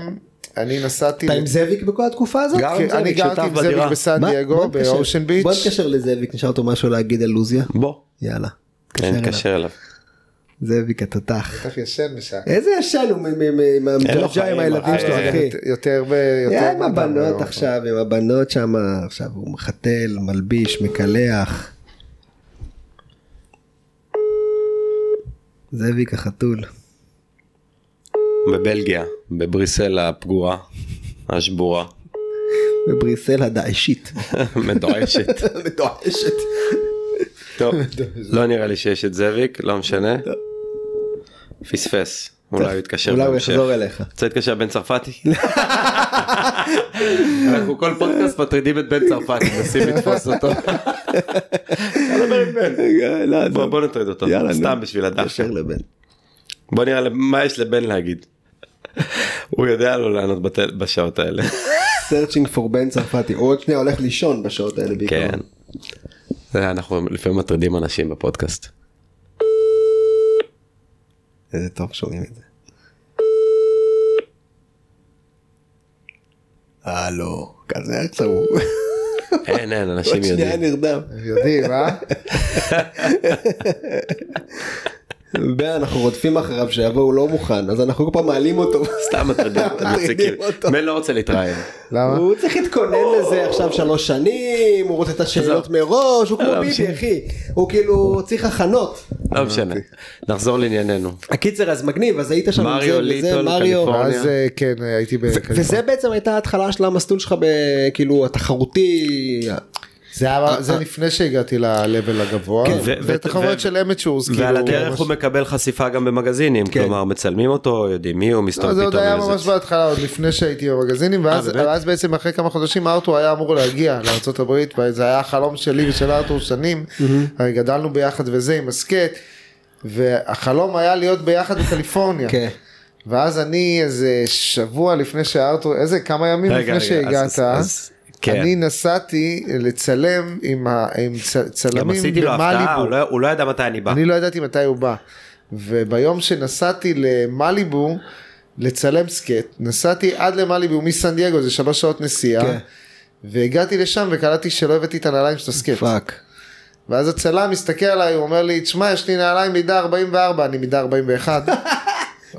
אני נסעתי... אתה עם זאביק בכל התקופה הזאת? גר עם כן, אני זאביק, גרתי שותף עם זאביק בדירה. בסן? דייגו. באושן ביץ'. בוא נתקשר לזאביק, נשאר אותו משהו להגיד על לוזיה. בוא. יאללה. כן, אליו. נתקשר אליו. זאביק התותח. בטח ישן בשעה. איזה ישן הוא עם חיים, עם הילדים שלו אה, אחי. יותר ב... עם הבנות היום. עכשיו, עם הבנות שם, עכשיו הוא מחתל, מלביש, מקלח. זאביק החתול. בבלגיה, בבריסל הפגורה, השבורה, בבריסל הדאעשית. מדועשת. מדועשת. טוב, לא נראה לי שיש את זאביק, לא משנה. פספס, אולי הוא יתקשר אולי הוא. יחזור אליך. רוצה להתקשר בן צרפתי? אנחנו כל פודקאסט מטרידים את בן צרפתי, מנסים לתפוס אותו. בוא נטריד אותו. סתם בשביל הדף. בוא נראה מה יש לבן להגיד. הוא יודע לא לענות בשעות האלה. searching for בן צרפתי. הוא עוד שנייה הולך לישון בשעות האלה בעיקר. זה אנחנו לפעמים מטרידים אנשים בפודקאסט. איזה טוב שומעים את זה. הלו, כזה עכשיו הוא. אין אין אנשים עוד שנייה יודעים. נרדם. יודעים, אה? ואנחנו רודפים אחריו שיבוא הוא לא מוכן אז אנחנו כל פעם מעלים אותו. סתם מטרידים אותו. בן לא רוצה להתראיין. למה? הוא צריך להתכונן לזה עכשיו שלוש שנים הוא רוצה את השאלות מראש הוא כמו לא, ביבי. אחי הוא כאילו צריך הכנות. לא משנה. נחזור לענייננו. הקיצר אז מגניב אז היית שם מריו מריו. קליפורניה. אה, כן הייתי בקליפורניה. וזה בעצם הייתה ההתחלה של המסלול שלך בכאילו התחרותי. זה היה זה לפני שהגעתי ל-level הגבוה. כן, ו- זה ו- תחרויות ו- של אמצ'ורס. ועל כאילו, הדרך ממש- הוא מקבל חשיפה גם במגזינים, כן. כלומר מצלמים אותו, יודעים מי הוא, לא, מסתובב זה עוד פתאום היה איזה- ממש בהתחלה עוד לפני שהייתי במגזינים ואז אה, באמת? ואז בעצם אחרי כמה חודשים ארתור היה אמור להגיע לארה"ב וזה היה החלום שלי ושל ארתור שנים הרי גדלנו ביחד וזה עם הסקט והחלום היה להיות ביחד בקליפורניה כן. ואז אני איזה שבוע לפני שארתור איזה כמה ימים רגע, לפני רגע, אז- שהגעת אז- כן. אני נסעתי לצלם עם ה- עם צ- גם צלמים עשיתי לו הפתעה, במליבו הוא לא- הוא לא ידע מתי אני בא. אני לא ידעתי מתי הוא בא. וביום שנסעתי למליבו לצלם skate, נסעתי עד למליבו מסן דייגו, זה שלוש שעות נסיעה, כן. והגעתי לשם וקלטתי שלא הבאתי את הנעליים של ה skate. Fuck. ואז הצלם מסתכל עליי, הוא אומר לי, תשמע, יש לי נעליים מידה 44, אני מידה 41.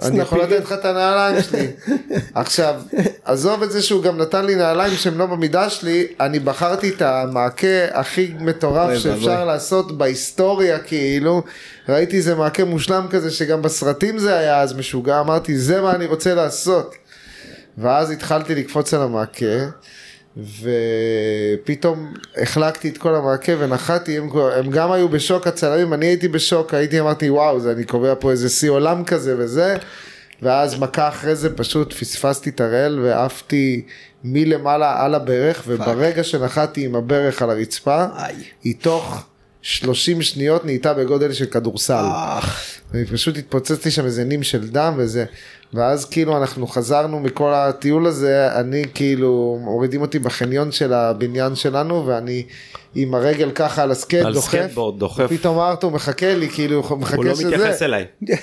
אני יכול לתת לך את הנעליים שלי. עכשיו, עזוב את זה שהוא גם נתן לי נעליים שהם לא במידה שלי, אני בחרתי את המעקה הכי מטורף שאפשר. לעשות בהיסטוריה, כאילו, ראיתי איזה מעקה מושלם כזה, שגם בסרטים זה היה אז משוגע, אמרתי, זה מה אני רוצה לעשות. ואז התחלתי לקפוץ על המעקה, ופתאום החלקתי את כל המעקה ונחתי, הם, הם גם היו בשוק הצלמים, אני הייתי בשוק, הייתי אמרתי וואו, זה, אני קובע פה איזה שיא עולם כזה וזה, ואז מכה אחרי זה פשוט פספסתי את הראל ועפתי מלמעלה על הברך, וברגע שנחתי עם הברך על הרצפה. היא תוך 30 שניות נהייתה בגודל של כדורסל. אני פשוט התפוצצתי שם איזה נים של דם וזה. ואז כאילו אנחנו חזרנו מכל הטיול הזה, אני כאילו, מורידים אותי בחניון של הבניין שלנו, ואני עם הרגל ככה על ה skate על דוחף. סקייטבורד, דוחף. פתאום ארתור מחכה לי, כאילו, הוא מחכה הוא לא שזה. מתייחס אליי.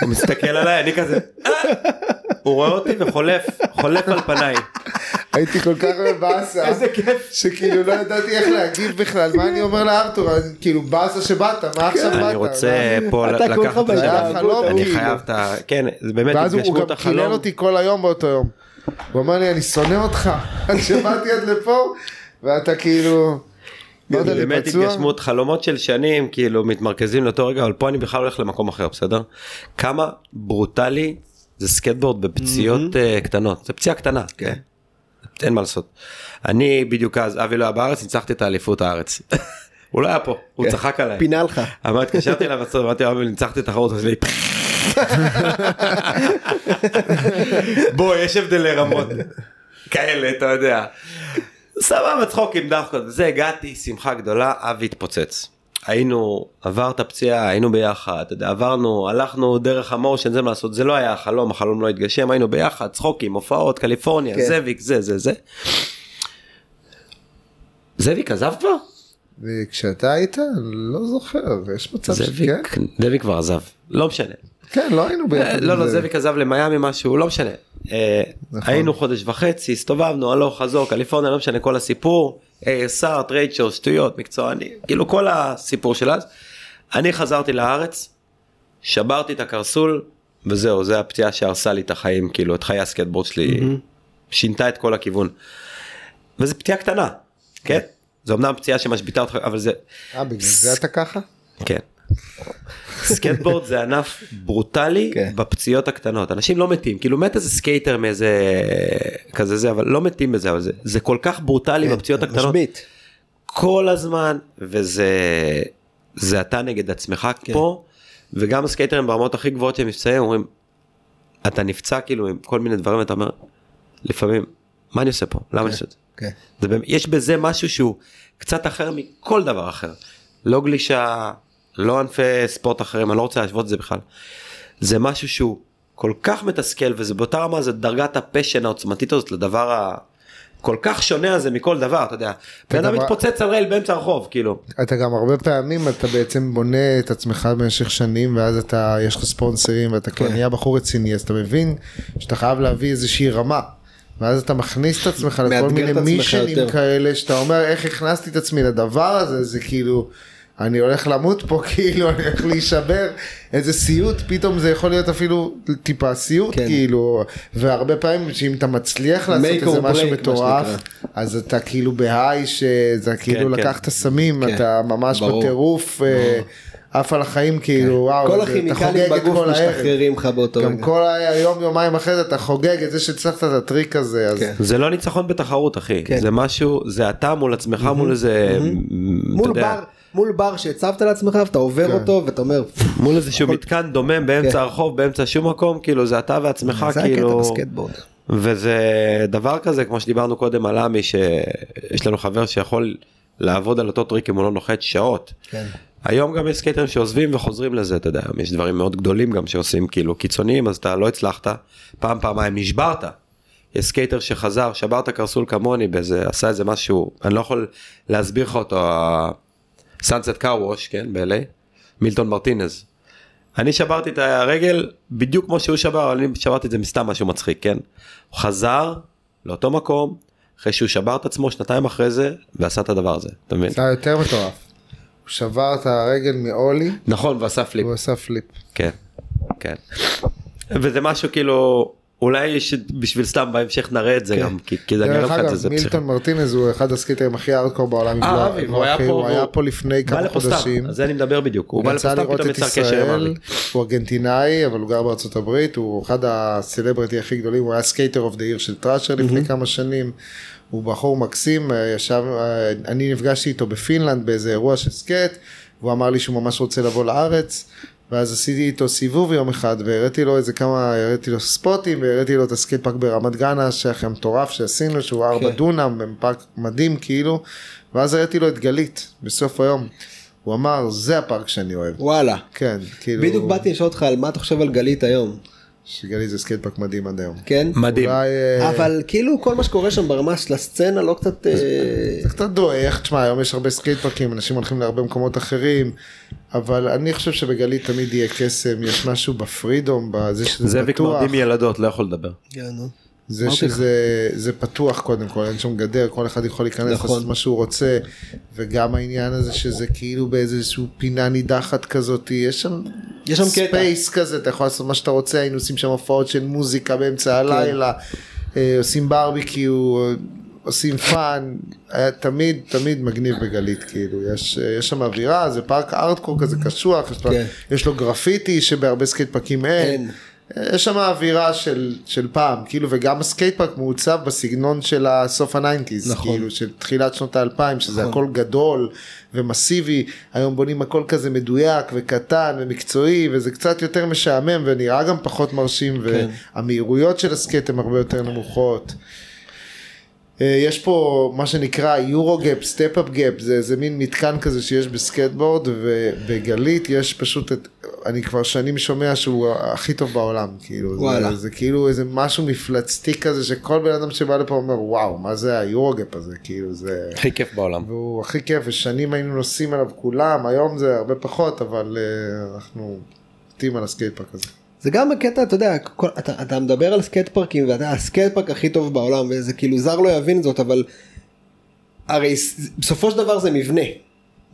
הוא מסתכל עליי, אני כזה, "אה." הוא רואה אותי וחולף, חולף על פניי. הייתי כל כך בבאסה. איזה כיף. שכאילו לא ידעתי איך להגיב בכלל, מה אני אומר לארתור, כאילו באסה שבאת, מה עכשיו באת? אני רוצה פה אתה לקחת את זה היה השלב. חלום, אני. חייב את ה... כן, זה באמת ואז הוא הוא התגשמות גם קילל החלום. אותי כל היום באותו יום. הוא אמר לי אני שונא אותך, עד שבאתי עד לפה, ואתה כאילו, באמת פצוע? התגשמות חלומות של שנים כאילו מתמרכזים לאותו רגע אבל פה אני בכלל הולך למקום אחר בסדר? כמה ברוטלי זה סקטבורד בפציעות אה, קטנות. זה פציעה קטנה כן. אין מה לעשות. אני בדיוק אז אבי לא היה בארץ ניצחתי את האליפות הארץ. הוא לא היה פה הוא צחק עליי. פינה לך. אבל התקשרתי אליו בסוף אמרתי לו אבי ניצחתי את התחרות אז לי בוא יש הבדלי רמות כאלה אתה יודע. סבבה צחוקים דחקות וזה הגעתי שמחה גדולה אבי התפוצץ. היינו עבר את הפציעה היינו ביחד אתה יודע, עברנו הלכנו דרך המושן זה מה לעשות זה לא היה החלום החלום לא התגשם היינו ביחד צחוקים הופעות קליפורניה כן. זאביק זה זה זה. זאביק עזב כבר? וכשאתה היית, לא זוכר, יש מצב שכן? זאביק זאביק כבר עזב לא משנה. כן, לא היינו ביחד. לא עם לא זה. זאביק עזב למיאמי משהו לא משנה. אה, נכון. היינו חודש וחצי הסתובבנו הלוך חזור קליפורניה לא משנה כל הסיפור. ASR Trade Show שטויות מקצועני כאילו כל הסיפור של אז. אני חזרתי לארץ שברתי את הקרסול וזהו זה הפציעה שהרסה לי את החיים כאילו את חיי הסקטבורד שלי שינתה את כל הכיוון. וזה פציעה קטנה כן זה אמנם פציעה שמשביתה אותך אבל זה אה, בגלל זה אתה ככה? כן. סקטבורד זה ענף ברוטלי כן. בפציעות הקטנות אנשים לא מתים כאילו מת איזה סקייטר מאיזה כזה זה אבל לא מתים בזה אבל זה, זה כל כך ברוטלי בפציעות הקטנות משבית. כל הזמן וזה זה אתה נגד עצמך כן. פה וגם הסקייטרים ברמות הכי גבוהות שהם נפצעים אומרים אתה נפצע כאילו עם כל מיני דברים אתה אומר לפעמים מה אני עושה פה למה אני עושה את זה. כן. זה יש בזה משהו שהוא קצת אחר מכל דבר אחר. לא גלישה, לא ענפי ספורט אחרים, אני לא רוצה להשוות את זה בכלל. זה משהו שהוא כל כך מתסכל וזה באותה רמה זה דרגת הפשן העוצמתית הזאת לדבר הכל כך שונה הזה מכל דבר אתה יודע. בן אדם מתפוצץ על רייל באמצע הרחוב כאילו. אתה גם הרבה פעמים אתה בעצם בונה את עצמך במשך שנים ואז אתה יש לך ספונסרים ואתה כבר נהיה בחור רציני אז אתה מבין שאתה חייב להביא איזושהי רמה. ואז אתה מכניס את עצמך לכל מיני מישנים. כאלה שאתה אומר איך הכנסתי את עצמי לדבר הזה זה כאילו אני הולך למות פה, כאילו, אני הולך להישבר, איזה סיוט, פתאום זה יכול להיות אפילו טיפה סיוט, כן. כאילו, והרבה פעמים שאם אתה מצליח לעשות איזה or משהו break, מטורף. אז אתה כאילו בהיי, שזה כאילו כן. לקחת סמים, כן. אתה ממש ברור. בטירוף, אה, עף על החיים, כאילו, וואו, כל הכימיקלים בגוף. משתחררים לך באותו גם רגע. כל היום יומיים אחרי זה אתה חוגג את זה שהצלחת את הטריק הזה, אז כן. זה לא ניצחון בתחרות אחי כן. זה משהו זה אתה מול עצמך מול איזה מול בר, מול בר שהצבת לעצמך ואתה עובר כן. אותו ואתה אומר, מול איזשהו מתקן דומם באמצע כן. הרחוב באמצע שום מקום כאילו זה אתה ועצמך זה הקטע כאילו בסקטבורד. וזה דבר כזה כמו שדיברנו קודם על עמי שיש לנו חבר שיכול לעבוד על אותו טריק אם הוא לא נוחת שעות. כן. היום גם יש סקייטרים שעוזבים וחוזרים לזה אתה יודע יש דברים מאוד גדולים גם שעושים כאילו קיצוניים אז אתה לא הצלחת פעם פעמיים נשברת. יש סקייטר שחזר שבר את הקרסול כמוני באיזה עשה איזה משהו אני לא יכול להסביר לך אותו Sunset Carwash כן ב-LA מילטון מרטינז. אני שברתי את הרגל בדיוק כמו שהוא שבר אני שברתי את זה מסתם משהו מצחיק כן. הוא חזר לאותו מקום אחרי שהוא שבר את עצמו שנתיים אחרי זה ועשה את הדבר הזה אתה מבין? זה יותר מטורף. הוא שבר את הרגל מאולי, נכון ועשה פליפ. והוא עשה פליפ. כן, כן. וזה משהו כאילו, אולי בשביל סתם בהמשך נראה את זה גם, כי כי זה אראה לך את זה. מילטון מרטינז הוא אחד הסקייטרים הכי ארדקור בעולם. אה, הוא היה פה, הוא היה פה לפני כמה חודשים. על זה אני מדבר בדיוק, הוא בא לפה סתם פתאום יצר קשר עם אבי. הוא ארגנטינאי אבל הוא גר בארצות הברית, הוא אחד ה celebrity הכי גדולים, הוא היה Skater of the Year של Thrasher לפני כמה שנים, הוא בחור מקסים, אה, ישב, אה, אני נפגשתי איתו בפינלנד באיזה אירוע של skate, והוא אמר לי שהוא ממש רוצה לבוא לארץ. ואז עשיתי איתו סיבוב יום אחד והראיתי לו איזה כמה, הראיתי לו ספוטים והראיתי לו את ה skate park ברמת גן השייך המטורף שעשינו שהוא ארבע כן. דונם בפארק מדהים כאילו ואז הראיתי לו את גלית בסוף היום. הוא אמר זה הפארק שאני אוהב. וואלה. כן, כאילו... בדיוק באתי לשאול אותך על מה אתה חושב על גלית היום, שגלית זה סקייט פארק מדהים עד היום. כן? מדהים. אולי... אה, אבל כאילו כל מה שקורה שם ברמה של הסצנה לא קצת... אה, זה קצת דועך, תשמע היום יש הרבה סקייט פארקים, אנשים הולכים להרבה מקומות אחרים, אבל אני חושב שבגלית תמיד יהיה קסם, יש משהו ב freedom, בזה שזה זה שזה פתוח. מרדים ילדות, לא יכול לדבר. זה שזה זה פתוח קודם כל, אין שם גדר, כל אחד יכול להיכנס נכון. לעשות מה שהוא רוצה, וגם העניין הזה שזה כאילו באיזושהי פינה נידחת כזאת, יש שם יש שם קטע. space כזה, אתה יכול לעשות מה שאתה רוצה, היינו עושים שם הופעות של מוזיקה באמצע כן. הלילה, אה, עושים ברביקיו, עושים fun, היה תמיד תמיד מגניב בגלית, כאילו, יש, יש שם אווירה, זה פארק ארטקור כזה קשוח, יש, לו- כן. יש לו גרפיטי שבהרבה סקייט פארקים אין. אין. יש שם אווירה של, של פעם, כאילו, וגם הסקייט פארק מעוצב בסגנון של הסוף ה nineties, נכון. כאילו, של תחילת שנות האלפיים, שזה נכון. הכל גדול ומסיבי, היום בונים הכל כזה מדויק וקטן ומקצועי, וזה קצת יותר משעמם ונראה גם פחות מרשים, כן. והמהירויות של הסקייט הן הרבה יותר נמוכות. אה, יש פה מה שנקרא euro gap, step-up gap, זה איזה מין מתקן כזה שיש בסקייטבורד ובגלית יש פשוט את, אני כבר שנים שומע שהוא הכי טוב בעולם, כאילו, וואלה. זה, זה כאילו איזה משהו מפלצתי כזה שכל בן אדם שבא לפה אומר וואו, מה זה ה euro gap הזה, כאילו זה, הכי כיף בעולם. והוא הכי כיף ושנים היינו נוסעים עליו כולם, היום זה הרבה פחות, אבל אה, אנחנו מתים על הסקייט פארק הזה. זה גם הקטע, אתה יודע, כל, אתה, אתה מדבר על סקייט פארקים ואתה הסקייט פארק הכי טוב בעולם וזה כאילו זר לא יבין זאת אבל הרי בסופו של דבר זה מבנה.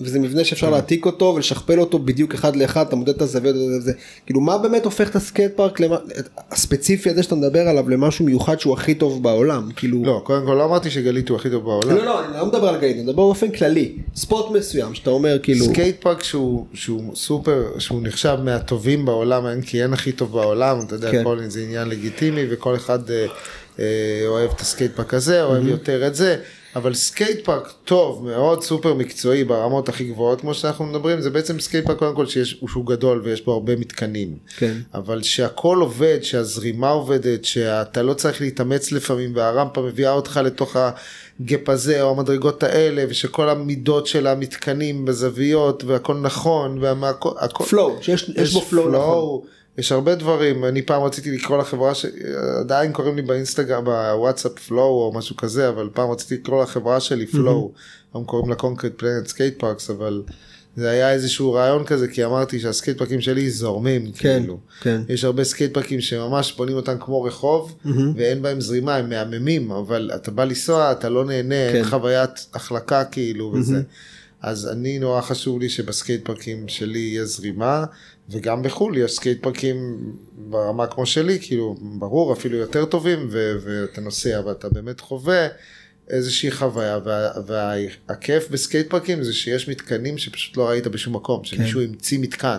וזה מבנה שאפשר להעתיק אותו ולשכפל אותו בדיוק אחד לאחד אתה מודד את הזוויות וזה כאילו מה באמת הופך את הסקייט פארק למ- את- הספציפי הזה שאתה מדבר עליו למשהו מיוחד שהוא הכי טוב בעולם? כאילו לא, קודם כל לא אמרתי שגלית הוא הכי טוב בעולם. לא לא אני לא מדבר על גלית אני מדבר באופן כללי. ספוט מסוים שאתה אומר כאילו סקייט פארק שהוא, שהוא סופר, שהוא נחשב מהטובים בעולם, אין כי אין הכי טוב בעולם, אתה יודע, כן. כל זה עניין לגיטימי וכל אחד אה, אה, אוהב את הסקייט פארק הזה, אוהב יותר את זה, אבל סקייט פארק טוב, מאוד סופר מקצועי ברמות הכי גבוהות כמו שאנחנו מדברים, זה בעצם סקייט פארק קודם כל שיש, שהוא גדול ויש בו הרבה מתקנים. כן. אבל שהכל עובד, שהזרימה עובדת, שאתה לא צריך להתאמץ לפעמים והרמפה מביאה אותך לתוך ה gap הזה או המדרגות האלה ושכל המידות של המתקנים בזוויות והכל נכון והכל הכל, flow, שיש- יש בו flow נכון. יש הרבה דברים, אני פעם רציתי לקרוא לחברה שעדיין קוראים לי באינסטגרם, בוואטסאפ flow או משהו כזה, אבל פעם רציתי לקרוא לחברה שלי flow, היום קוראים לה קונקרט פלנט סקייט פארקס, אבל זה היה איזשהו רעיון כזה, כי אמרתי שהסקייט פארקים שלי זורמים, כן, כאילו. כן. יש הרבה סקייט פארקים שממש בונים אותם כמו רחוב, ואין בהם זרימה, הם מהממים, אבל אתה בא לנסוע, אתה לא נהנה, אין כן. חוויית החלקה כאילו וזה. אז אני נורא חשוב לי שבסקייט פארקים שלי יהיה זרימה, וגם בחו"ל יש סקייט פארקים ברמה כמו שלי, כאילו, ברור, אפילו יותר טובים, ו- ואתה נוסע ואתה באמת חווה איזושהי חוויה, וה- והכיף בסקייט פארקים זה שיש מתקנים שפשוט לא ראית בשום מקום, שמישהו המציא מתקן.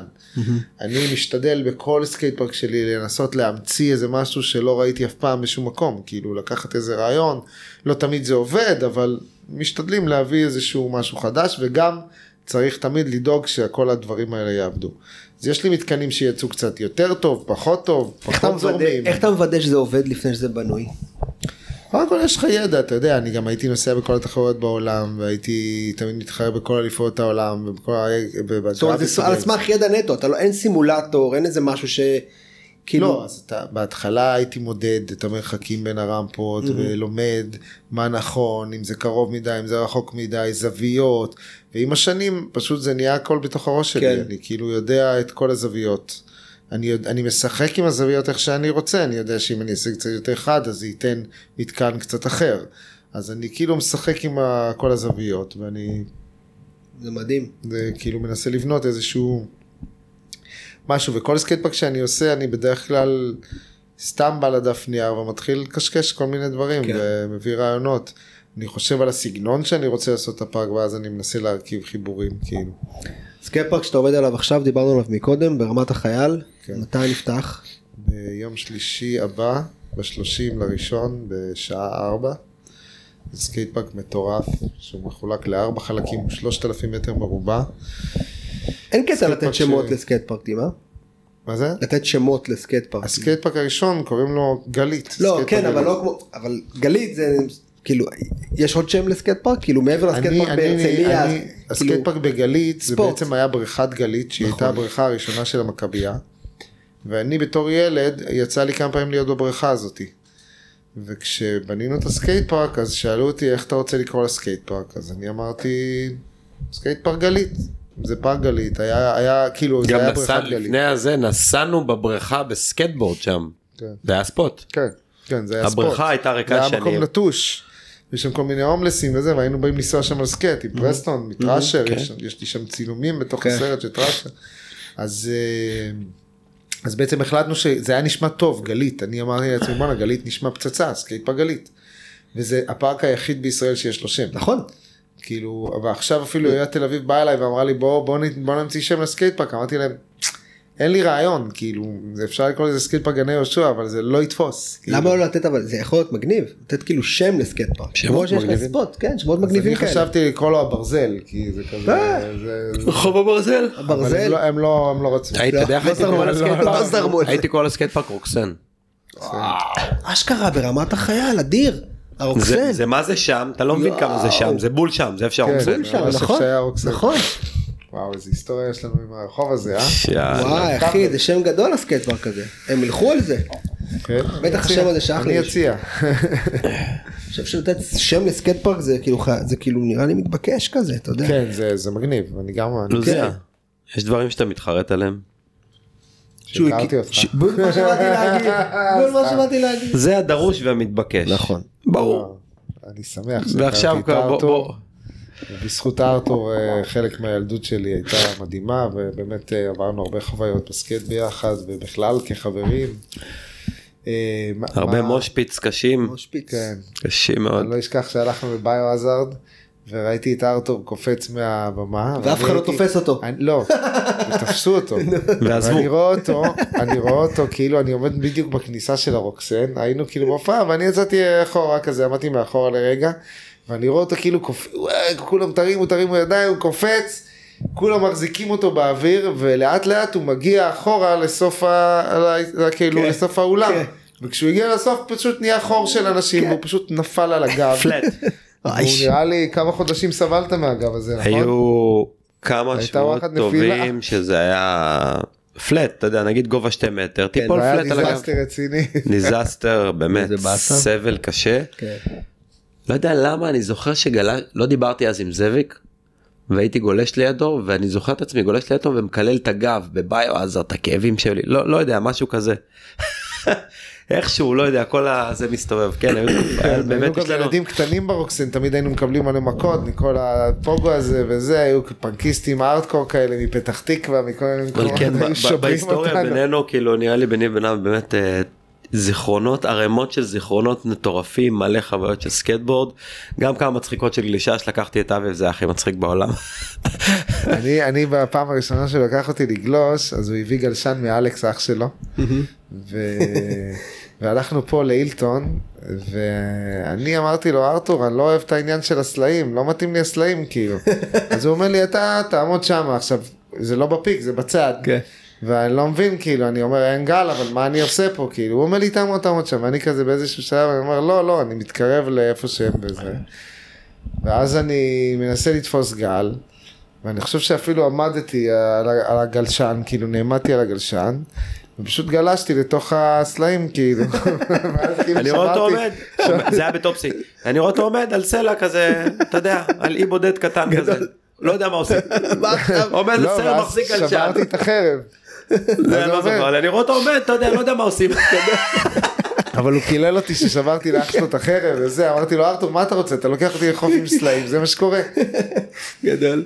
אני משתדל בכל סקייט פארק שלי לנסות להמציא איזה משהו שלא ראיתי אף פעם בשום מקום, כאילו לקחת איזה רעיון, לא תמיד זה עובד, אבל משתדלים להביא איזשהו משהו חדש, וגם צריך תמיד לדאוג שכל הדברים האלה יעבדו. אז יש לי מתקנים שיצאו קצת יותר טוב, פחות טוב, פחות זורמים. איך אתה מוודא שזה עובד לפני שזה בנוי? קודם כל יש לך ידע, אתה יודע, אני גם הייתי נוסע בכל התחרויות בעולם, והייתי תמיד מתחרה בכל אליפויות העולם, ובכל ה... זאת אומרת זה על סמך ידע נטו, אתה לא, אין סימולטור, אין איזה משהו ש... כאילו, לא, אז אתה, בהתחלה הייתי מודד את המרחקים בין הרמפות ולומד מה נכון, אם זה קרוב מדי, אם זה רחוק מדי, זוויות, ועם השנים פשוט זה נהיה הכל בתוך הראש שלי, כן. אני כאילו יודע את כל הזוויות. אני, אני משחק עם הזוויות איך שאני רוצה, אני יודע שאם אני אעשה קצת יותר חד אז זה ייתן מתקן קצת אחר. אז אני כאילו משחק עם ה- כל הזוויות ואני זה מדהים. זה כאילו מנסה לבנות איזשהו משהו וכל סקייטפארק שאני עושה אני בדרך כלל סתם בא לדף נייר ומתחיל לקשקש כל מיני דברים כן. ומביא רעיונות. אני חושב על הסגנון שאני רוצה לעשות את הפארק ואז אני מנסה להרכיב חיבורים כאילו. סקייט פארק שאתה עובד עליו עכשיו, דיברנו עליו מקודם, ברמת החי"ל, כן. מתי נפתח? ביום שלישי הבא בשלושים לראשון בשעה ארבע. זה סקייט פארק מטורף שהוא מחולק לארבע חלקים שלושת אלפים מטר מרובע. אין קטע לתת פארק שמות ש- לסקייט פארקים, אה? מה זה? לתת שמות לסקייט פארקים. הסקייט פארק הראשון קוראים לו גלית. לא, כן, פארק אבל. לא כמו, אבל גלית זה כאילו, יש עוד שם לסקייט פארק? כאילו מעבר לסקייט פארק בהרצליה, אז כאילו, הסקייט פארק בגלית זה. בעצם היה בריכת גלית שהיא נכון. הייתה הבריכה הראשונה של המכבייה. ואני בתור ילד יצא לי כמה פעמים להיות בבריכה הזאתי. וכשבנינו את הסקייט פארק אז שאלו אותי איך אתה רוצה לקרוא לסקייט פארק אז אני אמרתי סקייט פארק גלית. זה פארק גלית היה היה כאילו זה גם היה בריכת גלית. לפני הזה נסענו בבריכה בסקייטבורד שם. כן. זה היה ספוט. כן, כן, זה היה הבריכה ספוט. הייתה ריקה זה היה שנים. מקום נטוש. יש שם כל מיני הומלסים וזה, והיינו באים לנסוע שם על סקייט עם פרסטון, מ Thrasher, כן. יש, לי שם צילומים בתוך כן. הסרט של Thrasher. אז, אה, אז בעצם החלטנו שזה היה נשמע טוב, גלית. אני אמרתי לעצמי, בואנה, גלית נשמע פצצה, סקייט פארק גלית. וזה הפארק היחיד בישראל שיש לו שם. נכון, כאילו, ועכשיו אפילו עיריית תל אביב באה אליי ואמרה לי בוא, בוא, בוא נמציא שם לסקייט פארק, אמרתי להם, אין לי רעיון, כאילו, זה אפשר לקרוא לזה סקייט פארק גני יהושע, אבל זה לא יתפוס. כאילו. למה לא לתת אבל זה יכול להיות מגניב, לתת כאילו שם לסקייט פארק, שמות מגניבים. ספוט, כן, שמות אז מגניבים אני כאלה, חשבתי לקרוא לו הברזל, כי זה כזה, אה. זה- זה- רחוב הברזל. אבל הם הברזל, לא- הם לא הם לא רצו. הייתי לא, לא הייתי קורא לסקייט פארק? רוקסן. אשכרה ברמת החייל, אדיר, זה- הרוקסן, זה מה זה שם אתה לא מבין כמה זה שם זה בול שם זה איפה כן, נכון, רוקסן. נכון, וואו איזה היסטוריה יש לנו עם הרחוב הזה, אה? וואי אחי זה שם גדול הסקייט פארק הזה, הם ילכו על זה, כן, בטח השם. הזה שייך אני. אציע. אני חושב שלתת שם לסקייט פארק זה כאילו זה כאילו נראה לי מתבקש כזה, אתה יודע, כן, זה זה מגניב, אני גם... יש דברים שאתה מתחרט עליהם. הכיר- אותך. בול מה שבאתי להגיד, בול מה שבאתי להגיד, זה הדרוש והמתבקש. נכון. ברור. אני שמח ועכשיו שהכרתי כבר. בוא. בזכות ארתור אה, חלק מהילדות שלי הייתה מדהימה ובאמת אה, עברנו הרבה חוויות בסקייט ביחד ובכלל כחברים. אה, הרבה מושפיץ קשים. מושפיץ. כן. קשים מאוד. אני לא אשכח שהלכנו בביו-הזארד וראיתי את ארתור קופץ מהבמה. ואף אחד לא תופס אותו. אני- לא, תפסו אותו. ועזבו. ואני רואה אותו, אני רואה אותו כאילו אני עומד בדיוק בכניסה של הרוקסן, היינו כאילו בהופעה ואני יצאתי אחורה כזה, עמדתי מאחורה לרגע, ואני רואה אותו כאילו קופץ, כולם תרימו תרימו ידיים, הוא קופץ, כולם מחזיקים אותו באוויר ולאט לאט הוא מגיע אחורה לסוף, ה... כאילו כן. לסוף האולם. כן. וכשהוא הגיע לסוף פשוט נהיה חור של אנשים והוא פשוט נפל על הגב. פלט. אייש. נראה לי כמה חודשים סבלת מהגב הזה נכון? היו כמה שבועות. טובים שזה היה flat אתה יודע נגיד גובה שתי מטר תיפול זה היה flat על הגב. disaster רציני. disaster באמת. סבל קשה. כן. לא יודע למה אני זוכר שגלה לא דיברתי אז עם זאביק. והייתי גולש לידו ואני זוכר את עצמי גולש לידו ומקלל את הגב בביו אז את הכאבים שלי לא לא יודע משהו כזה. איכשהו לא יודע כל הזה מסתובב כן היו- היה היינו באמת יש לנו ילדים קטנים ברוקסן, תמיד היינו מקבלים מלא מכות מכל הפוגו הזה וזה, היו פנקיסטים ארטקור כאלה מפתח תקווה, מכל מיני מקומות, כן היו שוברים בהיסטוריה. בינינו כאילו נראה לי ביני ובינם באמת אה, זיכרונות ערימות של זיכרונות מטורפים מלא חוויות של סקייטבורד גם כמה מצחיקות של גלישה שלקחתי את אבי וזה הכי מצחיק בעולם. אני, אני בפעם הראשונה שהוא לקח אותי לגלוש, אז הוא הביא גלשן מאלכס אח שלו, ו... והלכנו פה לאילטון, ואני אמרתי לו, ארתור, אני לא אוהב את העניין של הסלעים, לא מתאים לי הסלעים, כאילו. אז הוא אומר לי, אתה תעמוד שם, עכשיו, זה לא בפיק, זה בצד. כן. ואני לא מבין, כאילו, אני אומר, אין גל, אבל מה אני עושה פה, כאילו, הוא אומר לי, תעמוד, תעמוד שם, ואני כזה באיזשהו שלב, אני אומר, לא, לא, אני מתקרב לאיפה שהם וזה. ואז אני מנסה לתפוס גל, ואני חושב שאפילו עמדתי על, הגלשן, כאילו נעמדתי על הגלשן, ופשוט גלשתי לתוך הסלעים, כאילו. כאילו אני רואה אותו עומד, זה היה בטופסי, אני רואה אותו עומד על סלע כזה, אתה יודע, על אי בודד קטן כזה, לא יודע מה עושים, עומד על לא, סלע מחזיק על שם, שברתי את החרב. לא זוכר, אני רואה אותו עומד, אתה יודע, לא יודע מה עושים, אבל הוא קילל אותי ששברתי לאח שלו את החרב וזה, אמרתי לו, ארתור, מה אתה רוצה? אתה לוקח אותי לחוף עם סלעים, זה מה שקורה. גדול.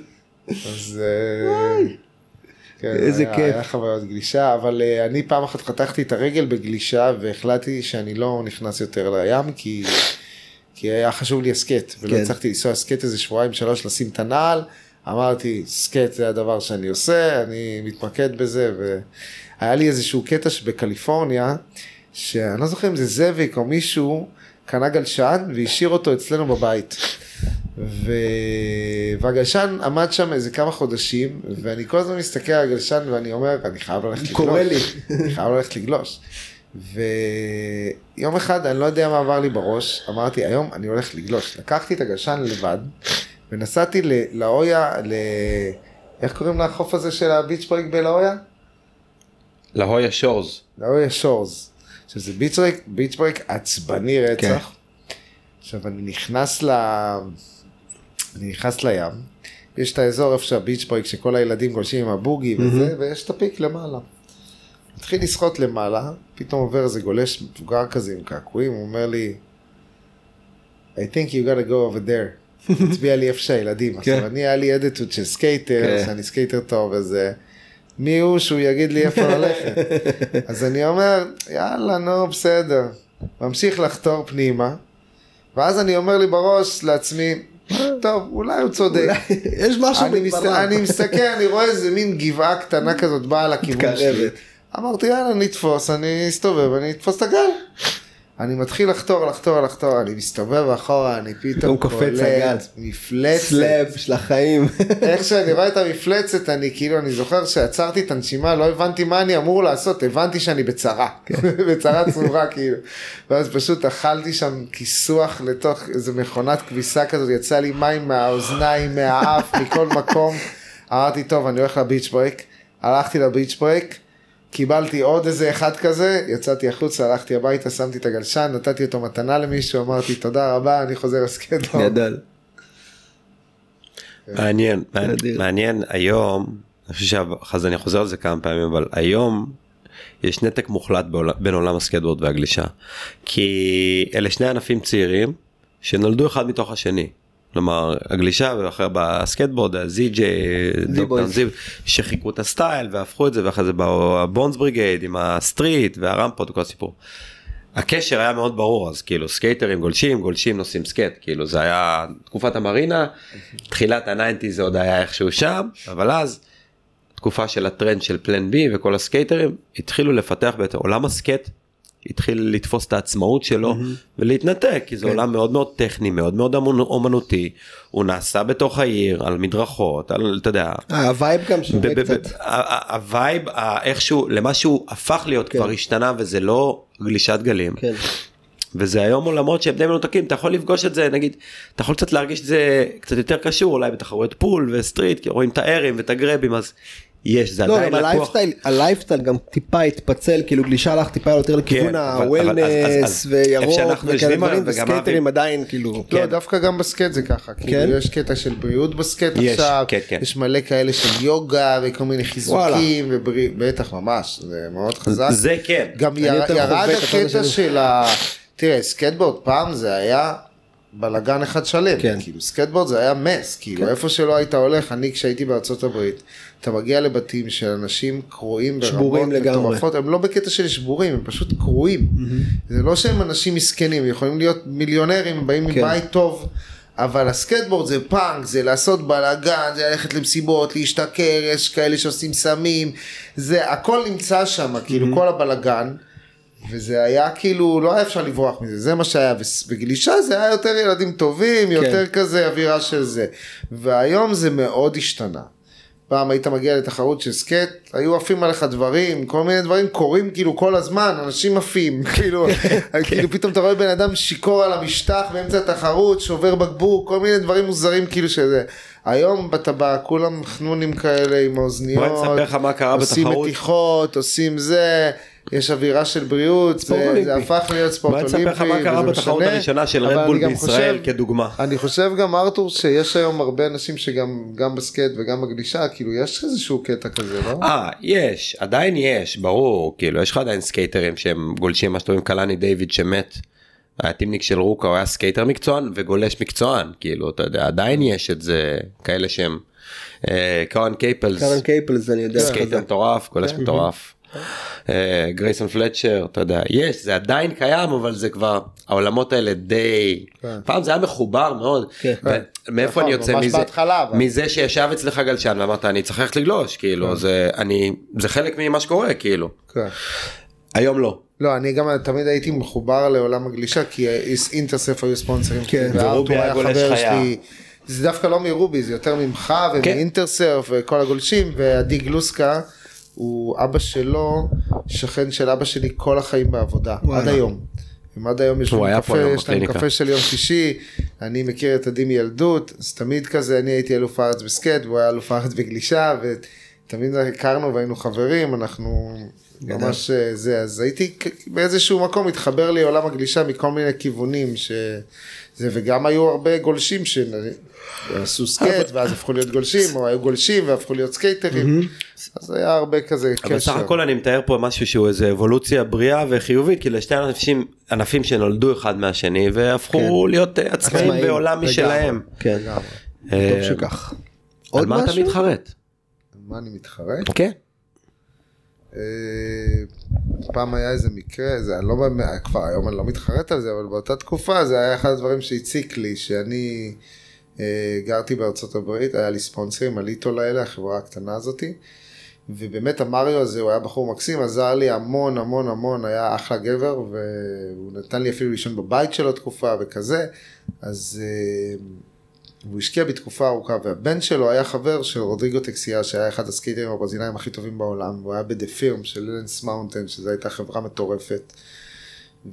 אז... אה, כן, איזה היה- כיף. היה חוויות גלישה, אבל אה, אני פעם אחת חתכתי את הרגל בגלישה והחלטתי שאני לא נכנס יותר לים כי, כי היה חשוב לי הסכת ולא כן. הצלחתי לנסוע הסכת איזה שבועיים שלוש לשים את הנעל. אמרתי סקט זה הדבר שאני עושה אני מתמקד בזה והיה לי איזשהו קטע שבקליפורניה שאני לא זוכר אם זה זאביק או מישהו קנה גלשן והשאיר אותו אצלנו בבית. ו... והגלשן עמד שם איזה כמה חודשים ואני כל הזמן מסתכל על הגלשן ואני אומר אני חייב ללכת לגלוש. קורה לי. אני חייב ללכת לגלוש. ויום אחד אני לא יודע מה עבר לי בראש אמרתי היום אני הולך לגלוש לקחתי את הגלשן לבד ונסעתי ל- לאויה ל... איך קוראים לחוף הזה של ה beach break בלאויה? La Jolla Shores, La Jolla Shores. עכשיו זה beach break, beach break עצבני רצח. כן. עכשיו אני נכנס ל... אני נכנס לים, יש את האזור איפה שה beach break שכל הילדים גולשים עם הבוגי וזה, ויש את ה peak למעלה. מתחיל לשחות למעלה, פתאום עובר איזה גולש מבוגר כזה עם קעקועים, הוא אומר לי, I think you gotta go over there. הצביע לי איפה שהילדים. עכשיו אני היה לי אדיטוד של סקייטר, כן. שאני סקייטר טוב וזה. מי הוא שהוא יגיד לי איפה ללכת? אז אני אומר, יאללה, נו, בסדר. ממשיך לחתור פנימה, ואז אני אומר לי בראש לעצמי, טוב, אולי הוא צודק. יש משהו. בדבריו. אני מסתכל, אני רואה איזה מין גבעה קטנה כזאת באה לכיוון שלי. אמרתי, יאללה, נתפוס, אני אסתובב, אני אתפוס את הגל. אני מתחיל לחתור, לחתור, לחתור, אני מסתובב אחורה, אני פתאום הגל. מפלצת. slab של החיים. איך שאני רואה את המפלצת, אני כאילו, אני זוכר שעצרתי את הנשימה, לא הבנתי מה אני אמור לעשות, הבנתי שאני בצרה, כן. בצרה צרורה כאילו. ואז פשוט אכלתי שם כיסוח לתוך איזה מכונת כביסה כזאת, יצא לי מים מהאוזניים, מהאף, מכל מקום. אמרתי, טוב, אני הולך ל beach break. הלכתי ל beach break, קיבלתי עוד איזה אחד כזה, יצאתי החוצה, הלכתי הביתה, שמתי את הגלשן, נתתי אותו מתנה למישהו, אמרתי תודה רבה, אני חוזר לסקייטבורד. גדול. מעניין, אדיר. מעניין היום, אני חושב שאחרי אני חוזר על זה כמה פעמים, אבל היום יש נתק מוחלט בין עולם הסקייטבורד והגלישה. כי אלה שני ענפים צעירים שנולדו אחד מתוך השני. כלומר הגלישה ואחר בסקייטבורד זיו, שחיקו את הסטייל והפכו את זה ואחרי זה באו ה Bones Brigade עם ה street והרמפות וכל הסיפור. הקשר היה מאוד ברור אז כאילו סקייטרים גולשים גולשים נוסעים סקייט כאילו זה היה תקופת המרינה תחילת ה ninety זה עוד היה איכשהו שם אבל אז תקופה של הטרנד של Plan B וכל הסקייטרים התחילו לפתח בעצם עולם הסקייט התחיל לתפוס את העצמאות שלו ולהתנתק כי זה עולם מאוד מאוד טכני מאוד מאוד אומנותי הוא נעשה בתוך העיר על מדרכות על אתה יודע אה, ה vibe גם שונה קצת. ה vibe איכשהו למה שהוא הפך להיות כן. כבר השתנה וזה לא גלישת גלים כן. וזה היום עולמות שהם די מנותקים אתה יכול לפגוש את זה נגיד אתה יכול קצת להרגיש את זה קצת יותר קשור אולי בתחרויות pool ו street כי רואים את הארים ואת הגרבים אז יש, זה לא, עדיין גם לקוח. הלייפסטייל, הלייפסטייל גם טיפה התפצל, כאילו גלישה הלך טיפה יותר לכיוון כן, אז- אז- ה wellness וירוק וכאלה וגם וסקייטרים עדיין כאילו. לא, כן. דווקא גם בסקייט זה ככה, כן? כאילו יש קטע של בריאות בסקייט יש, עכשיו, כן, כן. יש מלא כאלה של יוגה וכל מיני. חיזוקים, ובריאות, בטח ממש, זה מאוד חזק. זה כן. גם ירד הקטע. של ה... תראה, סקייטבורד פעם זה היה בלאגן אחד שלם, כן. כאילו סקייטבורד זה היה mess, כאילו איפה שלא היית הולך, אני כשהייתי בארצות הברית, אתה מגיע לבתים של אנשים קרועים שבורים ברמות לגמרי. מטורפות, הם לא בקטע של שבורים, הם פשוט קרועים, זה לא שהם אנשים מסכנים, יכולים להיות מיליונרים, הם באים כן. מבית טוב. אבל הסקייטבורד זה פאנק, זה לעשות בלאגן, זה ללכת למסיבות, להשתכר, יש כאלה שעושים סמים, זה הכל נמצא שם, כאילו כל הבלאגן, וזה היה כאילו, לא היה אפשר לברוח מזה, זה מה שהיה, ו- וגלישה זה היה יותר ילדים טובים, יותר כזה אווירה של זה, והיום זה מאוד השתנה. פעם היית מגיע לתחרות של סקייט, היו עפים עליך דברים, כל מיני דברים קורים כאילו כל הזמן, אנשים עפים, כאילו, כאילו פתאום אתה רואה בן אדם שיכור על המשטח באמצע התחרות, שובר בקבוק, כל מיני דברים מוזרים כאילו שזה. היום בטבע כולם חנונים כאלה עם האוזניות, עושים. מתיחות, עושים זה, יש אווירה של בריאות, זה, אולימפי. זה הפך להיות ספורט בוא אני אולימפי, אספר לך מה קרה וזה בתחרות משנה, הראשונה של Red Bull בישראל חושב- כדוגמה. אני חושב גם ארתור שיש היום הרבה אנשים שגם גם בסקייט וגם בגלישה כאילו יש איזשהו קטע כזה לא? אה, יש, עדיין יש, ברור, כאילו, יש לך עדיין סקייטרים שהם גולשים, מה שקוראים קלני דיוויד שמת. היה טימניק של רוקה, הוא היה סקייטר מקצוען וגולש מקצוען, כאילו, אתה יודע, עדיין יש את זה, כאלה שהם, אה, קרן קייפלס, קרן קייפלס אני יודע. סקייטר. מטורף, גולש מטורף. אה, גרייסון פלצ'ר, אתה יודע, יש, זה עדיין קיים, אבל זה כבר, העולמות האלה די, כן. פעם זה היה מחובר מאוד. כן. מאיפה נכון, אני יוצא מזה? מזה שישב אצלך גלשן ואמרת אני צריך ללכת לגלוש, כאילו, זה, אני, זה חלק ממה שקורה, כאילו. כן. היום לא. לא אני גם תמיד הייתי מחובר לעולם הגלישה כי אינטרסף היו ספונסרים כן. וארתור ורובי היה חבר חיה. שלי. זה דווקא לא מרובי זה יותר ממך כן. ומאינטרסרף וכל הגולשים ועדי גלוסקה הוא אבא שלו שכן של אבא שלי כל החיים בעבודה וואלה. עד היום. הם עד היום יושבים היה פה קפה, יש להם בקליניקה. קפה של יום שישי, אני מכיר את עדי מילדות, אז תמיד כזה, אני הייתי אלוף הארץ בסקייט, והוא היה אלוף הארץ בגלישה, ותמיד הכרנו והיינו חברים, אנחנו ממש אה, זה, אז הייתי באיזשהו מקום, התחבר לי עולם הגלישה מכל מיני כיוונים, ש... זה, וגם היו הרבה גולשים שעשו סקייט, ואז הפכו להיות גולשים, או היו גולשים והפכו להיות סקייטרים, אז היה הרבה כזה קשר. אבל סך הכל אני מתאר פה משהו שהוא איזה אבולוציה בריאה וחיובית, כי לשתי ענפים, ענפים שנולדו אחד מהשני והפכו להיות אה, עצמאים בעולם. משלהם. כן. אה, טוב שכך. על מה אתה? מתחרט? מה אני מתחרט? כן. אה, פעם היה איזה מקרה, זה אני לא באמת, כבר היום אני לא מתחרט על זה, אבל באותה תקופה זה היה אחד הדברים שהציק לי, שאני אה, גרתי בארצות הברית, היה לי ספונסרים, הליטול האלה, החברה הקטנה הזאתי, ובאמת המריו הזה, הוא היה בחור מקסים, עזר לי המון המון המון, היה אחלה גבר, והוא נתן לי אפילו לישון בבית שלו תקופה וכזה, אז... אה, והוא השקיע בתקופה ארוכה, והבן שלו היה חבר של רודריגו טקסיה, שהיה אחד הסקייטרים הברזילאים הכי טובים בעולם, הוא היה ב The Firm של לנס מאונטן, שזו הייתה חברה מטורפת.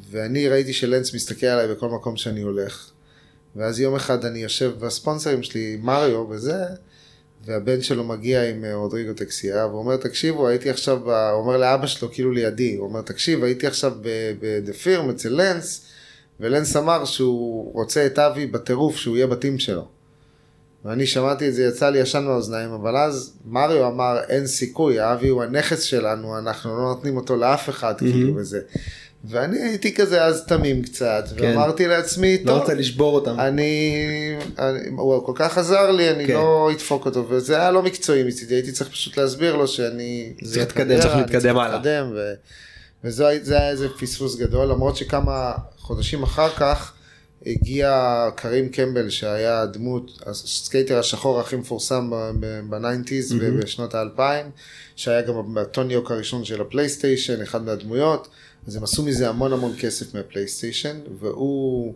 ואני ראיתי שלנס מסתכל עליי בכל מקום שאני הולך. ואז יום אחד אני יושב בספונסרים שלי, מריו וזה, והבן שלו מגיע עם אה, רודריגו טקסיה, והוא אומר, תקשיבו, הייתי עכשיו, ב... הוא אומר לאבא שלו, כאילו לידי, הוא אומר, תקשיב, הייתי עכשיו בדה פירם אצל לנס, ולנס אמר שהוא רוצה את אבי בטירוף, שהוא יהיה בטים שלו. ואני שמעתי את זה, יצא לי ישן מהאוזניים, אבל אז מריו אמר, אין סיכוי, אבי הוא הנכס שלנו, אנחנו לא נותנים אותו לאף אחד, כאילו, וזה. ואני הייתי כזה אז תמים קצת, ואמרתי לעצמי, לא טוב, רוצה לשבור אותם. אני, אני, הוא כל כך עזר לי, אני כן. לא אדפוק אותו, וזה היה לא מקצועי מצידי, הייתי צריך פשוט להסביר לו שאני צריך להתקדם. צריך להתקדם הלאה. ו, וזה היה- זה היה איזה פספוס גדול, למרות שכמה חודשים אחר כך הגיע קרים קמבל שהיה הדמות, הסקייטר השחור הכי מפורסם ב nineties ובשנות האלפיים, שהיה גם ב Tony Hawk הראשון של ה PlayStation, אחד מהדמויות, אז הם עשו מזה המון המון כסף מה PlayStation, והוא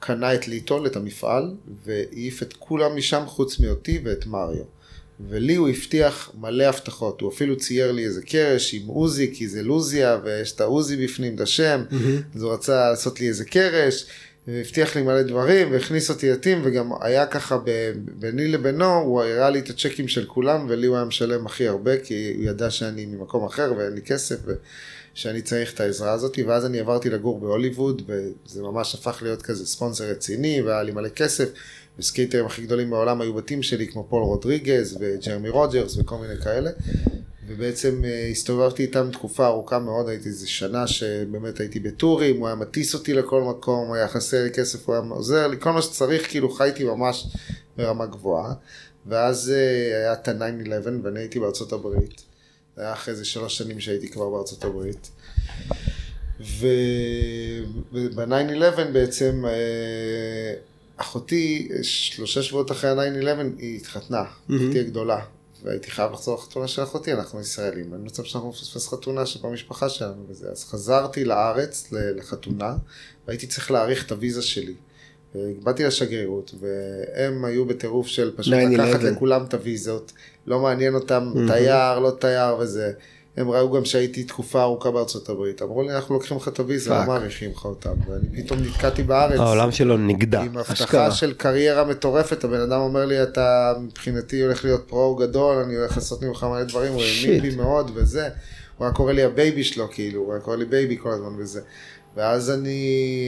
קנה את ליטול, את המפעל, והעיף את כולם משם חוץ מאותי ואת מריו. ולי הוא הבטיח מלא הבטחות, הוא אפילו צייר לי איזה קרש עם עוזי, כי זה לוזיה, ויש את העוזי בפנים, את השם, אז הוא רצה לעשות לי איזה קרש, הבטיח לי מלא דברים והכניס אותי ל team וגם היה ככה ב- ביני לבינו הוא הראה לי את הצ'קים של כולם ולי הוא היה משלם הכי הרבה כי הוא ידע שאני ממקום אחר ואין לי כסף ושאני צריך את העזרה הזאת ואז אני עברתי לגור בהוליווד וזה ממש הפך להיות כזה ספונסר רציני והיה לי מלא כסף וסקייטרים הכי גדולים בעולם היו בתים שלי כמו פול רודריגז וג'רמי רוג'רס וכל מיני כאלה ובעצם אה, הסתובבתי איתם תקופה ארוכה מאוד, הייתי איזה שנה שבאמת הייתי בטורים, הוא היה מטיס אותי לכל מקום, היה חסר לי כסף, הוא היה עוזר לי, כל מה שצריך, כאילו חייתי ממש ברמה גבוהה. ואז אה, היה את ה-9-11 ואני הייתי בארצות הברית. זה היה אחרי איזה שלוש שנים שהייתי כבר בארצות הברית. וב-9-11 בעצם אה, אחותי, שלושה שבועות אחרי ה-9-11 היא התחתנה, אחותי הגדולה. והייתי חייב לחזור לחתונה של אחותי, אנחנו ישראלים, אין מצב שאנחנו נפספס חתונה שבמשפחה שלנו וזה. אז חזרתי לארץ לחתונה, והייתי צריך להאריך את הוויזה שלי. באתי לשגרירות, והם היו בטירוף של פשוט 9/11. לקחת לכולם את הוויזות, לא מעניין אותם תייר, לא תייר וזה. הם ראו גם שהייתי תקופה ארוכה בארצות הברית, אמרו לי אנחנו לוקחים לך את הוויזה, לא. מעריכים לך אותם, ואני פתאום נתקעתי בארץ. העולם שלו נגדע. עם. הבטחה של קריירה מטורפת, הבן אדם אומר לי, אתה מבחינתי הולך להיות pro גדול, אני הולך לעשות ממך מלא דברים, הוא האמין. בי מאוד וזה. הוא היה קורא לי ה baby שלו, כאילו, הוא היה קורא לי baby כל הזמן וזה. ואז אני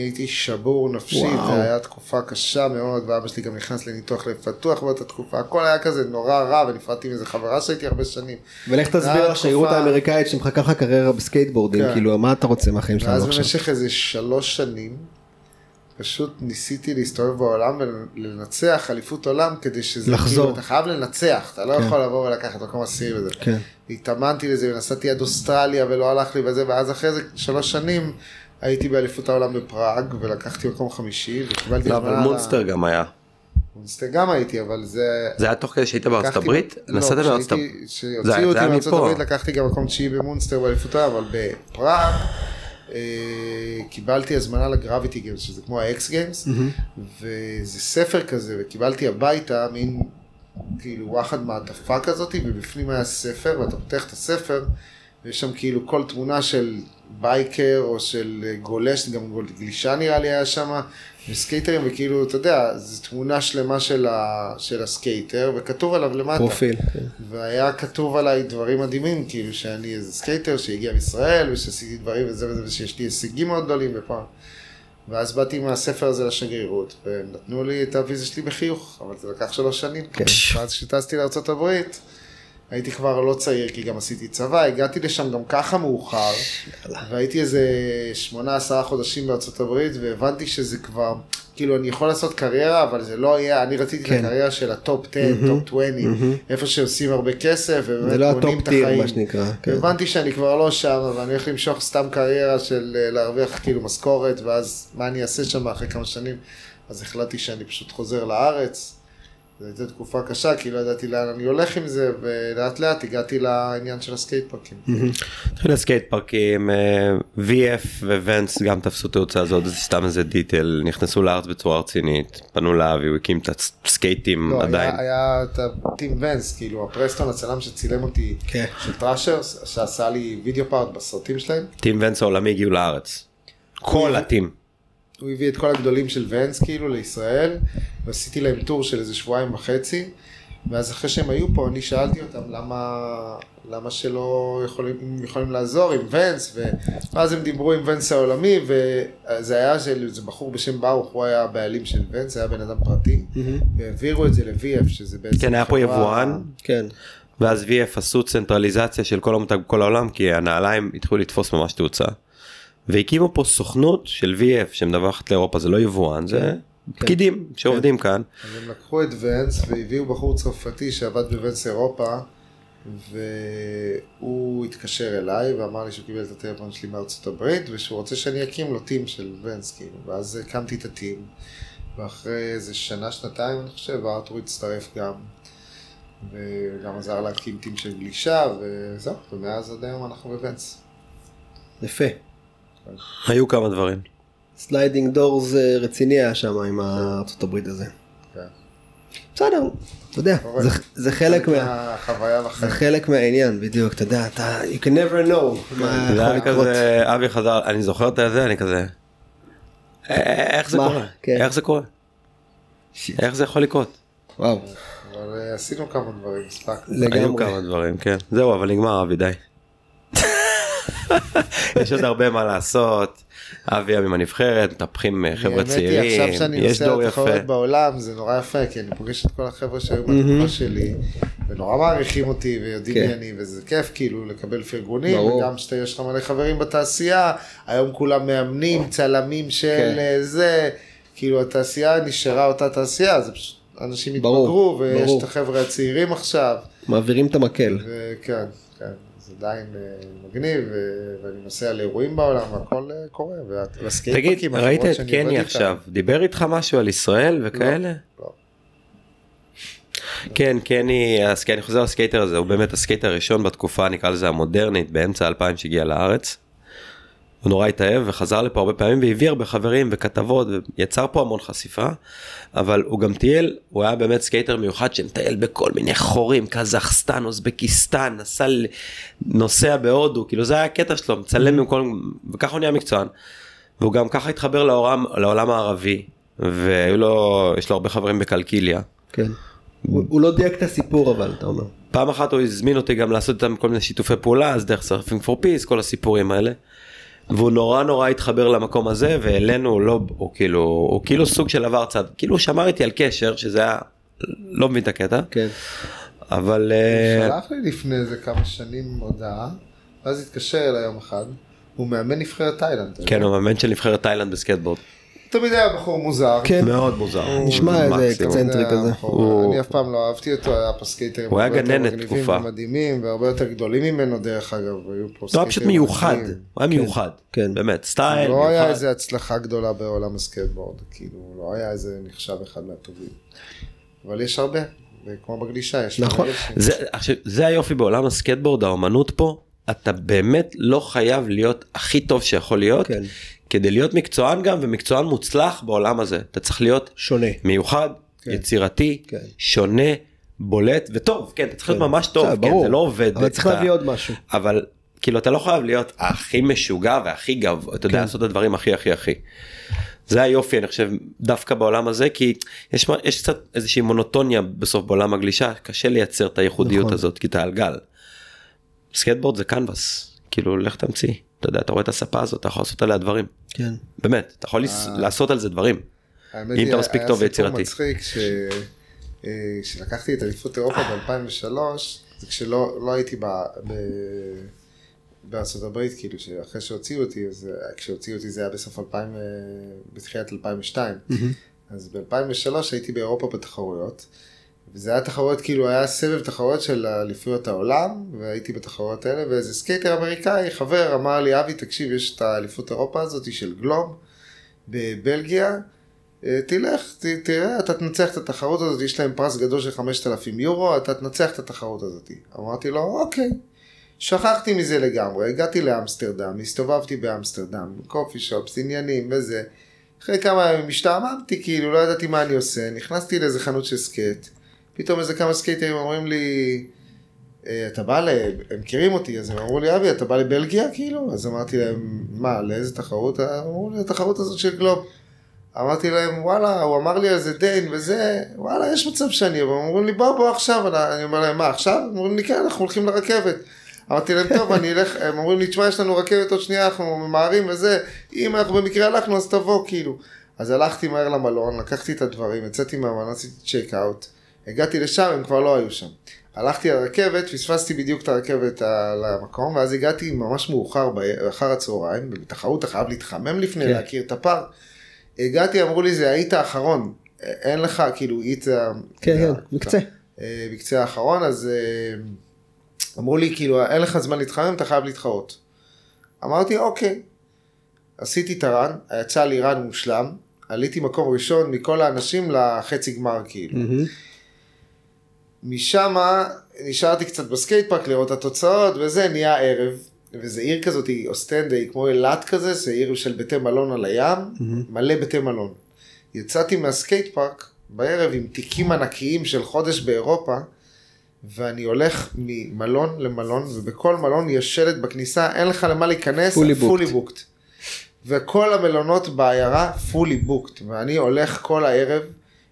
הייתי שבור נפשית. זו הייתה תקופה קשה מאוד, ואבא שלי גם נכנס לניתוח לב פתוח באותה תקופה, הכל היה כזה נורא רע, ונפרדתי מאיזה חברה שהייתי הרבה שנים. ולך תסביר לשגרירות תקופה- האמריקאית שמחכה לך קריירה בסקייטבורדים, כן. כאילו מה אתה רוצה מהחיים ואז שלנו עכשיו? במשך איזה שלוש שנים, פשוט ניסיתי להסתובב בעולם ולנצח אליפות עולם כדי שזה, לחזור. כאילו, אתה חייב לנצח, אתה לא כן. יכול לבוא ולקחת מקום עשירי וזה. כן. התאמנתי לזה ונסעתי עד אוסטרליה ולא הלך לי וזה, ואז אחרי זה שלוש שנים הייתי באליפות העולם בפראג ולקחתי מקום חמישי וקיבלתי לא, אבל מונסטר גם היה. מונסטר גם הייתי, אבל זה... זה היה תוך כדי שהיית בארצות הברית? לא, נסעת כשהייתי- הברית. זה- כשהוציאו אותי מארצות. הברית לקחתי גם מקום תשיעי ב Monster באליפות העולם, אבל בפראג קיבלתי הזמנה ל Gravity Games, שזה כמו ה X Games, וזה ספר כזה, וקיבלתי הביתה מין כאילו וואחד מעטפה כזאת, ובפנים היה ספר, ואתה פותח את הספר, ויש שם כאילו כל תמונה של biker או של אה, גולש, גם גלישה נראה לי היה שם, וסקייטרים, וכאילו, אתה יודע, זו תמונה שלמה של, ה, של הסקייטר, וכתוב עליו למטה. פרופיל. כן. והיה כתוב עליי דברים מדהימים, כאילו שאני איזה סקייטר שהגיע מישראל, ושעשיתי דברים וזה וזה, ושיש לי הישגים מאוד גדולים ופעם. ואז באתי מהספר הזה לשגרירות, ונתנו לי את הוויזה שלי בחיוך, אבל זה לקח שלוש שנים. כן. ואז כשטסתי לארה"ב, הייתי כבר לא צעיר, כי גם עשיתי צבא, הגעתי לשם גם ככה מאוחר, והייתי איזה שמונה עשרה חודשים בארצות הברית, והבנתי שזה כבר, כאילו אני יכול לעשות קריירה, אבל זה לא יהיה, אני רציתי את כן. הקריירה של ה top 10, top 20, איפה שעושים הרבה כסף, ובאמת זה לא בונים ה top את tier החיים. מה שנקרא. כן. הבנתי שאני כבר לא שם, ואני הולך למשוך סתם קריירה של אה, להרוויח כאילו משכורת, ואז מה אני אעשה שם אחרי כמה שנים? אז החלטתי שאני פשוט חוזר לארץ. זו הייתה תקופה קשה, כי לא ידעתי לאן אני הולך עם זה, ולאט לאט הגעתי לעניין של הסקייט פארקים. התחיל הסקייט פארקים, אה, VF וונס גם תפסו תאוצה הזאת, זה סתם איזה דיטל, נכנסו לארץ בצורה רצינית, פנו לאבי, הוא הקים את הסקייטים לא, עדיין. היה, היה את הטים ונס, כאילו הפרסטון הצלם שצילם אותי, כן. של טראשרס, שעשה לי וידאו פארט בסרטים שלהם. טים ונס העולמי הגיעו לארץ. כל הטים. הוא הביא את כל הגדולים של ונס כאילו לישראל, ועשיתי להם טור של איזה שבועיים וחצי, ואז אחרי שהם היו פה, אני שאלתי אותם למה, למה שלא יכולים, יכולים לעזור עם ונס. ואז הם דיברו עם ונס העולמי, וזה היה של איזה בחור בשם ברוך, הוא היה הבעלים של ונס, היה בן אדם פרטי, והעבירו את זה ל-VF, שזה בעצם כן, היה פה יבואן, כן. ואז VF עשו צנטרליזציה של כל המותג בכל העולם, כי הנעליים התחילו לתפוס ממש תאוצה. והקימו פה סוכנות של VF שמדווחת לאירופה, זה לא יבואן, זה פקידים שעובדים כאן. אז הם לקחו את ונס והביאו בחור צרפתי שעבד בוונס אירופה והוא התקשר אליי ואמר לי שהוא קיבל את הטלפון שלי מארצות הברית ושהוא רוצה שאני אקים לו טים של ונס כאילו ואז הקמתי את הטים ואחרי איזה שנה שנתיים אני חושב ארתור הצטרף גם וגם עזר להקים טים של גלישה וזהו ומאז עד היום אנחנו בוונס. יפה. היו כמה דברים. sliding doors אה, רציני היה שם עם הארצות הברית הזה. כן. בסדר, אתה יודע. זה- זה חלק מה... זה. חלק מהעניין, בדיוק, אתה יודע, אתה, you can never know מה זה יכול לקרות. אבי חזר, אני זוכר את זה, אני כזה, אה, איך זה? קורה? כן. איך זה קורה? איך זה יכול לקרות? וואו. אבל אה, עשינו כמה דברים, הספקנו. היו. כמה דברים, כן. זהו, אבל נגמר אבי, די. יש עוד הרבה מה לעשות. אבי עם הנבחרת, מטפחים אה, חבר'ה האמת היא, צעירים, עכשיו שאני יש נוסע דור יפה. לתחרויות בעולם זה נורא יפה כי אני פוגש את כל החבר'ה שהיו בתקופה שלי ונורא מעריכים אותי ויודעים כן. מי אני וזה כיף כאילו לקבל פרגונים. וגם שאתה יש לך מלא חברים בתעשייה היום כולם מאמנים צלמים של כן. אה, זה כאילו התעשייה נשארה אותה תעשייה זה פשוט אנשים התבגרו ויש. את החבר'ה הצעירים עכשיו מעבירים את המקל. כן זה עדיין אה, מגניב ו- ואני נוסע לאירועים בעולם והכל אה, קורה והסקייטפארקים תגיד, החברות ראית את קני. עכשיו, דיבר איתך משהו על ישראל וכאלה? לא. כן, קני, אני חוזר לסקייטר הזה, הוא באמת הסקייטר הראשון בתקופה, נקרא לזה המודרנית, באמצע האלפיים שהגיע לארץ. הוא נורא התאהב וחזר לפה הרבה פעמים והביא הרבה חברים וכתבות ויצר פה המון חשיפה אבל הוא גם טייל הוא היה באמת סקייטר מיוחד שמטייל בכל מיני חורים קזחסטן אוזבקיסטן נסע נוסע בהודו כאילו זה היה הקטע שלו מצלם עם כל וככה הוא נהיה מקצוען. והוא גם ככה התחבר לעולם, לעולם הערבי והיו לו יש לו הרבה חברים בקלקיליה. כן. הוא הוא לא דייק את הסיפור אבל אתה אומר. פעם אחת הוא הזמין אותי גם לעשות איתם כל מיני שיתופי פעולה אז דרך Surfing for Peace כל הסיפורים האלה. והוא נורא נורא התחבר למקום הזה ואלינו הוא לא הוא כאילו הוא כאילו סוג של עבר צד כאילו הוא שמר איתי על קשר שזה היה לא מבין את הקטע כן. אבל אה, שלח לי לפני איזה כמה שנים הודעה, ואז התקשר אליי יום אחד, הוא מאמן נבחרת תאילנד. כן? הוא מאמן של נבחרת תאילנד בסקטבורד תמיד היה בחור מוזר. כן. מאוד מוזר נשמע איזה מקסימום. קצת- אתה יודע, צנטרי כזה. אני אף פעם לא אהבתי אותו, היה פה סקייטרים הוא היה גננת תקופה. ומדהימים, והרבה יותר גדולים ממנו דרך אגב, היו פה הוא היה סקייטרים פשוט מיוחד מדהימים. הוא היה מיוחד כן. באמת style לא היה מיוחד. איזה הצלחה גדולה בעולם הסקייטבורד, כאילו, לא היה איזה נחשב אחד מהטובים. אבל יש הרבה, וכמו בגלישה, יש נכון. עכשיו, זה היופי בעולם הסקטבורד, האומנות פה, אתה באמת לא חייב להיות הכי טוב שיכול להיות, כן. כדי להיות מקצוען גם ומקצוען מוצלח בעולם הזה. אתה צריך להיות שונה. מיוחד, כן. יצירתי, כן. שונה, בולט וטוב, כן, אתה צריך להיות כן. ממש טוב, כן, ברור. זה לא עובד. אבל צריך להביא עוד משהו. אבל כאילו אתה לא חייב להיות הכי משוגע והכי גבוה, אתה יודע, כן. לעשות את הדברים הכי הכי הכי. זה היופי אני חושב דווקא בעולם הזה כי יש, יש קצת איזושהי מונוטוניה בסוף בעולם הגלישה קשה לייצר את הייחודיות נכון. הזאת כי אתה על גל. סקייטבורד זה קנבס כאילו לך תמציא אתה יודע אתה רואה את הספה הזאת אתה יכול לעשות עליה דברים כן. באמת אתה יכול לס- לעשות על זה דברים. האמת אם היא, אתה מספיק טוב היה סיפור ויצירתי. מצחיק ש... אה, כשלקחתי את אליפות אירופה ב-2003, זה כשלא לא הייתי ב... ב... בארצות הברית, כאילו, שאחרי שהוציאו אותי, אז אה, כשהוציאו אותי זה היה בסוף 2000, אה, בתחילת 2002. אז ב-2003 הייתי באירופה בתחרויות, וזה היה תחרויות, כאילו, היה סבב תחרויות של אליפויות העולם, והייתי בתחרויות האלה, ואיזה סקייטר אמריקאי, חבר, אמר לי, אבי, תקשיב, יש את האליפות אירופה הזאת של Globe, בבלגיה, אה, תלך, ת, תראה, אתה תנצח את התחרות הזאת, יש להם פרס גדול של 5,000 יורו, אתה תנצח את התחרות הזאת. אמרתי לו, אוקיי. שכחתי מזה לגמרי, הגעתי לאמסטרדם, הסתובבתי באמסטרדם, coffee shops, עניינים וזה. אחרי כמה ימים השתעממתי, כאילו, לא ידעתי מה אני עושה, נכנסתי לאיזה חנות של skate, פתאום איזה כמה סקייטרים אומרים לי, "אה, אתה בא ל... הם מכירים אותי, אז הם אמרו לי, אבי, אתה בא לבלגיה, כאילו? אז אמרתי להם, מה, לאיזה תחרות? אמרו לי, התחרות הזאת של Globe. אמרתי להם, וואלה, הוא אמר לי על זה דיין וזה, וואלה, יש מצב שאני, אבל אומרים לי, בוא, בוא עכשיו, אני אומר להם, מה, עכשיו? אומרים לי, כן, אנחנו הולכים לרכבת. אמרתי להם, טוב, אני אלך, הם אומרים לי, תשמע, יש לנו רכבת עוד שנייה, אנחנו ממהרים וזה, אם אנחנו במקרה הלכנו, אז תבוא, כאילו. אז הלכתי מהר למלון, לקחתי את הדברים, יצאתי מהמלון, עשיתי צ'ק אאוט, הגעתי לשם, הם כבר לא היו שם. הלכתי לרכבת, פספסתי בדיוק את הרכבת למקום, ואז הגעתי ממש מאוחר, אחר הצהריים, בתחרות אתה חייב להתחמם לפני, כן. להכיר את הפארק. הגעתי, אמרו לי, זה היית האחרון, אין לך, כאילו, היית... כן, כן, בקצה. אה, בקצה האחרון, אז אה, אמרו לי, כאילו, אין לך זמן להתחמם, אתה חייב להתחרות. אמרתי, אוקיי. עשיתי את ה run, יצא לי run מושלם, עליתי מקום ראשון מכל האנשים לחצי גמר, כאילו. מהמם. משם נשארתי קצת ב skate park לראות את התוצאות, וזה נהיה ערב. וזה עיר כזאת, היא אוסטנדה, היא כמו אילת כזה, זה עיר של בתי מלון על הים, מלא בתי מלון. יצאתי מהסקייט פארק בערב עם תיקים ענקיים של חודש באירופה, ואני הולך ממלון למלון, ובכל מלון יש שלט בכניסה, אין לך למה להיכנס, fully booked. וכל המלונות בעיירה fully booked, ואני הולך כל הערב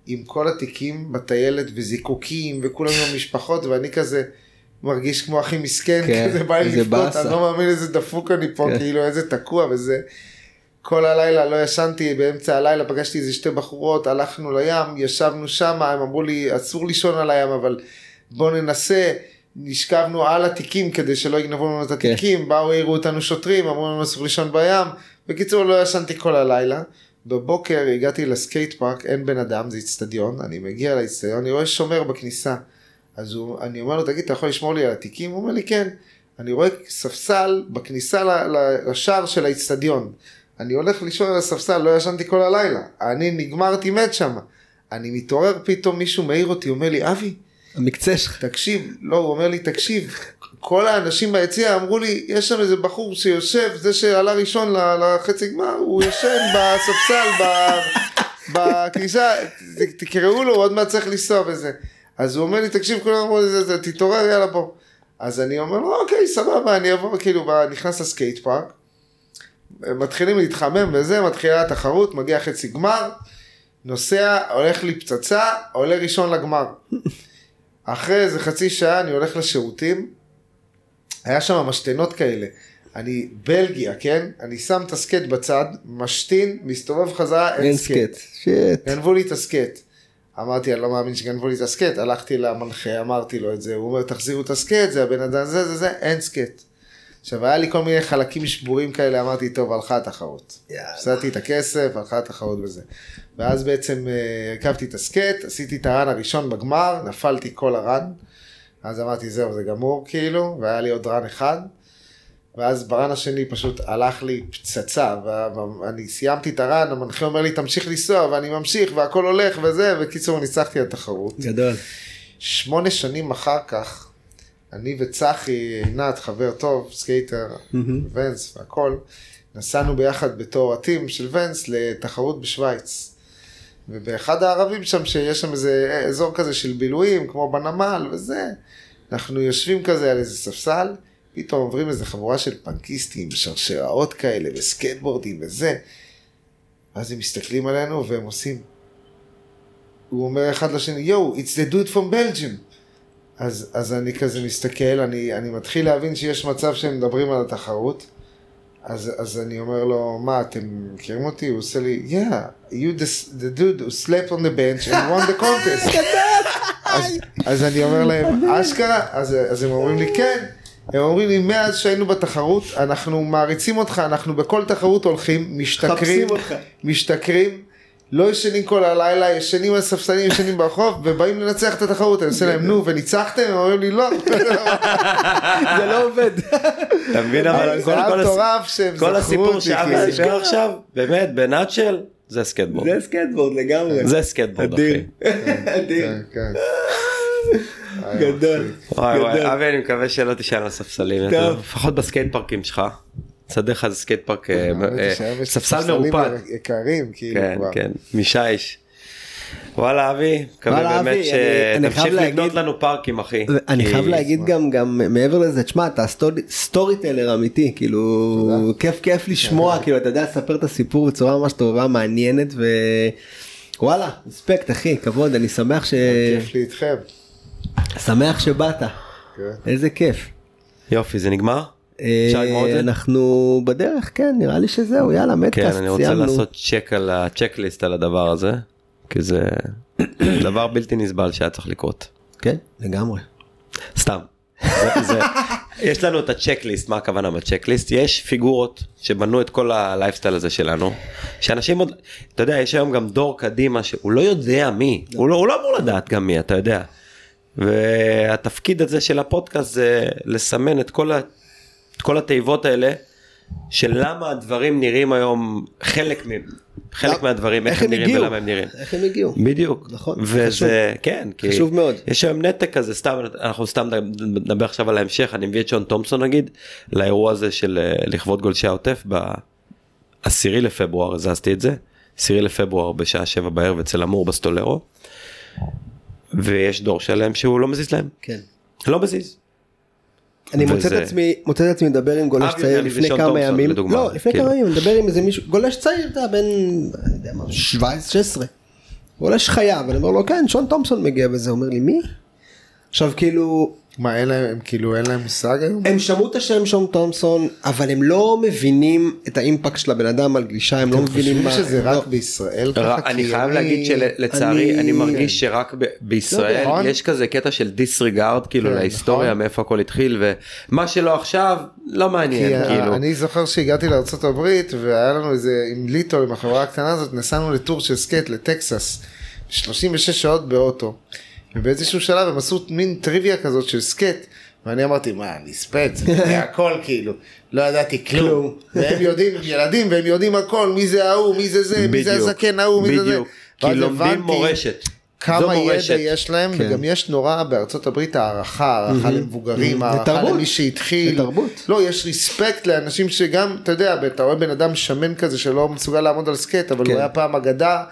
עם כל התיקים בטיילת וזיקוקים וכולם עם המשפחות, ואני כזה מרגיש כמו הכי מסכן, כן, כזה בא לי לבכות. אני לא מאמין איזה דפוק אני פה, כן. כאילו איזה תקוע וזה. כל הלילה לא ישנתי, באמצע הלילה פגשתי איזה שתי בחורות, הלכנו לים, ישבנו שם, הם אמרו לי אסור לישון על הים, אבל בוא ננסה. נשכבנו על התיקים כדי שלא יגנבו לנו את כן. התיקים, באו העירו אותנו שוטרים, אמרו לנו אסור לישון בים. בקיצור לא ישנתי כל הלילה. בבוקר הגעתי לסקייט פארק, אין בן אדם, זה איצטדיון, אני מגיע לאיצטדיון, אני רואה שומר בכניסה. אז הוא, אני אומר לו, תגיד, אתה יכול לשמור לי על התיקים? הוא אומר לי, כן. אני רואה ספסל בכניסה לשער של האיצטדיון. אני הולך לישון על הספסל, לא ישנתי כל הלילה. אני נגמרתי מת שם. אני מתעורר פתאום, מישהו מעיר אותי, אומר לי, אבי, המקצה שלך. תקשיב, לא, הוא אומר לי, תקשיב, כל האנשים ביציע אמרו לי, יש שם איזה בחור שיושב, זה שעלה ראשון לחצי גמר, הוא ישן בספסל, בכניסה, תקראו לו, עוד מעט צריך לנסוע וזה. אז הוא אומר לי, תקשיב, כולם אמרו לי, "זה- זה, תתעורר, יאללה בוא. אז אני אומר לו, אוקיי, סבבה, אני אבוא, כאילו, נכנס ל skate park, מתחילים להתחמם וזה, מתחילה התחרות, מגיע חצי גמר, נוסע, הולך לי פצצה, עולה ראשון לגמר. אחרי איזה חצי שעה אני הולך לשירותים, היה שם משתנות כאלה. אני בלגיה, כן? אני שם את ה skate בצד, משתין, מסתובב חזרה, אין skate. shit. גנבו לי את ה skate. אמרתי, אני לא מאמין שגנבו לי את הסקט, הלכתי למנחה, אמרתי לו את זה, הוא אומר, תחזירו את הסקט, זה הבן אדם, זה, זה, זה, אין סקט. עכשיו, היה לי כל מיני חלקים שבורים כאלה, אמרתי, טוב, הלכה התחרות. הפסדתי את הכסף, הלכה התחרות וזה. ואז בעצם אה, הרכבתי את הסקט, עשיתי את הרן הראשון בגמר, נפלתי כל הרן. אז אמרתי, זהו, זה גמור, כאילו, והיה לי עוד רן אחד. ואז ברן השני פשוט הלך לי פצצה, ואני סיימתי את ה run, המנחה אומר לי, תמשיך לנסוע, ואני ממשיך, והכל הולך וזה, בקיצור, ניצחתי את התחרות. גדול. שמונה שנים אחר כך, אני וצחי, עינת, חבר טוב, סקייטר, Vans והכל, נסענו ביחד בתור ה team של Vans לתחרות בשוויץ. ובאחד הערבים שם, שיש שם איזה אזור כזה של בילויים, כמו בנמל וזה, אנחנו יושבים כזה על איזה ספסל, פתאום עוברים איזה חבורה של פנקיסטים, שרשראות כאלה, וסקטבורדים וזה. ואז הם מסתכלים עלינו והם עושים. הוא אומר אחד לשני, יואו, it's the dude from Belgium. אז, אז אני כזה מסתכל, אני, אני מתחיל להבין שיש מצב שהם מדברים על התחרות. אז, אז אני אומר לו, מה, אתם מכירים אותי? הוא עושה לי, yeah, you the, the dude who slept on the bench and won the contest. אז, אז אני אומר להם, אשכרה? אז, אז הם אומרים לי, כן. הם אומרים לי, מאז שהיינו בתחרות, אנחנו מעריצים אותך, אנחנו בכל תחרות הולכים, משתכרים. משתכרים, לא ישנים כל הלילה, ישנים על ספסלים, ישנים ברחוב, ובאים לנצח את התחרות. אני עושה להם, נו, וניצחתם? הם אומרים לי, לא. זה לא עובד. אתה מבין אבל כל- זה היה כל מטורף שהם כל זכרו הסיפור אותי, שאבי כאילו. סיפר עכשיו באמת בנאצ'ל זה סקטבורד זה סקטבורד לגמרי. זה סקטבורד. אחי. אדיר. כן, כן. גדול. וואי. וואי אבי אני מקווה שלא תישאר על. טוב. לפחות ב skate פארקים שלך. תסדר לך איזה skate park אה, היא אה, יש ספסל מרופד. יקרים, כאילו כן כבר. כן משיש. וואלה אבי מקווה באמת שתמשיך לבנות לנו פארקים אחי. אני חייב להגיד גם גם מעבר לזה תשמע אתה story- teller אמיתי כאילו כיף כיף לשמוע כאילו אתה יודע לספר את הסיפור בצורה ממש טובה מעניינת ווואלה אספקט אחי כבוד אני שמח ש... כיף לי איתכם. שמח שבאת כן. איזה כיף. יופי זה נגמר? אה? אנחנו בדרך כן נראה לי שזהו יאללה כן מדקאסט אני רוצה סיימנו. לעשות צ'ק על הצ'קליסט על הדבר הזה. כי זה דבר בלתי נסבל שהיה צריך לקרות. כן לגמרי. סתם. יש לנו את הצ'קליסט, מה הכוונה בצ'קליסט? יש פיגורות שבנו את כל הלייפסטייל הזה שלנו, שאנשים עוד, אתה יודע, יש היום גם דור קדימה שהוא לא יודע מי, הוא לא, הוא לא אמור לדעת גם מי, אתה יודע. והתפקיד הזה של הפודקאסט זה לסמן את כל, כל התיבות האלה, של למה הדברים נראים היום, חלק מהם, חלק מהדברים, איך הם נראים? ולמה הם נראים. איך הם הגיעו. בדיוק. נכון, וזה. כן. חשוב מאוד. יש היום נתק כזה, סתם, אנחנו סתם נדבר עכשיו על ההמשך, אני מביא את שון תומפסון נגיד, לאירוע הזה של אה, לכבוד גולשי העוטף, בעשירי לפברואר הזזתי את זה, עשירי לפברואר בשעה שבע בערב אצל אמור בסטולרו, ויש דור שלם שהוא לא מזיז להם, כן. לא מזיז. אני מוצא את עצמי מוצא את עצמי מדבר עם גולש צעיר לפני ושון כמה תומפסון, ימים. לא לפני כאילו. כמה ימים מדבר עם איזה מישהו גולש צעיר אתה בן אני יודע מה, 17 16 גולש חייב אני אומר לו כן שון תומפסון מגיע וזה אומר לי מי. עכשיו כאילו מה אין להם הם כאילו אין להם מושג היום? הם שמעו את השם שון תומפסון אבל הם לא מבינים את האימפקט של הבן אדם על גלישה הם לא מבינים חושבים מה. שזה לא. רק בישראל רע- ככה? אני חייב אני- להגיד שלצערי אני- אני מרגיש שרק ב- בישראל. יש כזה קטע של disregard כאילו כן, להיסטוריה נכון. מאיפה הכל התחיל ומה שלא עכשיו לא כי מעניין ה- כאילו. אני זוכר שהגעתי לארה"ב והיה לנו איזה עם ליטו עם החברה הקטנה הזאת נסענו לטור של skate לטקסס 36 שעות באוטו ובאיזשהו שלב הם עשו מין טריוויה כזאת של skate ואני אמרתי מה אני ספץ זה הכל כאילו לא ידעתי כלום. והם יודעים ילדים והם יודעים הכל מי זה ההוא מי זה זה מי זה הזקן ההוא מי זה זה. כי לומדים מורשת. כמה ידע. יש להם כן. וגם יש נורא בארצות הברית הערכה הערכה למבוגרים הערכה לתרבות. למי שהתחיל לתרבות. לא יש respect לאנשים שגם אתה יודע אתה רואה בן אדם שמן כזה שלא מסוגל לעמוד על skate אבל כן. הוא היה פעם אגדה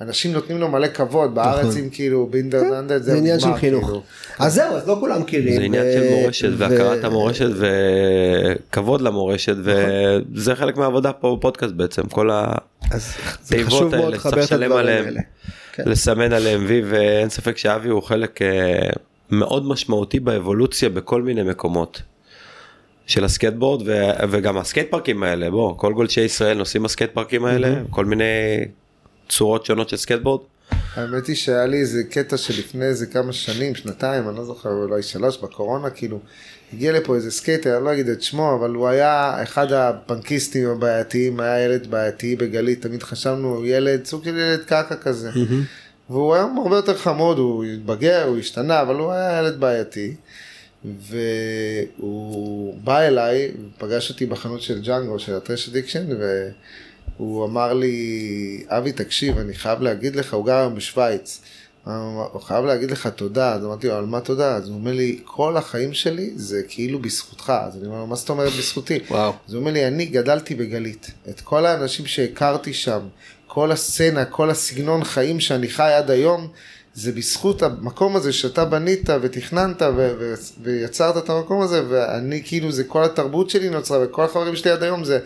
אנשים נותנים לו מלא כבוד בארץ עם כאילו been there done that נכון. זה עניין של חינוך. כאילו. אז זהו אז לא כולם מכירים. זה עניין של מורשת ו- והכרת המורשת וכבוד למורשת וזה חלק מהעבודה פה בפודקאסט בעצם כל התיבות האלה את לשלם עליהם. כן. לסמן עליהם וי ואין ספק שאבי הוא חלק אה, מאוד משמעותי באבולוציה בכל מיני מקומות. של הסקייטבורד ו- וגם הסקייט פארקים האלה בוא כל גולשי ישראל נוסעים בסקייט פארקים האלה כל מיני צורות שונות של סקייטבורד. האמת היא שהיה לי איזה קטע שלפני איזה כמה שנים שנתיים אני לא זוכר אולי שלוש בקורונה כאילו הגיע לפה איזה סקייטר אני לא אגיד את שמו אבל הוא היה אחד הפנקיסטים הבעייתיים היה ילד בעייתי בגלית תמיד חשבנו ילד סוג של ילד קקע כזה והוא היה הרבה יותר חמוד הוא התבגר הוא השתנה אבל הוא היה ילד בעייתי. והוא בא אליי, פגש אותי בחנות של ג'אנגו, של ה Trash Addiction, והוא אמר לי, אבי תקשיב, אני חייב להגיד לך, הוא גר היום בשוויץ, הוא חייב להגיד לך תודה, אז אמרתי לו, על מה תודה? אז הוא אומר לי, כל החיים שלי זה כאילו בזכותך, אז אני אומר לו, מה זאת אומרת בזכותי? וואו. אז הוא אומר לי, אני גדלתי בגלית, את כל האנשים שהכרתי שם, כל הסצנה, כל הסגנון חיים שאני חי עד היום, זה בזכות המקום הזה שאתה בנית ותכננת ו- ו- ויצרת את המקום הזה, ואני כאילו, זה כל התרבות שלי נוצרה, וכל החברים שלי עד היום זה,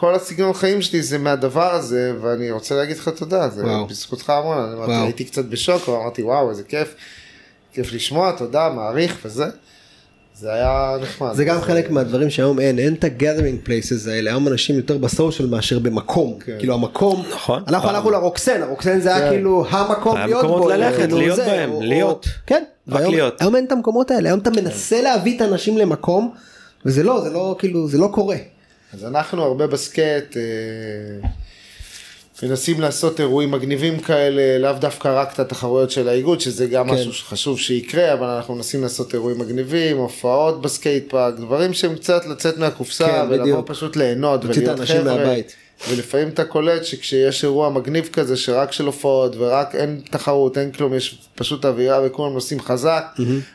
כל הסגנון חיים שלי זה מהדבר הזה, ואני רוצה להגיד לך תודה, זה וואו. בזכותך המון, אני אמרתי, וואו. הייתי קצת בשוק, אמרתי, וואו, איזה כיף, כיף לשמוע, תודה, מעריך וזה. זה היה נחמד. זה גם חלק מהדברים שהיום אין, אין את ה-gathering places האלה, היום אנשים יותר בסושיאל מאשר במקום, כן. כאילו המקום, נכון. אנחנו הלכנו לרוקסן, הרוקסן זה היה כן. כאילו המקום להיות בו, ללכת, כאילו להיות בהם, להיות. כן, רק והיום- להיות. היום אין את המקומות האלה, היום אתה מנסה להביא את האנשים למקום, וזה לא, זה לא, כאילו, זה לא קורה. אז אנחנו הרבה בסקייט אה, מנסים לעשות אירועים מגניבים כאלה, לאו דווקא רק את התחרויות של האיגוד, שזה גם כן. משהו שחשוב שיקרה, אבל אנחנו מנסים לעשות אירועים מגניבים, הופעות בסקייט פארק, דברים שהם קצת לצאת מהקופסה, כן, ולבוא בדיוק. פשוט ליהנות ולהיות חבר'ה. ולפעמים אתה קולט שכשיש אירוע מגניב כזה שרק של הופעות ורק אין תחרות אין כלום יש פשוט אווירה וכולם נוסעים חזק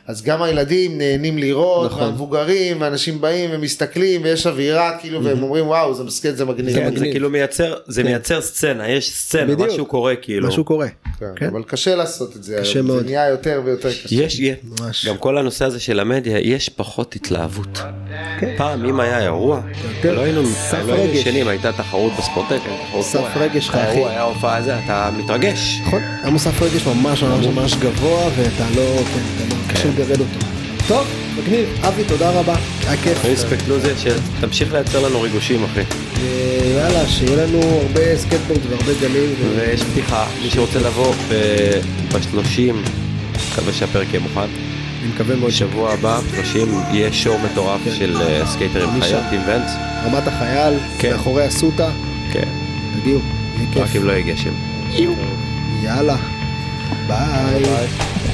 אז גם הילדים נהנים לראות נכון. והמבוגרים ואנשים באים ומסתכלים ויש אווירה כאילו והם אומרים וואו זה מסקט זה מגניב. כן, זה מגניב. כאילו מייצר זה מייצר סצנה יש סצנה בדיוק. משהו קורה כאילו. משהו קורה. כן, כן. אבל קשה לעשות את זה קשה היום, מאוד. זה נהיה יותר ויותר קשה. יש, יש. גם כל הנושא הזה של המדיה יש פחות התלהבות. כן. פעם אם היה אירוע, לא היינו לא. ישנים הייתה תחרות בספורטק, תחרות סף היה- רגש, היה אחי. היה הופעה זה אתה מתרגש. נכון, היום הסף ריגוש ממש ממש ממש גבוה ואתה לא, כן, אתה לא, קשה לגרד אותו. טוב, מגניב, אבי תודה רבה, היה כיף. respect לוזה שתמשיך לייצר לנו ריגושים אחי. ויאללה, שיהיה לנו הרבה סקייטבורד והרבה גלים. ויש פתיחה מי שרוצה לבוא ב-30 מקווה שהפרק יהיה מוכן. אני מקווה מאוד בשבוע הבא 30 יהיה show מטורף כן. של אה, סקייטרים חיות ונץ. רמת החייל, כן. מאחורי אסותא, כן. תגיעו, יהיה רק כיף. אם לא יהיה גשם. יאללה, ביי. ביי.